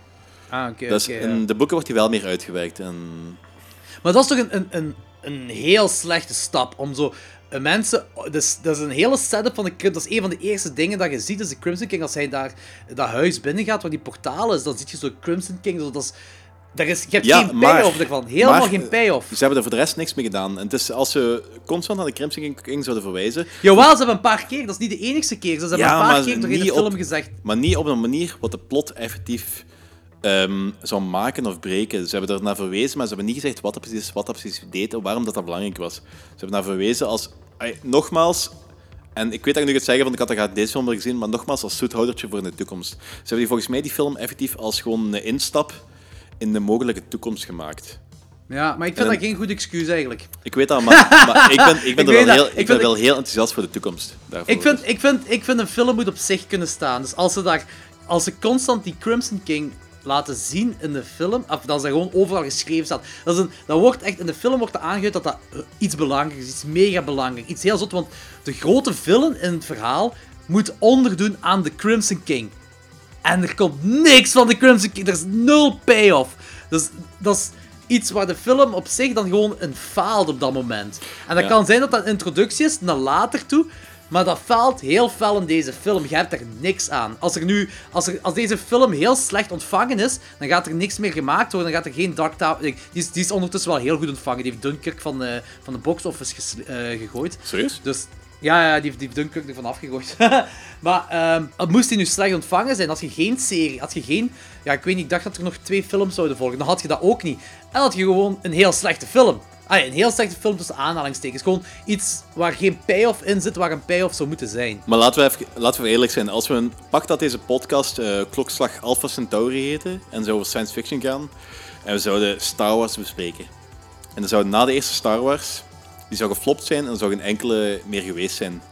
Ah, oké, in ja. de boeken wordt hij wel meer uitgewerkt. En... Maar dat is toch een, een, een, een heel slechte stap om zo mensen, dus, dat is een hele setup van de Crim- Dat is een van de eerste dingen dat je ziet, is de Crimson King. Als hij daar dat huis binnen gaat, waar die portaal is, dan zie je zo Crimson King. Zo, dat is, daar is, je hebt Ja, geen maar- payoff ervan. Helemaal maar, geen eh, payoff. Ze hebben er voor de rest niks mee gedaan. En het is als ze constant naar de Crimson King zouden verwijzen. Jawel, ze hebben een paar keer, dat is niet de enigste keer. Ze hebben Ja, een paar keer door in de film op- gezegd. Maar niet op een manier wat de plot effectief ehm, zou maken of breken. Ze hebben er naar verwezen, maar ze hebben niet gezegd wat dat precies, wat dat precies deed en waarom dat, dat belangrijk was. Ze hebben naar verwezen als... nogmaals, en ik weet dat ik nu het zeggen, want ik had dat deze film al gezien, maar nogmaals als zoethoudertje voor de toekomst. Ze hebben die volgens mij die film effectief als gewoon een instap in de mogelijke toekomst gemaakt. Ja, maar ik vind En- dat geen goed excuus eigenlijk. Ik weet dat, maar, maar ik ben, ik ben, Ik er wel, dat. heel, Ik ik ben vind- wel heel enthousiast voor de toekomst. Daarvoor. Ik vind, ik, vind, ik vind een film moet op zich kunnen staan. Dus als ze, daar, als ze constant die Crimson King laten zien in de film, of dat ze gewoon overal geschreven staat. Dat, is een, dat wordt echt, in de film wordt er aangegeven dat dat eh, iets belangrijks is, iets mega belangrijk, iets heel zot. Want de grote villain in het verhaal moet onderdoen aan de Crimson King. En er komt niks van de Crimson King. Er is nul payoff. Dus dat is iets waar de film op zich dan gewoon een faalt op dat moment. En dat Ja. kan zijn dat dat een introductie is naar later toe. Maar dat faalt heel fel in deze film. Je hebt er niks aan. Als, er nu, als, er, als deze film heel slecht ontvangen is, dan gaat er niks meer gemaakt worden. Dan gaat er geen Dark Tower... Die is, die is ondertussen wel heel goed ontvangen. Die heeft Dunkirk van de, van de box office ges- eh, gegooid. Serieus? Dus ja, ja die, heeft- die heeft Dunkirk ervan afgegooid. maar ehm, het moest hij nu slecht ontvangen zijn, had je geen serie, had je geen... Ja, ik weet niet, ik dacht dat er nog twee films zouden volgen. Dan had je dat ook niet. En had je gewoon een heel slechte film. Ah, een heel slechte film tussen aanhalingstekens. Gewoon iets waar geen payoff in zit, waar een payoff zou moeten zijn. Maar laten we, even, laten we eerlijk zijn. Als we een, pak dat deze podcast eh, Klokslag Alpha Centauri heette en zou over science fiction gaan en we zouden Star Wars bespreken. En dan zou na de eerste Star Wars, die zou geflopt zijn en er zou geen enkele meer geweest zijn.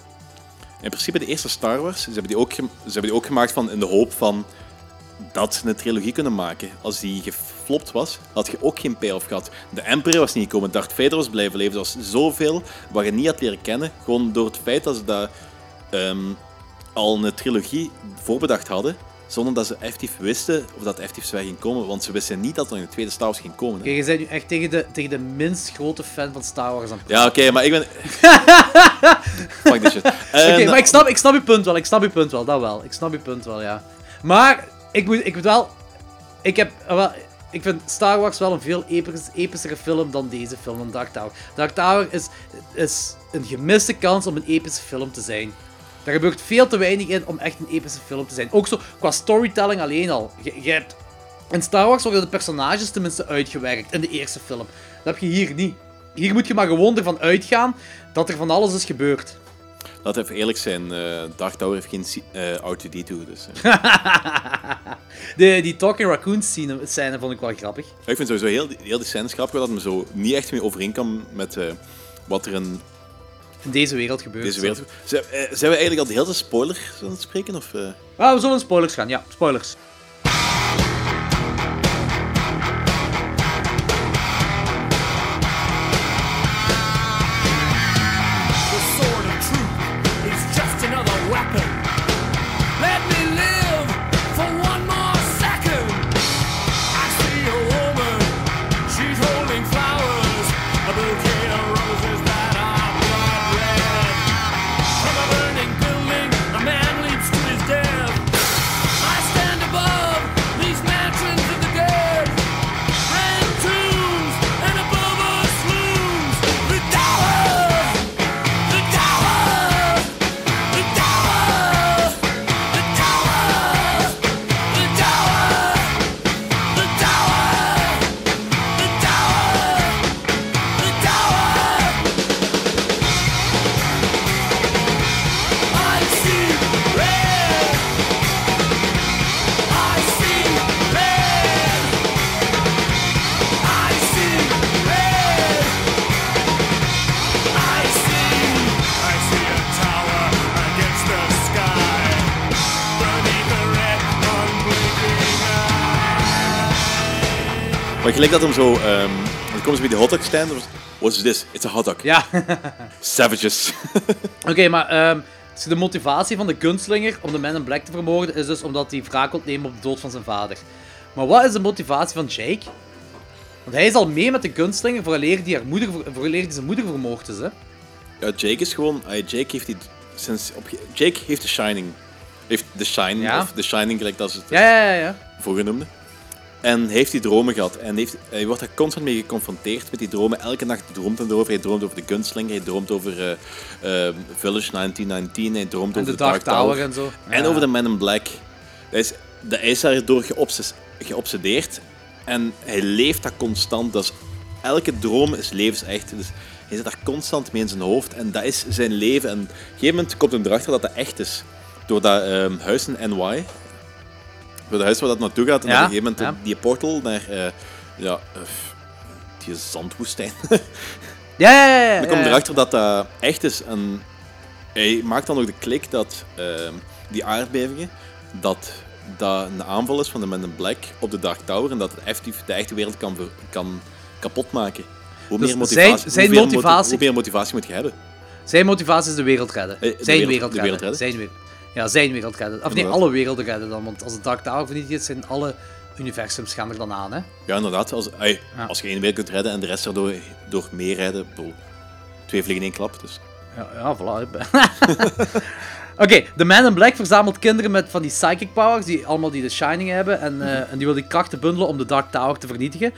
In principe de eerste Star Wars, ze hebben die ook, ze hebben die ook gemaakt van, in de hoop van dat ze een trilogie kunnen maken. Als die geflopt was, had je ook geen payoff gehad. De Emperor was niet gekomen, Darth Vader was blijven leven. Er was zoveel wat je niet had leren kennen, gewoon door het feit dat ze dat ehm, al een trilogie voorbedacht hadden, zonder dat ze effectief wisten of dat effectief zou ging komen. Want ze wisten niet dat er een tweede Star Wars ging komen. Kijk, je bent nu echt tegen de, tegen de minst grote fan van Star Wars aan het Ja, oké, maar ik ben... Fuck this shit. Oké, Ehm, maar ik snap, ik snap je punt wel. Ik snap je punt wel, dat wel. Ik snap je punt wel, ja. Maar, ik moet, ik moet wel... Ik heb wel... Ik vind Star Wars wel een veel episch, epischere film dan deze film, dan Dark Tower. Dark Tower is, is een gemiste kans om een epische film te zijn. Daar gebeurt veel te weinig in om echt een epische film te zijn. Ook zo qua storytelling alleen al. Je, je hebt... In Star Wars worden de personages tenminste uitgewerkt in de eerste film. Dat heb je hier niet. Hier moet je maar gewoon ervan uitgaan dat er van alles is gebeurd. Laten we even eerlijk zijn, eh Dark Tower heeft geen C- eh, R2D2, dus... eh. De, die Talking Raccoon scene, scène vond ik wel grappig. ik vind sowieso heel, heel die scènes grappig, dat me zo niet echt mee overeen kan met wat er in In deze wereld gebeurt. deze wereld... Zijn, zijn we eigenlijk al de hele tijd spoilers aan het spreken? Of? Ah, we zullen spoilers gaan, ja, spoilers. Gelijk dat hem zo... ehm dan komen ze bij de hotdog stand. What's this? It's a hotdog. Ja. Savages. Oké, maar dus de motivatie van de gunslinger om de Man in Black te vermoorden is dus omdat hij wraak wil nemen op de dood van zijn vader. Maar wat is de motivatie van Jake? Want hij is al mee met de gunslinger vooraleer die, haar moeder, vooraleer die zijn moeder vermoord is, hè? Ja, Jake is gewoon... ah, Jake heeft die... Sinds op, Jake heeft The Shining. Heeft The Shine, Ja. of The Shining, gelijk dat ze het Ja, ja, ja. ja. vroeger noemden. En heeft die dromen gehad. En heeft, hij wordt er constant mee geconfronteerd met die dromen. Elke nacht droomt hij erover. Hij droomt over de Gunslinger. Hij droomt over eh, eh, Village 1919. Hij droomt En over de Dark Tower en zo. En Ja. over de Man in Black. Hij is, de, hij is daardoor geobses- geobsedeerd. En hij leeft dat constant. Dus elke droom is levensecht. Dus hij zit daar constant mee in zijn hoofd. En dat is zijn leven. En op een gegeven moment komt hij erachter dat dat echt is. Door dat ehm, huis in NY. Het huis waar dat naartoe gaat. En Ja, op een gegeven moment ja. die portal naar eh, ja, eh, die zandwoestijn. Ja, ja, ja. ja, Dan komt ja. erachter dat dat echt is. En hij maakt dan ook de klik dat ehm, die aardbevingen, dat dat een aanval is van de Men in Black op de Dark Tower en dat het effectief de echte wereld kan, kan kapot maken. Hoe Dus meer motivatie, zijn- zijn hoe meer moti- motivatie- hoe meer motivatie moet je hebben? Zijn motivatie is de wereld redden. Eh, de zijn wereld- de redden. wereld redden? Zijn wereld. Ja, zijn wereld redden. Of nee, alle werelden redden dan. Want als de Dark Tower vernietigd is, zijn alle universums gaan er dan aan. Hè? Ja, inderdaad. Als, ey, Ja. als je één wereld kunt redden en de rest erdoor door meer redden, bedoel, twee vliegen in één klap. Dus. Ja, ja voilà. Oké, de Man in Black verzamelt kinderen met van die psychic powers, die allemaal die de Shining hebben, en, eh, en die wil die krachten bundelen om de Dark Tower te vernietigen.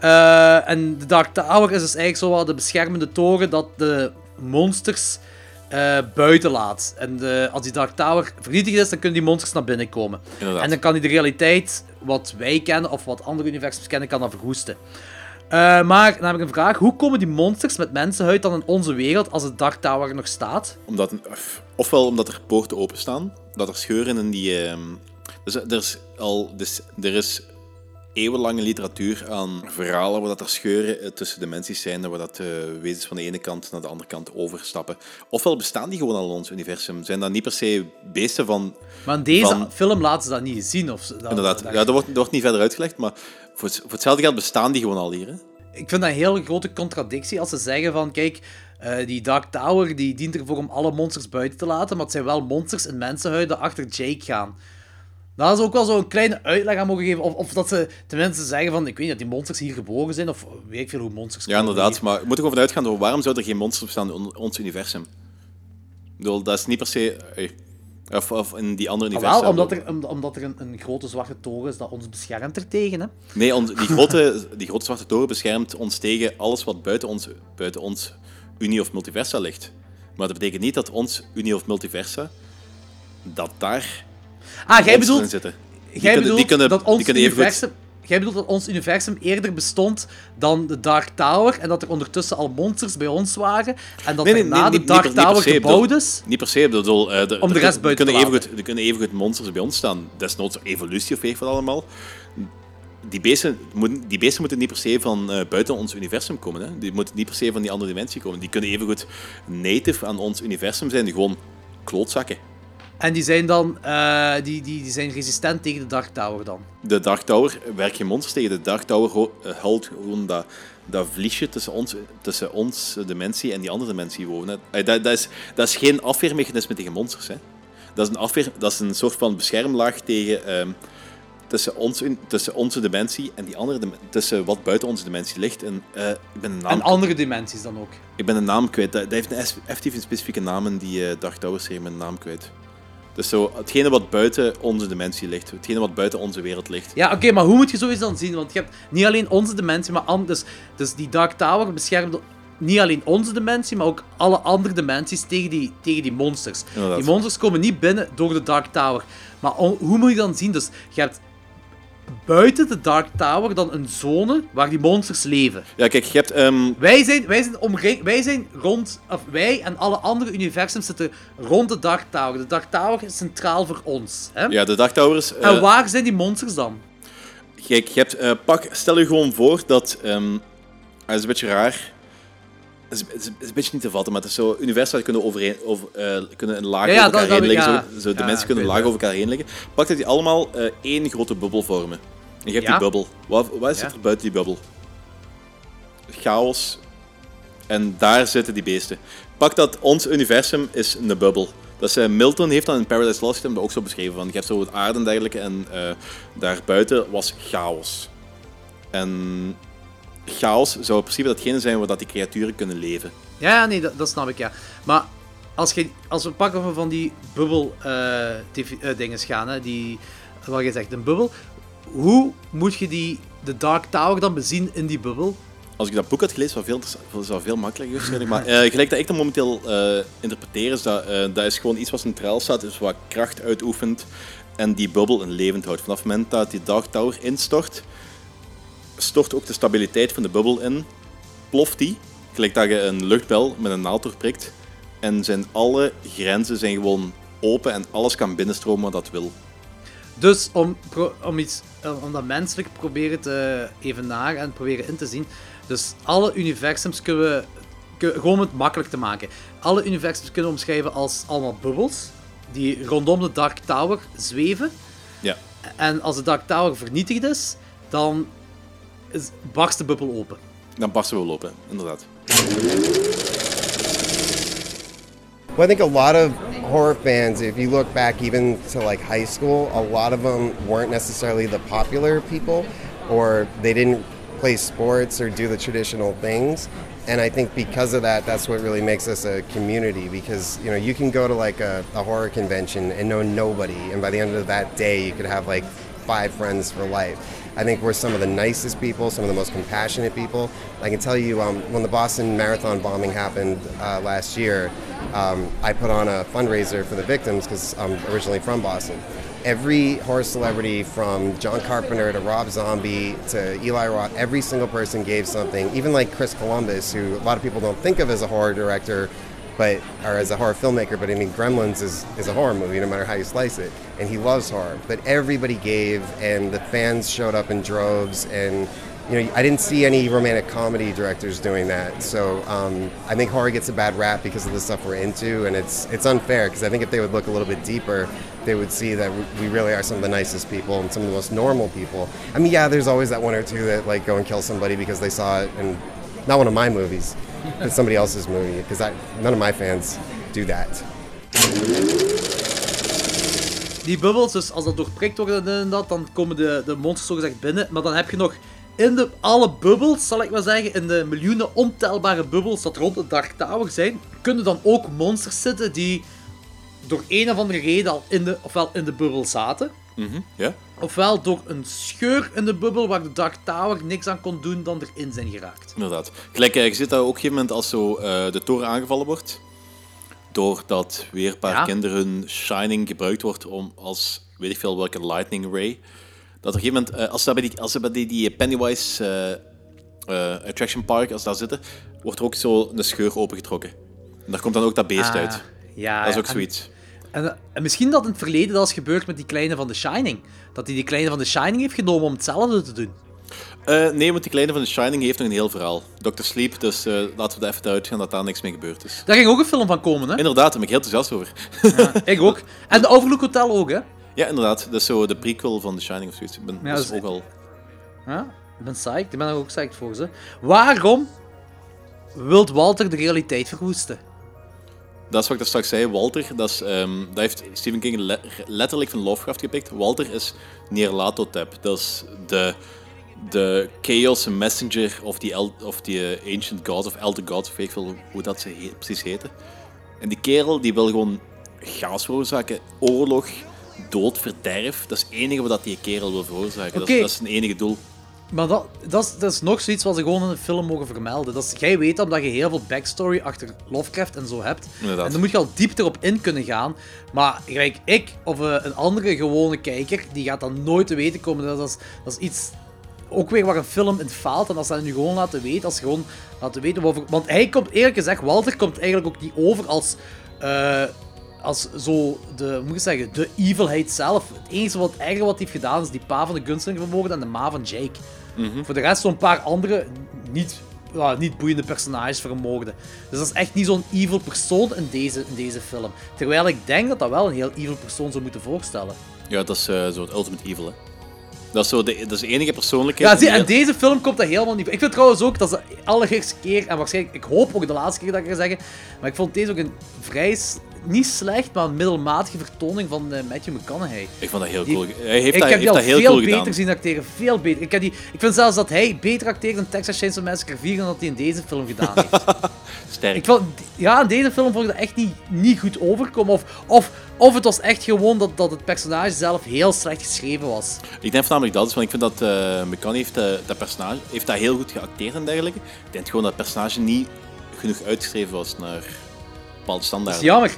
Eh, en de Dark Tower is dus eigenlijk zo wat de beschermende toren dat de monsters eh, buiten laat. En de- als die Dark Tower vernietigd is, dan kunnen die monsters naar binnen komen. Inderdaad. En dan kan die de realiteit, wat wij kennen of wat andere universums kennen, kan dan verwoesten. Eh, maar dan heb ik een vraag. Hoe komen die monsters met mensenhuid dan in onze wereld als de Dark Tower nog staat? Omdat, of- ofwel omdat er poorten openstaan, dat er scheuren in die. ehm, dus er is al dus, er is eeuwenlange literatuur aan verhalen waar dat er scheuren eh, tussen dimensies zijn, waar dat eh, wezens van de ene kant naar de andere kant overstappen. Ofwel bestaan die gewoon al in ons universum. Zijn dat niet per se beesten van. Maar in deze van- film laten ze dat niet zien. Of, dat, inderdaad, dat- ja, dat wordt, dat wordt niet verder uitgelegd, maar voor, het- voor hetzelfde geld bestaan die gewoon al hier. Hè? Ik vind dat een hele grote contradictie als ze zeggen van, kijk, eh, die Dark Tower die dient ervoor om alle monsters buiten te laten, maar het zijn wel monsters in mensenhuiden achter Jake gaan. Daar is ook wel zo'n kleine uitleg aan mogen geven. Of, of dat ze tenminste zeggen van, ik weet niet, dat die monsters hier geboren zijn, of weet ik veel hoe monsters Ja, inderdaad. hier. Maar moet er gewoon vanuit gaan, waarom zou er geen monsters bestaan in ons universum? Ik bedoel, dat is niet per se... Of, of in die andere Ah, universa. wel, omdat er, om- omdat er een, een grote zwarte toren is dat ons beschermt ertegen. Hè? Nee, on- die, grote, die grote zwarte toren beschermt ons tegen alles wat buiten ons, buiten ons Unie of Multiversa ligt. Maar dat betekent niet dat ons Unie of Multiversa, dat daar Ah, jij bedoelt, jij bedoelt die kunnen- dat ons universum... Jij bedoelt dat ons universum eerder bestond dan de Dark Tower en dat er ondertussen al monsters bij ons waren en dat na de niet Dark niet Tower se, ik gebouwd is? Niet per se, ik bedoel, eh, Om de rest er buiten te kunnen laten. evengoed- Er kunnen evengoed monsters bij ons staan. Desnoods evolutie of weet wat allemaal. Die beesten, moeten- die beesten moeten niet per se van eh, buiten ons universum komen. Hè. Die moeten niet per se van die andere dimensie komen. Die kunnen evengoed native aan ons universum zijn. Die gewoon klootzakken. En die zijn dan eh, die, die, die zijn resistent tegen de Dark Tower dan. De Dark Tower werkt geen monsters tegen. De Dark Tower ho- houdt gewoon dat, dat vliesje tussen ons, tussen ons eh, dimensie en die andere dimensie wonen. Eh, Dat, dat, is, dat is geen afweermechanisme tegen monsters. Hè. Dat, is een afweer, dat is een soort van beschermlaag tegen, ehm, tussen, ons, tussen onze dimensie en die andere tussen wat buiten onze dimensie ligt. En, ik, ben naam, En andere dimensies dan ook. ik ben de naam kwijt. Dat, dat heeft een, effectief een specifieke naam in die eh, Dark Tower serie, mijn naam kwijt. Dus zo, hetgene wat buiten onze dimensie ligt, hetgene wat buiten onze wereld ligt. Ja, oké, maar hoe moet je zoiets dan zien? Want je hebt niet alleen onze dimensie, maar an- dus, dus die Dark Tower beschermt niet alleen onze dimensie, maar ook alle andere dimensies tegen die, tegen die monsters. Inderdaad. Die monsters komen niet binnen door de Dark Tower. Maar hoe moet je dan zien? Dus je hebt buiten de Dark Tower dan een zone waar die monsters leven. Ja, kijk, je hebt... ehm, Wij zijn, wij zijn, omring, wij zijn rond, of wij en alle andere universums zitten rond de Dark Tower. De Dark Tower is centraal voor ons. Hè? Ja, de Dark Towers. eh, En waar zijn die monsters dan? Kijk, je hebt, eh, pak, stel je gewoon voor dat. ehm dat is een beetje raar. Het is, is- is een beetje niet te vatten, maar het is zo. Universa kunnen, overeen, over, eh, kunnen een laag Ja, over elkaar dat- dat- heen liggen. ja. Zo, zo, de mensen kunnen een laag over elkaar heen liggen. Pak dat die allemaal eh, één grote bubbel vormen. En je hebt die bubbel. Wat, wat is Ja. er buiten die bubbel? Chaos. En daar zitten die beesten. Pak dat ons universum is een bubbel. Dat is, Milton heeft dan in Paradise Lost hem dat ook zo beschreven. Van, je hebt zo het aarde en dergelijke en eh, daarbuiten was chaos. En chaos zou in principe datgene zijn waar dat die creaturen kunnen leven. Ja, nee, dat, dat snap ik, ja. Maar als, je, als we pakken van die bubbel eh eh, gaan, hè, die, wat je zegt, een bubbel. Hoe moet je die, de Dark Tower dan bezien in die bubbel? Als ik dat boek had gelezen, zou veel, zou veel makkelijker waarschijnlijk. Maar eh, gelijk dat ik dat momenteel interpreteer, is dat, dat is gewoon iets wat centraal staat, is wat kracht uitoefent en die bubbel in levend houdt. Vanaf het moment dat die Dark Tower instort, stort ook de stabiliteit van de bubbel in, ploft die, gelijk dat je een luchtbel met een naald doorprikt, en zijn alle grenzen zijn gewoon open en alles kan binnenstromen wat dat wil. Dus om, om, iets, om dat menselijk proberen te evenaren en proberen in te zien. Dus alle universums kunnen we, gewoon om het makkelijk te maken. Alle universums kunnen we omschrijven als allemaal bubbels. Die rondom de Dark Tower zweven. Ja. En als de Dark Tower vernietigd is, dan is, barst de bubbel open. Dan barsten we wel open, inderdaad. Well, I think a lot of horror fans, if you look back even to like high school, a lot of them weren't necessarily the popular people, or they didn't play sports or do the traditional things. And I think because of that, that's what really makes us a community. Because you know, you can go to like a, a horror convention and know nobody, and by the end of that day, you could have like five friends for life. I think we're some of the nicest people, some of the most compassionate people. I can tell you, um, when the Boston Marathon bombing happened uh, last year, um, I put on a fundraiser for the victims because I'm originally from Boston. Every horror celebrity, from John Carpenter to Rob Zombie to Eli Roth, every single person gave something. Even like Chris Columbus, who a lot of people don't think of as a horror director, but or as a horror filmmaker, but I mean Gremlins is, is a horror movie no matter how you slice it. And he loves horror. But everybody gave and the fans showed up in droves and you know, I didn't see any romantic comedy directors doing that. So um, I think horror gets a bad rap because of the stuff we're into, and it's it's unfair because I think if they would look a little bit deeper, they would see that we really are some of the nicest people and some of the most normal people. I mean, yeah, there's always that one or two that like go and kill somebody because they saw it, and not one of my movies, but somebody else's movie because none of my fans do that. Die bubbels, dus als dat doorprikt wordt en dat, dan komen de, de monsters zogezegd binnen. Maar dan heb je nog in de, alle bubbels, zal ik maar zeggen, in de miljoenen ontelbare bubbels dat rond de Dark Tower zijn, kunnen dan ook monsters zitten die door een of andere reden al in de, ofwel in de bubbel zaten, Mhm, Ja? ofwel door een scheur in de bubbel waar de Dark Tower niks aan kon doen dan erin zijn geraakt. Inderdaad. Gelijk, eh, je zit daar ook op een gegeven moment als zo, eh, de toren aangevallen wordt. Doordat weer een paar Ja. kinderen Shining gebruikt wordt om als, weet ik veel welke Lightning Ray. Dat op een gegeven moment, eh, als ze bij die, als ze bij die, die Pennywise Attraction Park, als ze daar zitten, wordt er ook zo een scheur opengetrokken. En daar komt dan ook dat beest Ah, uit. Ja, dat is ook zoiets. En, en, en misschien dat in het verleden dat is gebeurd met die kleine van The Shining. Dat hij die kleine van The Shining heeft genomen om hetzelfde te doen. Eh, nee, want die kleine van The Shining heeft nog een heel verhaal. Dr. Sleep, dus eh, laten we er even uitgaan dat daar niks mee gebeurd is. Daar ging ook een film van komen, hè? Inderdaad, daar ben ik heel enthousiast over. Ik ook. En de Overlook Hotel ook, hè? Ja, inderdaad. Dat is zo de prequel van The Shining of zoiets. Ik ben Ja, dus ook al... Ja, ik ben psyched. Ik ben er ook psyched voor ze. Waarom wilt Walter de realiteit verwoesten? Dat is wat ik daar straks zei. Walter, dat, is, ehm, dat heeft Stephen King le- letterlijk van Lovecraft gepikt. Walter is Nyarlathotep. Dat is de, de chaos messenger of die, el- of die eh, ancient gods of elder gods, of weet ik veel hoe dat ze he- precies heten. En die kerel die wil gewoon chaos veroorzaken, oorlog, dood, verderf. Dat is het enige wat die kerel wil veroorzaken. Dat, is, dat is zijn enige doel. Maar dat, dat, is, dat is nog zoiets wat ze gewoon in een film mogen vermelden. Dat is, jij weet dat omdat je heel veel backstory achter Lovecraft en zo hebt. Inderdaad. En dan moet je al diep erop in kunnen gaan. Maar gelijk ik of eh, een andere gewone kijker, die gaat dan nooit te weten komen. Dat is, dat is iets, ook weer waar een film in faalt. En als ze dat nu gewoon laten weten, als ze gewoon laten weten. Want hij komt, eerlijk gezegd, Walter komt eigenlijk ook niet over als... eh, als zo de, hoe moet ik zeggen, de evilheid zelf. Het enige wat, eigenlijk wat hij heeft gedaan is die pa van de Gunslinger vermogen en de ma van Jake. Voor de rest zo'n paar andere niet, niet boeiende personages vermoorden. Dus dat is echt niet zo'n evil persoon in deze, in deze film. Terwijl ik denk dat dat wel een heel evil persoon zou moeten voorstellen. Ja, dat is eh, zo het ultimate evil, hè. Dat is, zo de, dat is de enige persoonlijkheid... Ja, zie, en deze film komt dat helemaal niet. Ik vind trouwens ook, dat is de allereerste keer, en waarschijnlijk, ik hoop ook de laatste keer dat ik ga zeggen, maar ik vond deze ook een vrij, niet slecht, maar een middelmatige vertoning van eh, Matthew McConaughey. Ik vond dat heel Die- cool. Hij heeft ik dat, heb die al dat heel veel cool beter gedaan. zien acteren, veel beter. Ik, heb die, ik vind zelfs dat hij beter acteert in Texas Chainsaw Massacre 4 dan dat hij in deze film gedaan heeft. Sterk. ik vond, ja, in deze film vond ik dat echt niet, niet goed overkomen. Of, of, of het was echt gewoon dat, dat het personage zelf heel slecht geschreven was. Ik denk voornamelijk dat is, want ik vind dat McCann heeft, eh, dat personage heeft dat heel goed geacteerd en dergelijke. Ik denk gewoon dat het personage niet genoeg uitgeschreven was naar bepaalde Dat standaarden. is jammer.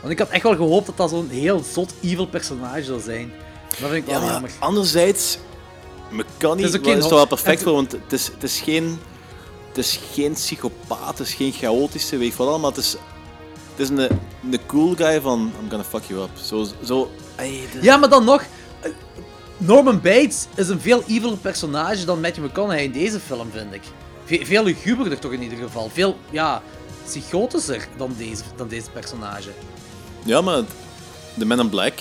Want ik had echt wel gehoopt dat dat zo'n heel zot evil personage zou zijn. Dat vind ik wel maar jammer. anderzijds, McCann Het is is, er wel perfect en- voor, want het is, het is geen... Het is geen psychopaat, het is geen chaotische, weet wat allemaal. Het is, het is een, een cool guy van I'm gonna fuck you up. Zo, zo, ey, Ja, maar dan nog... eh, Norman Bates is een veel eviler personage dan Matthew McConaughey in deze film, vind ik. Ve- veel luguberder toch in ieder geval. Veel, ja, psychotischer dan deze, dan deze personage. Ja, maar de Man in Black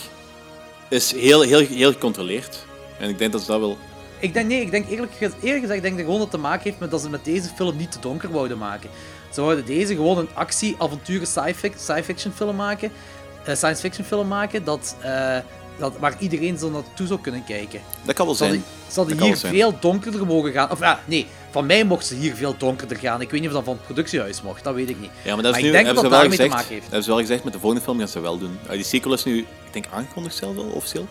is heel, heel, heel gecontroleerd. En ik denk dat ze dat wel... Ik denk, nee, ik denk eerlijk, eerlijk gezegd, denk dat gewoon dat te maken heeft met dat ze met deze film niet te donker wouden maken. Ze wouden deze gewoon een actie, avonturen, sci-fic- sci-fiction film maken. eh, science fiction film maken, dat, eh, dat, waar iedereen zo naartoe zou kunnen kijken. Dat kan wel zijn. ze hadden hier zijn. veel donkerder mogen gaan. Of ja, nee, van mij mocht ze hier veel donkerder gaan. Ik weet niet of dat van het productiehuis mocht, dat weet ik niet. Ja, maar dat is ik nu, denk hebben dat ze dat daarmee gezegd, te maken heeft. hebben ze wel gezegd, met de volgende film gaan ze wel doen. Uh, die sequel is nu, ik denk, aangekondigd zelf wel, officieel.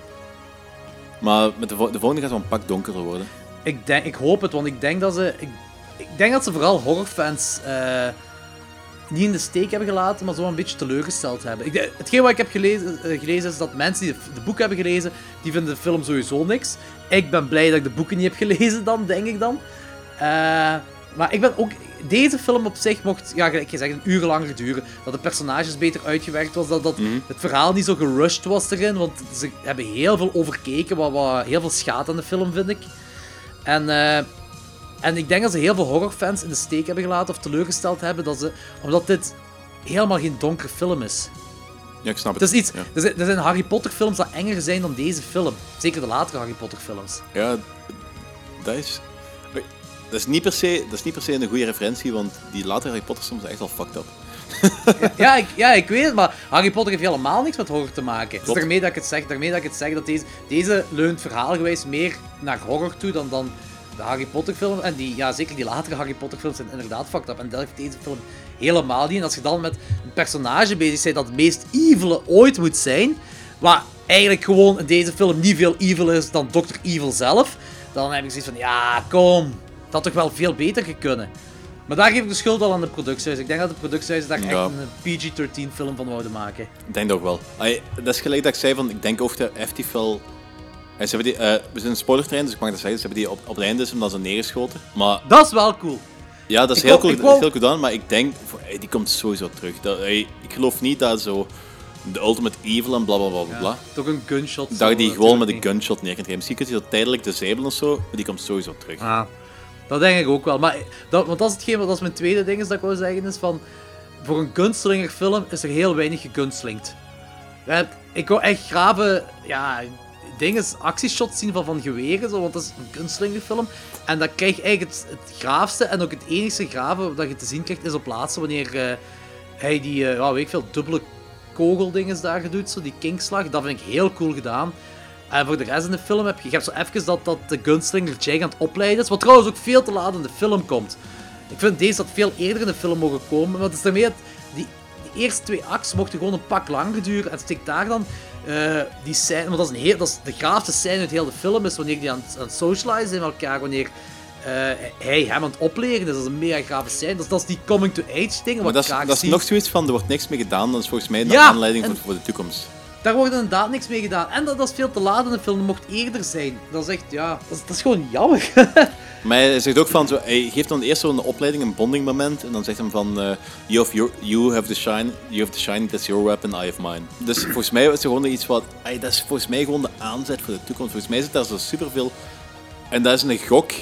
Maar met de, vo- de volgende gaat wel een pak donkerder worden. Ik, denk, ik hoop het, want ik denk dat ze. Ik, ik denk dat ze vooral horrorfans eh, niet in de steek hebben gelaten, maar zo een beetje teleurgesteld hebben. Ik, denk- hetgeen wat ik heb gelezen, eh, gelezen is dat mensen die de, de boek hebben gelezen, die vinden de film sowieso niks. Ik ben blij dat ik de boeken niet heb gelezen dan, denk ik dan. Eh, maar ik ben ook... Deze film op zich mocht, ja, gelijk gezegd, een uur langer duren. Dat de personages beter uitgewerkt was, dat, dat het verhaal niet zo gerushed was erin. Want ze hebben heel veel overkeken, wat, wat heel veel schaadt aan de film, vind ik. En, eh, en ik denk dat ze heel veel horrorfans in de steek hebben gelaten of teleurgesteld hebben, dat ze, omdat dit helemaal geen donkere film is. Ja, ik snap het. Het is iets, Ja, er, zijn, er zijn Harry Potter films dat enger zijn dan deze film. Zeker de latere Harry Potter films. ja dat is... Dat is, niet per se, dat is niet per se een goede referentie, want die latere Harry Potter soms echt al fucked up. ja, ik, ja, ik weet het, maar Harry Potter heeft helemaal niks met horror te maken. Dus daarmee dat ik het zeg, daarmee dat ik het zeg dat deze, deze leunt verhaalgewijs meer naar horror toe dan, dan de Harry Potter film. En die, ja, zeker die latere Harry Potter films zijn inderdaad fucked up. En dat heeft deze film helemaal niet. En als je dan met een personage bezig bent dat het meest evil ooit moet zijn, waar eigenlijk gewoon in deze film niet veel evil is dan Dr. Evil zelf, dan heb ik zoiets van, ja, kom, dat had toch wel veel beter gekunnen. Maar daar geef ik de schuld al aan de productiehuis. Ik denk dat de productiehuis daar Ja. echt een PG-13 film van wouden maken. Ik denk dat ook wel. Dat is gelijk dat ik zei van, ik denk ook dat effectief Hey, ze hebben die, eh, we zijn een spoilertrein, dus ik mag dat zeggen. Ze hebben die op, op het einde is omdat ze neergeschoten. Maar Dat is wel cool. ja, dat is Ik heel wou- cool, ik dat is wou- heel cool gedaan. Maar ik denk, voor- die komt sowieso terug. Dat, ik geloof niet dat zo de ultimate evil en bla bla bla bla. bla. Toch een gunshot. Dat zo je die gewoon met natuurlijk een gunshot neer kunt geven. Misschien kun je dat tijdelijk disabelen of zo, maar die komt sowieso terug. Ah, dat denk ik ook wel. Maar dat, want dat is hetgeen, dat is mijn tweede ding is dat ik wil zeggen, is van... Voor een gunslinger film is er heel weinig gegunslingd. Eh, Ik wil echt grave, ja, dingen, actieshots zien van, van geweren, zo, want dat is een gunslingerfilm. En dan krijg je eigenlijk het, graafste en ook het enige grave dat je te zien krijgt, is op laatste wanneer eh, hij die, eh, ja, weet ik veel, dubbele kogeldinges daar doet, zo die kinkslag. Dat vind ik heel cool gedaan. En voor de rest in de film heb je, je hebt zo even dat, dat de gunslinger Jake aan het opleiden is, wat trouwens ook veel te laat in de film komt. Ik vind deze dat veel eerder in de film mogen komen, maar het is daarmee dat die, eerste twee acts mochten gewoon een pak langer duren. En steek daar dan eh, die scène, want dat is, een heel, dat is de gaafste scène uit heel de film, is wanneer die aan, aan het socializen zijn met elkaar, wanneer eh, hij hem aan het opleren is. Dat is een mega grave scène. Dat is, dat is die coming to age ding, Maar wat dat is, dat is nog zoiets van, er wordt niks mee gedaan. Dat is volgens mij de Ja, aanleiding en- voor, voor de toekomst. Daar wordt inderdaad niks mee gedaan. En dat, dat is veel te laat in de film, dat mocht eerder zijn. Dat is echt, ja, dat is, dat is gewoon jammer. Maar hij zegt ook van, zo, hij geeft dan eerst zo'n opleiding, een bonding moment. En dan zegt hij van, eh, you, have you have the shine, you have the shine, that's your weapon, I have mine. Dus volgens mij is er gewoon iets wat, dat is volgens mij gewoon de aanzet voor de toekomst. Volgens mij zit daar zo superveel, en dat is een gok.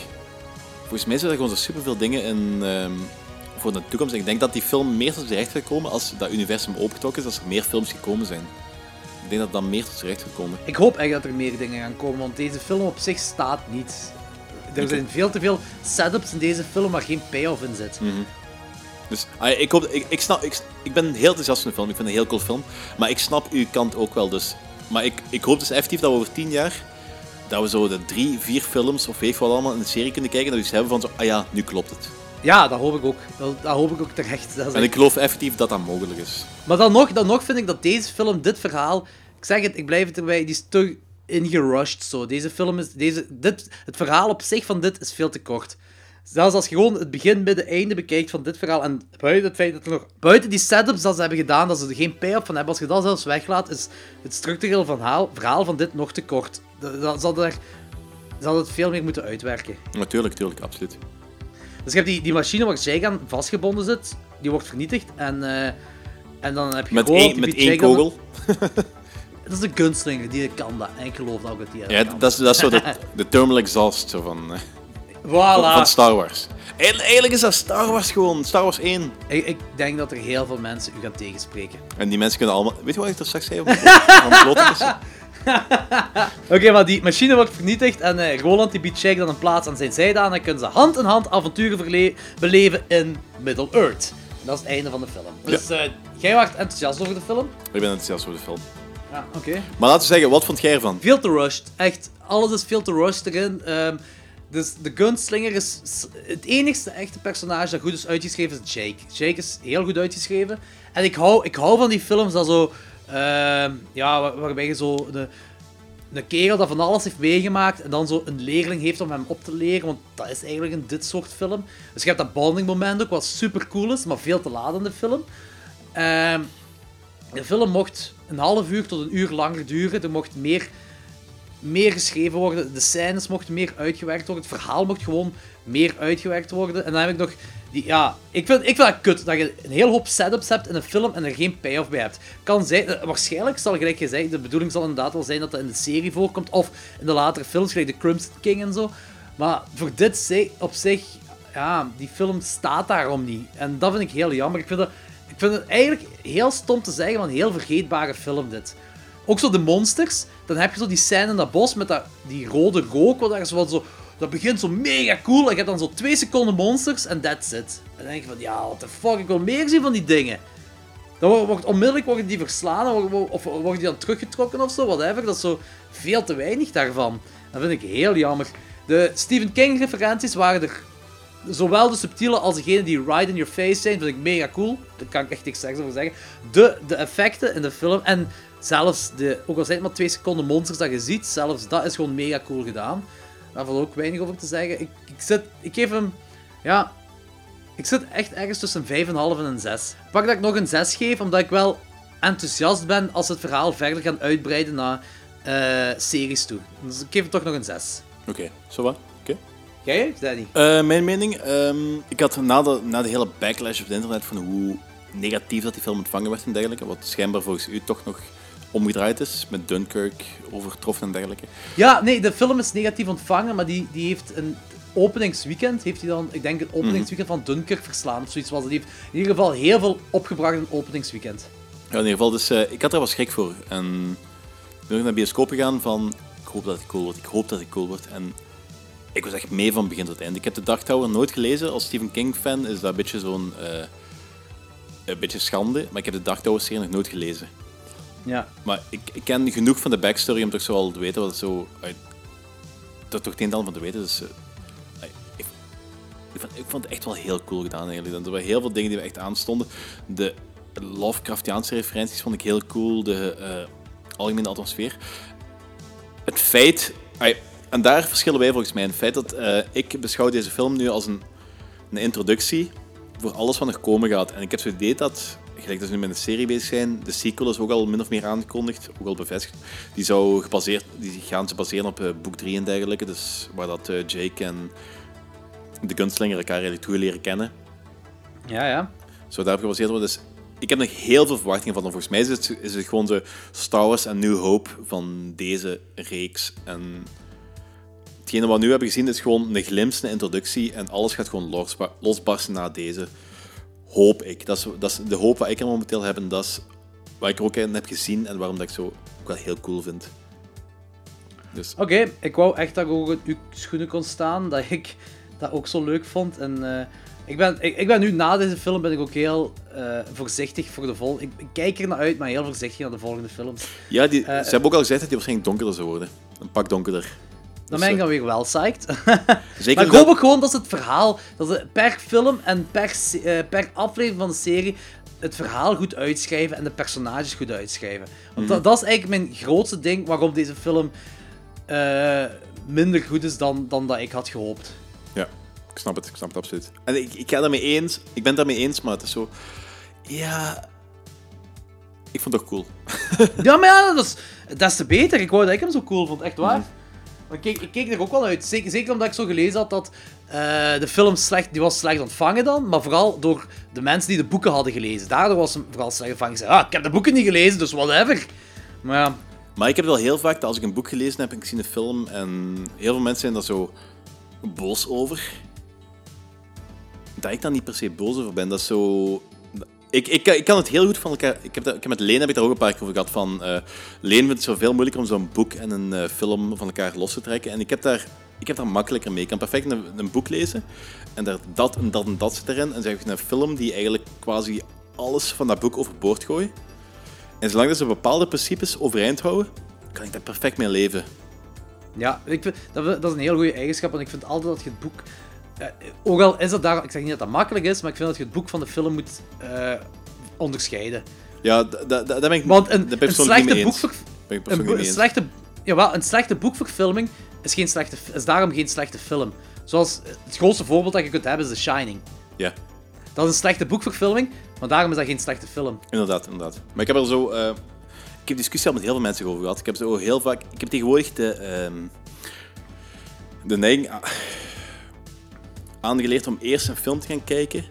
Volgens mij zitten er gewoon zo superveel dingen in ehm, voor de toekomst. Ik denk dat die film meer tot terecht gaat komen als dat universum opengetrokken is, als er meer films gekomen zijn. Ik denk dat dat meer tot terecht gaat komen. Ik hoop echt dat er meer dingen gaan komen, want deze film op zich staat niet. Er zijn veel te veel setups in deze film waar geen payoff in zit. Mhm. Dus ah, ik, hoop, ik, ik, snap, ik, ik ben heel enthousiast van de film. Ik vind het een heel cool film. Maar ik snap uw kant ook wel. Dus. Maar ik, ik hoop dus effectief dat we over tien jaar... Dat we zo de drie, vier films of weet wat allemaal in de serie kunnen kijken. Dat we iets hebben van zo... Ah ja, nu klopt het. Ja, dat hoop ik ook. Dat, dat hoop ik ook terecht. Dat En ik geloof effectief dat dat mogelijk is. Maar dan nog, dan nog vind ik dat deze film, dit verhaal... Ik zeg het, ik blijf het erbij, die is te ingerushed zo. Deze film is... Deze, dit, het verhaal op zich van dit is veel te kort. Zelfs als je gewoon het begin, midden, einde bekijkt van dit verhaal, en buiten het feit dat er nog... Buiten die setups dat ze hebben gedaan, dat ze er geen payoff van hebben, als je dat zelfs weglaat, is het structureel verhaal, verhaal van dit nog te kort. Dat, dat zal er... Zal het veel meer moeten uitwerken. Natuurlijk, natuurlijk, absoluut. Dus je hebt die, die machine waar Jagan vastgebonden zit, die wordt vernietigd. En, eh, en dan heb je Met gewoon die met één kogel. Dat is de gunslinger, die kan dat. En ik geloof dat ook dat die Ja, dat is, dat is zo de, de thermal exhaust zo van, eh, Voilà. van, van Star Wars. Eigenlijk is dat Star Wars gewoon, Star Wars 1. Ik, ik denk dat er heel veel mensen u gaan tegenspreken. En die mensen kunnen allemaal... Weet je wat ik er straks zei? van Plotinus? Oké, maar die machine wordt vernietigd en Roland die biedt Shaq dan een plaats aan zijn zijde aan en kunnen ze hand in hand avonturen beleven in Middle-earth. En dat is het einde van de film. Dus eh, jij was enthousiast over de film? Ik ben enthousiast over de film. Ja, oké. Maar laten we zeggen, wat vond jij ervan? Veel te rushed. Echt, alles is veel te rushed erin. Ehm, dus de gunslinger is het enigste echte personage dat goed is uitgeschreven is Jake. Jake is heel goed uitgeschreven. En ik hou, ik hou van die films dat zo... ehm, ja, waar- waarbij je zo... Een kerel dat van alles heeft meegemaakt en dan zo een leerling heeft om hem op te leren, want dat is eigenlijk in dit soort film. Dus je hebt dat bonding moment ook, wat super cool is, maar veel te laat in de film. Ehm, de film mocht een half uur tot een uur langer duren. Er mocht meer, meer geschreven worden. De scènes mochten meer uitgewerkt worden. Het verhaal mocht gewoon meer uitgewerkt worden. En dan heb ik nog... Ja, ik vind, ik vind het kut dat je een heel hoop setups hebt in een film en er geen payoff bij hebt. Kan zijn, eh, waarschijnlijk zal gelijk gezegd, de bedoeling zal inderdaad wel zijn dat dat in de serie voorkomt. Of in de latere films, gelijk de Crimson King en zo. Maar voor dit op zich, ja, die film staat daarom niet. En dat vind ik heel jammer. Ik vind, dat, ik vind het eigenlijk heel stom te zeggen, maar een heel vergeetbare film dit. Ook zo de monsters, dan heb je zo die scène in dat bos met dat, die rode rook, wat daar zo, wat zo, dat begint zo mega cool. En je hebt dan zo twee seconden monsters en that's it. En dan denk je van, ja, what the fuck, ik wil meer zien van die dingen. Dan wordt, onmiddellijk worden die verslaan of, worden die dan teruggetrokken of zo, whatever. Dat is zo veel te weinig daarvan. Dat vind ik heel jammer. De Stephen King referenties waren er zowel de subtiele als degene die right in your face zijn, vind ik mega cool. Daar kan ik echt niks over zeggen. De, de effecten in de film en zelfs de, ook al zijn het maar twee seconden monsters dat je ziet, zelfs dat is gewoon mega cool gedaan. Daar valt ook weinig over te zeggen. Ik, ik, zit, ik geef hem, ja, ik zit echt ergens tussen een 5,5 en een 6. Ik pak dat ik nog een 6 geef, omdat ik wel enthousiast ben als het verhaal verder gaan uitbreiden naar eh, series toe. Dus ik geef het toch nog een 6. Oké, zo wat? Oké. Jij, Danny? Eh, mijn mening, ehm, ik had na de, na de hele backlash op het internet van hoe negatief dat die film ontvangen werd en dergelijke, wat schijnbaar volgens u toch nog omgedraaid is, met Dunkirk overtroffen en dergelijke. Ja, nee, de film is negatief ontvangen, maar die, die heeft een openingsweekend, heeft hij dan, ik denk het openingsweekend van Dunkirk verslaan of zoiets was het. Die heeft in ieder geval heel veel opgebracht in het openingsweekend. Ja, in ieder geval, dus eh, ik had er wel schrik voor. En ik ben naar de bioscoop gegaan van, ik hoop dat het cool wordt, ik hoop dat het cool wordt. En ik was echt mee van begin tot eind. Ik heb de Dark nooit gelezen. Als Stephen King fan is dat een beetje zo'n, eh, een beetje schande. Maar ik heb de Dark Tower serie nog nooit gelezen. Ja. Maar ik, ik ken genoeg van de backstory om toch zo al te weten wat zo. Dat toch het een van te weten. Dus ik, vond, ik vond het echt wel heel cool gedaan eigenlijk. Er waren heel veel dingen die me echt aanstonden. De Lovecraftiaanse referenties vond ik heel cool. De eh, algemene atmosfeer. Het feit... en daar verschillen wij volgens mij. Het feit dat eh, ik beschouw deze film nu als een, een introductie voor alles wat nog komen gaat. En ik heb zo'n idee dat, gelijk dat ze nu met een serie bezig zijn, de sequel is ook al min of meer aangekondigd, ook al bevestigd. Die, zou gebaseerd, die gaan ze baseren op eh, boek 3 en dergelijke. Dus waar dat eh, Jake en de gunslinger elkaar eigenlijk toe leren kennen. Ja, ja. Zou daarop gebaseerd worden. Dus ik heb nog heel veel verwachtingen van. En volgens mij is het, is het gewoon de Star Wars en New Hope van deze reeks. En hetgene wat we nu hebben gezien is gewoon een glimp, een introductie. En alles gaat gewoon losba- losbarsten na deze. Hoop ik. Dat is, dat is de hoop wat ik er momenteel heb. En dat is wat ik er ook in heb gezien. En waarom dat ik zo ook wel heel cool vind. Dus Oké, ik wou echt dat ik ook in uw schoenen kon staan, dat ik dat ook zo leuk vond. En eh, Ik ben, ik, ik ben nu na deze film ben ik ook heel eh, voorzichtig voor de volgende. Ik, ik kijk er naar uit, maar heel voorzichtig naar de volgende films. Ja, die, Eh, ze hebben ook al gezegd dat die waarschijnlijk donkerder zou worden. Een pak donkerder. Dan ben ik dan weer wel psyched. Zeker maar ik dat- hoop ook gewoon dat ze het verhaal, dat ze per film en per, eh, per aflevering van de serie het verhaal goed uitschrijven en de personages goed uitschrijven. Want dat, Mhm. dat is eigenlijk mijn grootste ding waarom deze film eh, minder goed is dan, dan dat ik had gehoopt. Ja, ik snap het, ik snap het absoluut. En ik, ik ga daarmee eens, ik ben het daarmee eens, maar het is zo... Ja... Ik vond het toch cool. Ja, maar ja, dat is des te beter. Ik wou dat ik hem zo cool vond, echt waar. Mhm. Maar ik keek, er ook wel uit. Zeker, zeker omdat ik zo gelezen had dat eh, de film slecht, die was slecht ontvangen dan. Maar vooral door de mensen die de boeken hadden gelezen. Daardoor was hem vooral slecht ontvangen. Zei, ah, ik heb de boeken niet gelezen, dus whatever. Maar ja, Maar ik heb wel heel vaak dat als ik een boek gelezen heb en ik zie een film en heel veel mensen zijn daar zo boos over. Dat ik daar niet per se boos over ben. Dat is zo... Ik, ik, ik kan het heel goed van elkaar... Ik heb, ik met Leen heb ik daar ook een paar keer over gehad. Van, eh Leen vindt het zo veel moeilijker om zo'n boek en een eh, film van elkaar los te trekken. En ik heb daar, ik heb daar makkelijker mee. Ik kan perfect een, een boek lezen en daar dat en dat en dat zit erin. En zeg ik een film die eigenlijk quasi alles van dat boek overboord gooit. En zolang ze bepaalde principes overeind houden, kan ik daar perfect mee leven. ja ik vind, dat, dat is een heel goede eigenschap. Want ik vind altijd dat je het boek... eh, ook al is dat daar... Ik zeg niet dat dat makkelijk is, maar ik vind dat je het boek van de film moet eh, onderscheiden. Ja, da- da- da- daar ben ik, Want een, een slechte boekver- een, slechte, jawel, een slechte boekverfilming is, geen slechte, is daarom geen slechte film. Zoals eh, het grootste voorbeeld dat je kunt hebben is The Shining. Ja, Dat is een slechte boekverfilming, maar daarom is dat geen slechte film. inderdaad, inderdaad. Maar ik heb er zo... ik heb discussie al met heel veel mensen over gehad. Ik heb zo heel vaak... Ik heb tegenwoordig de... ehm, de neiging a- aangeleerd om eerst een film te gaan kijken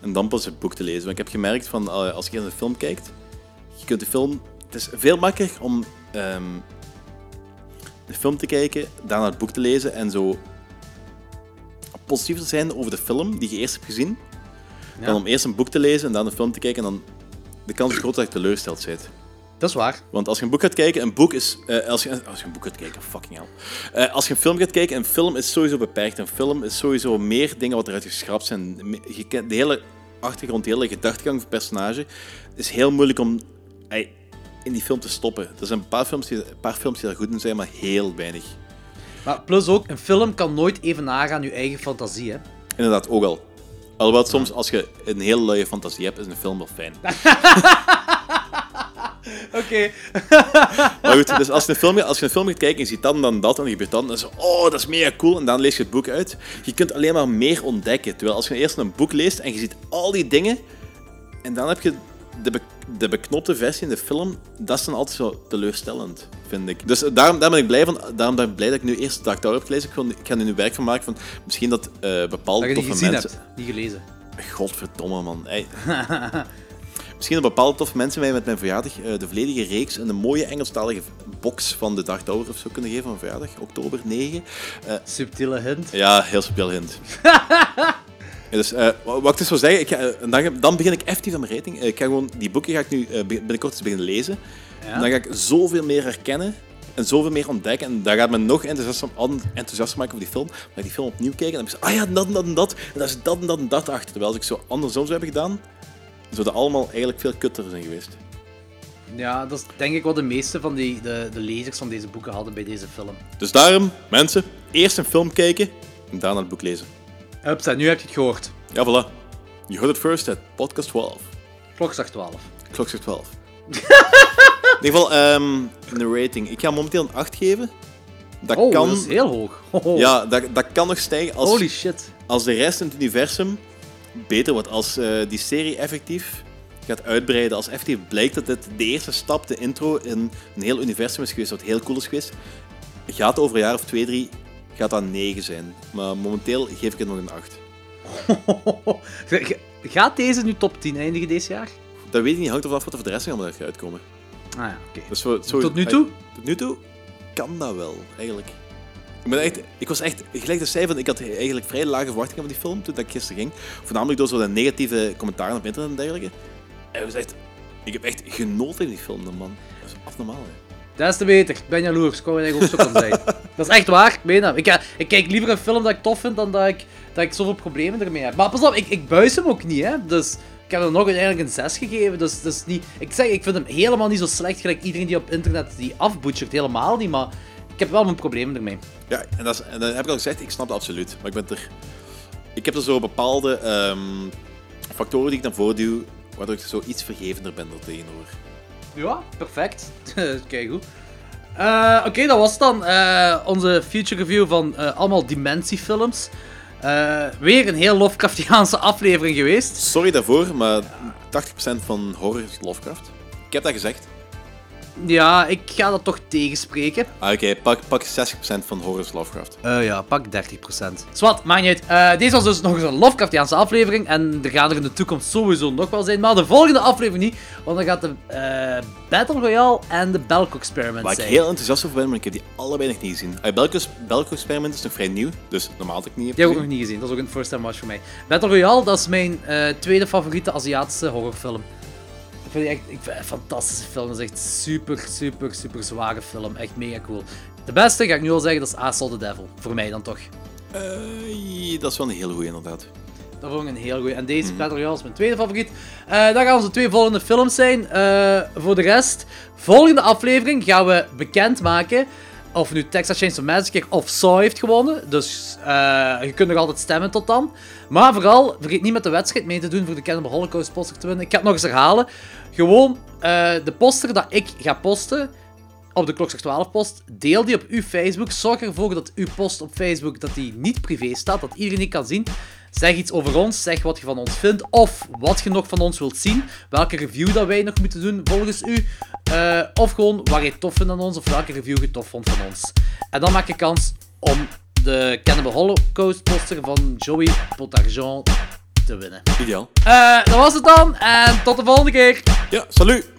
en dan pas het boek te lezen. Want ik heb gemerkt van, eh, als je naar een film kijkt, je kunt de film... Het is veel makkelijker om ehm, de film te kijken, daarna het boek te lezen en zo positief te zijn over de film die je eerst hebt gezien, Ja. dan om eerst een boek te lezen en dan een film te kijken en dan de kans is groot dat je teleurgesteld bent. Dat is waar. Want als je een boek gaat kijken, een boek is... eh, als, je, als je een boek gaat kijken, fucking hell. Eh, als je een film gaat kijken, een film is sowieso beperkt. Een film is sowieso meer dingen wat eruit geschrapt zijn. Me- Je kent de hele achtergrond, de hele gedachtegang van het personage. Het is heel moeilijk om in die film te stoppen. Er zijn een paar films die, een paar films die daar goed in zijn, maar heel weinig. Maar plus ook, een film kan nooit even nagaan je eigen fantasie, hè. Inderdaad, ook al. Alhoewel soms, als je een hele luie fantasie hebt, is een film wel fijn. Oké. Maar goed, dus als je, een film, als je een film gaat kijken en je ziet dat en dan dat en er gebeurt dat, dan is oh, dat is mega cool. En dan lees je het boek uit. Je kunt alleen maar meer ontdekken. Terwijl als je eerst een boek leest en je ziet al die dingen, en dan heb je de, be- de beknopte versie in de film, dat is dan altijd zo teleurstellend, vind ik. Dus daarom, daarom ben ik blij van, daarom ben ik blij dat ik nu eerst Dark Tower heb gelezen. Ik, ga er nu werk van maken van misschien dat eh, bepaalde Dat je die mensen... hebt, niet gelezen. Godverdomme, man. Misschien dat bepaalde toffe mensen mij met mijn verjaardag eh, de volledige reeks en een mooie Engelstalige box van de Dark Tower of zo kunnen geven van verjaardag, oktober 9. Eh, Subtiele hint. ja, heel subtiel hint. Ja, dus eh, wa- wat ik dus zou zeggen, ik ga, dan, dan begin ik effectief aan mijn rating. Ik ga gewoon, die boeken ga ik nu binnenkort eens beginnen lezen. Ja. En dan ga ik zoveel meer herkennen en zoveel meer ontdekken. En dat gaat me nog enthousiast, enthousiast maken over die film. Ik die film opnieuw kijken en dan heb ik zo, ah ja, dat en dat en dat. En daar is dat en dat en dat achter. Terwijl als ik zo andersom zou hebben gedaan, zouden allemaal eigenlijk veel kutter zijn geweest. Ja, dat is denk ik wat de meeste van die, de, de lezers van deze boeken hadden bij deze film. Dus daarom, mensen, eerst een film kijken en daarna het boek lezen. Hupsa, nu heb je het gehoord. Ja, voilà. You heard it first at podcast 12. Klokslag 12. Klok zegt 12. In ieder geval, ehm, een rating. Ik ga momenteel een 8 geven. Dat oh, kan... dat is heel hoog. Ja, dat, dat kan nog stijgen als, Holy shit. als de rest in het universum beter wordt. Als eh, die serie effectief gaat uitbreiden. Als effectief blijkt dat dit de eerste stap, de intro, in een heel universum is geweest, wat heel cool is geweest. Gaat over een jaar of twee, drie, gaat dat 9 zijn. Maar momenteel geef ik het nog een 8. Gaat deze nu top 10 eindigen dit jaar? Dat weet ik niet, hangt ervan af wat er voor de rest allemaal gaat uitkomen. Ah ja, oké. Dus Tot nu toe? Tot nu toe kan dat wel, eigenlijk. Ik, ben echt, ik was echt, gelijk dat zei, van, ik had eigenlijk vrij lage verwachtingen van die film toen ik gisteren ging. Voornamelijk door zo'n negatieve commentaren op internet en dergelijke. En het was echt, ik heb echt genoten in die film, man. Dat is afnormaal, hè. Des te beter. Ik ben jaloers. Ik wou dat ik ook zo kan zijn. Dat is echt waar. Ik meen dat. Ik, ik kijk liever een film dat ik tof vind dan dat ik, dat ik zoveel problemen ermee heb. Maar pas op, ik, ik buis hem ook niet, hè. Dus ik heb hem nog uiteindelijk een 6 gegeven. Dus, dus niet... Ik zeg, ik vind hem helemaal niet zo slecht gelijk iedereen die op internet die. Helemaal niet, maar ik heb wel mijn problemen ermee. Ja, en, dat is, en dat heb ik al gezegd, ik snap het absoluut. Maar ik ben er... Ik heb er zo bepaalde ehm, factoren die ik naar voren duw, waardoor ik zo iets vergevender ben er tegenover. Ja, perfect. Kijk goed. Eh, Oké, dat was dan eh, onze future review van eh, allemaal Dimentiefilms. Eh weer een heel Lovecraftiaanse aflevering geweest. Sorry daarvoor, maar 80% van horror is Lovecraft. Ik heb dat gezegd. Ja, ik ga dat toch tegenspreken. Ah, Oké, pak, pak 60% van horror is Lovecraft. Eh ja, pak 30%. Zwat, maakt niet uit. Eh, deze was dus nog eens een Lovecraftiaanse aflevering. En er gaan er in de toekomst sowieso nog wel zijn. Maar de volgende aflevering niet. Want dan gaat de eh, Battle Royale en de Belko Experiment Waar ik zijn. heel enthousiast over ben, maar ik heb die allebei nog niet gezien. Uh, Belko, Belko Experiment is nog vrij nieuw, dus normaal had ik niet heb Die heb ik ook gezien. nog niet gezien. Dat is ook een first time watch voor mij. Battle Royale, dat is mijn eh, tweede favoriete Aziatische horrorfilm. Ik vind die echt ik vind een fantastische film. Dat is echt super, super, super zware film. Echt mega cool. De beste, ga ik nu al zeggen, dat is Assault the Devil. Voor mij dan toch. Eh, dat is wel een hele goeie inderdaad. Dat vond ik een heel goeie. En deze Battle Royale is mijn tweede favoriet. Eh dat gaan onze twee volgende films zijn. Eh, voor de rest, volgende aflevering gaan we bekendmaken of nu Texas Chainsaw Massacre of Saw heeft gewonnen. Dus eh, je kunt nog altijd stemmen tot dan. Maar vooral, vergeet niet met de wedstrijd mee te doen voor de Cannibal Holocaust poster te winnen. Ik ga het nog eens herhalen. Gewoon eh, de poster dat ik ga posten op de Klokslag 12 post, deel die op uw Facebook. Zorg ervoor dat uw post op Facebook dat die niet privé staat, dat iedereen die kan zien. Zeg iets over ons, zeg wat je van ons vindt of wat je nog van ons wilt zien. Welke review dat wij nog moeten doen volgens u. Eh, of gewoon wat je tof vindt aan ons of welke review je tof vond van ons. En dan maak je kans om de Cannibal Holocaust poster van Joey Potargent te winnen. Ideaal. Eh, dat was het dan en tot de volgende keer. Ja, salut!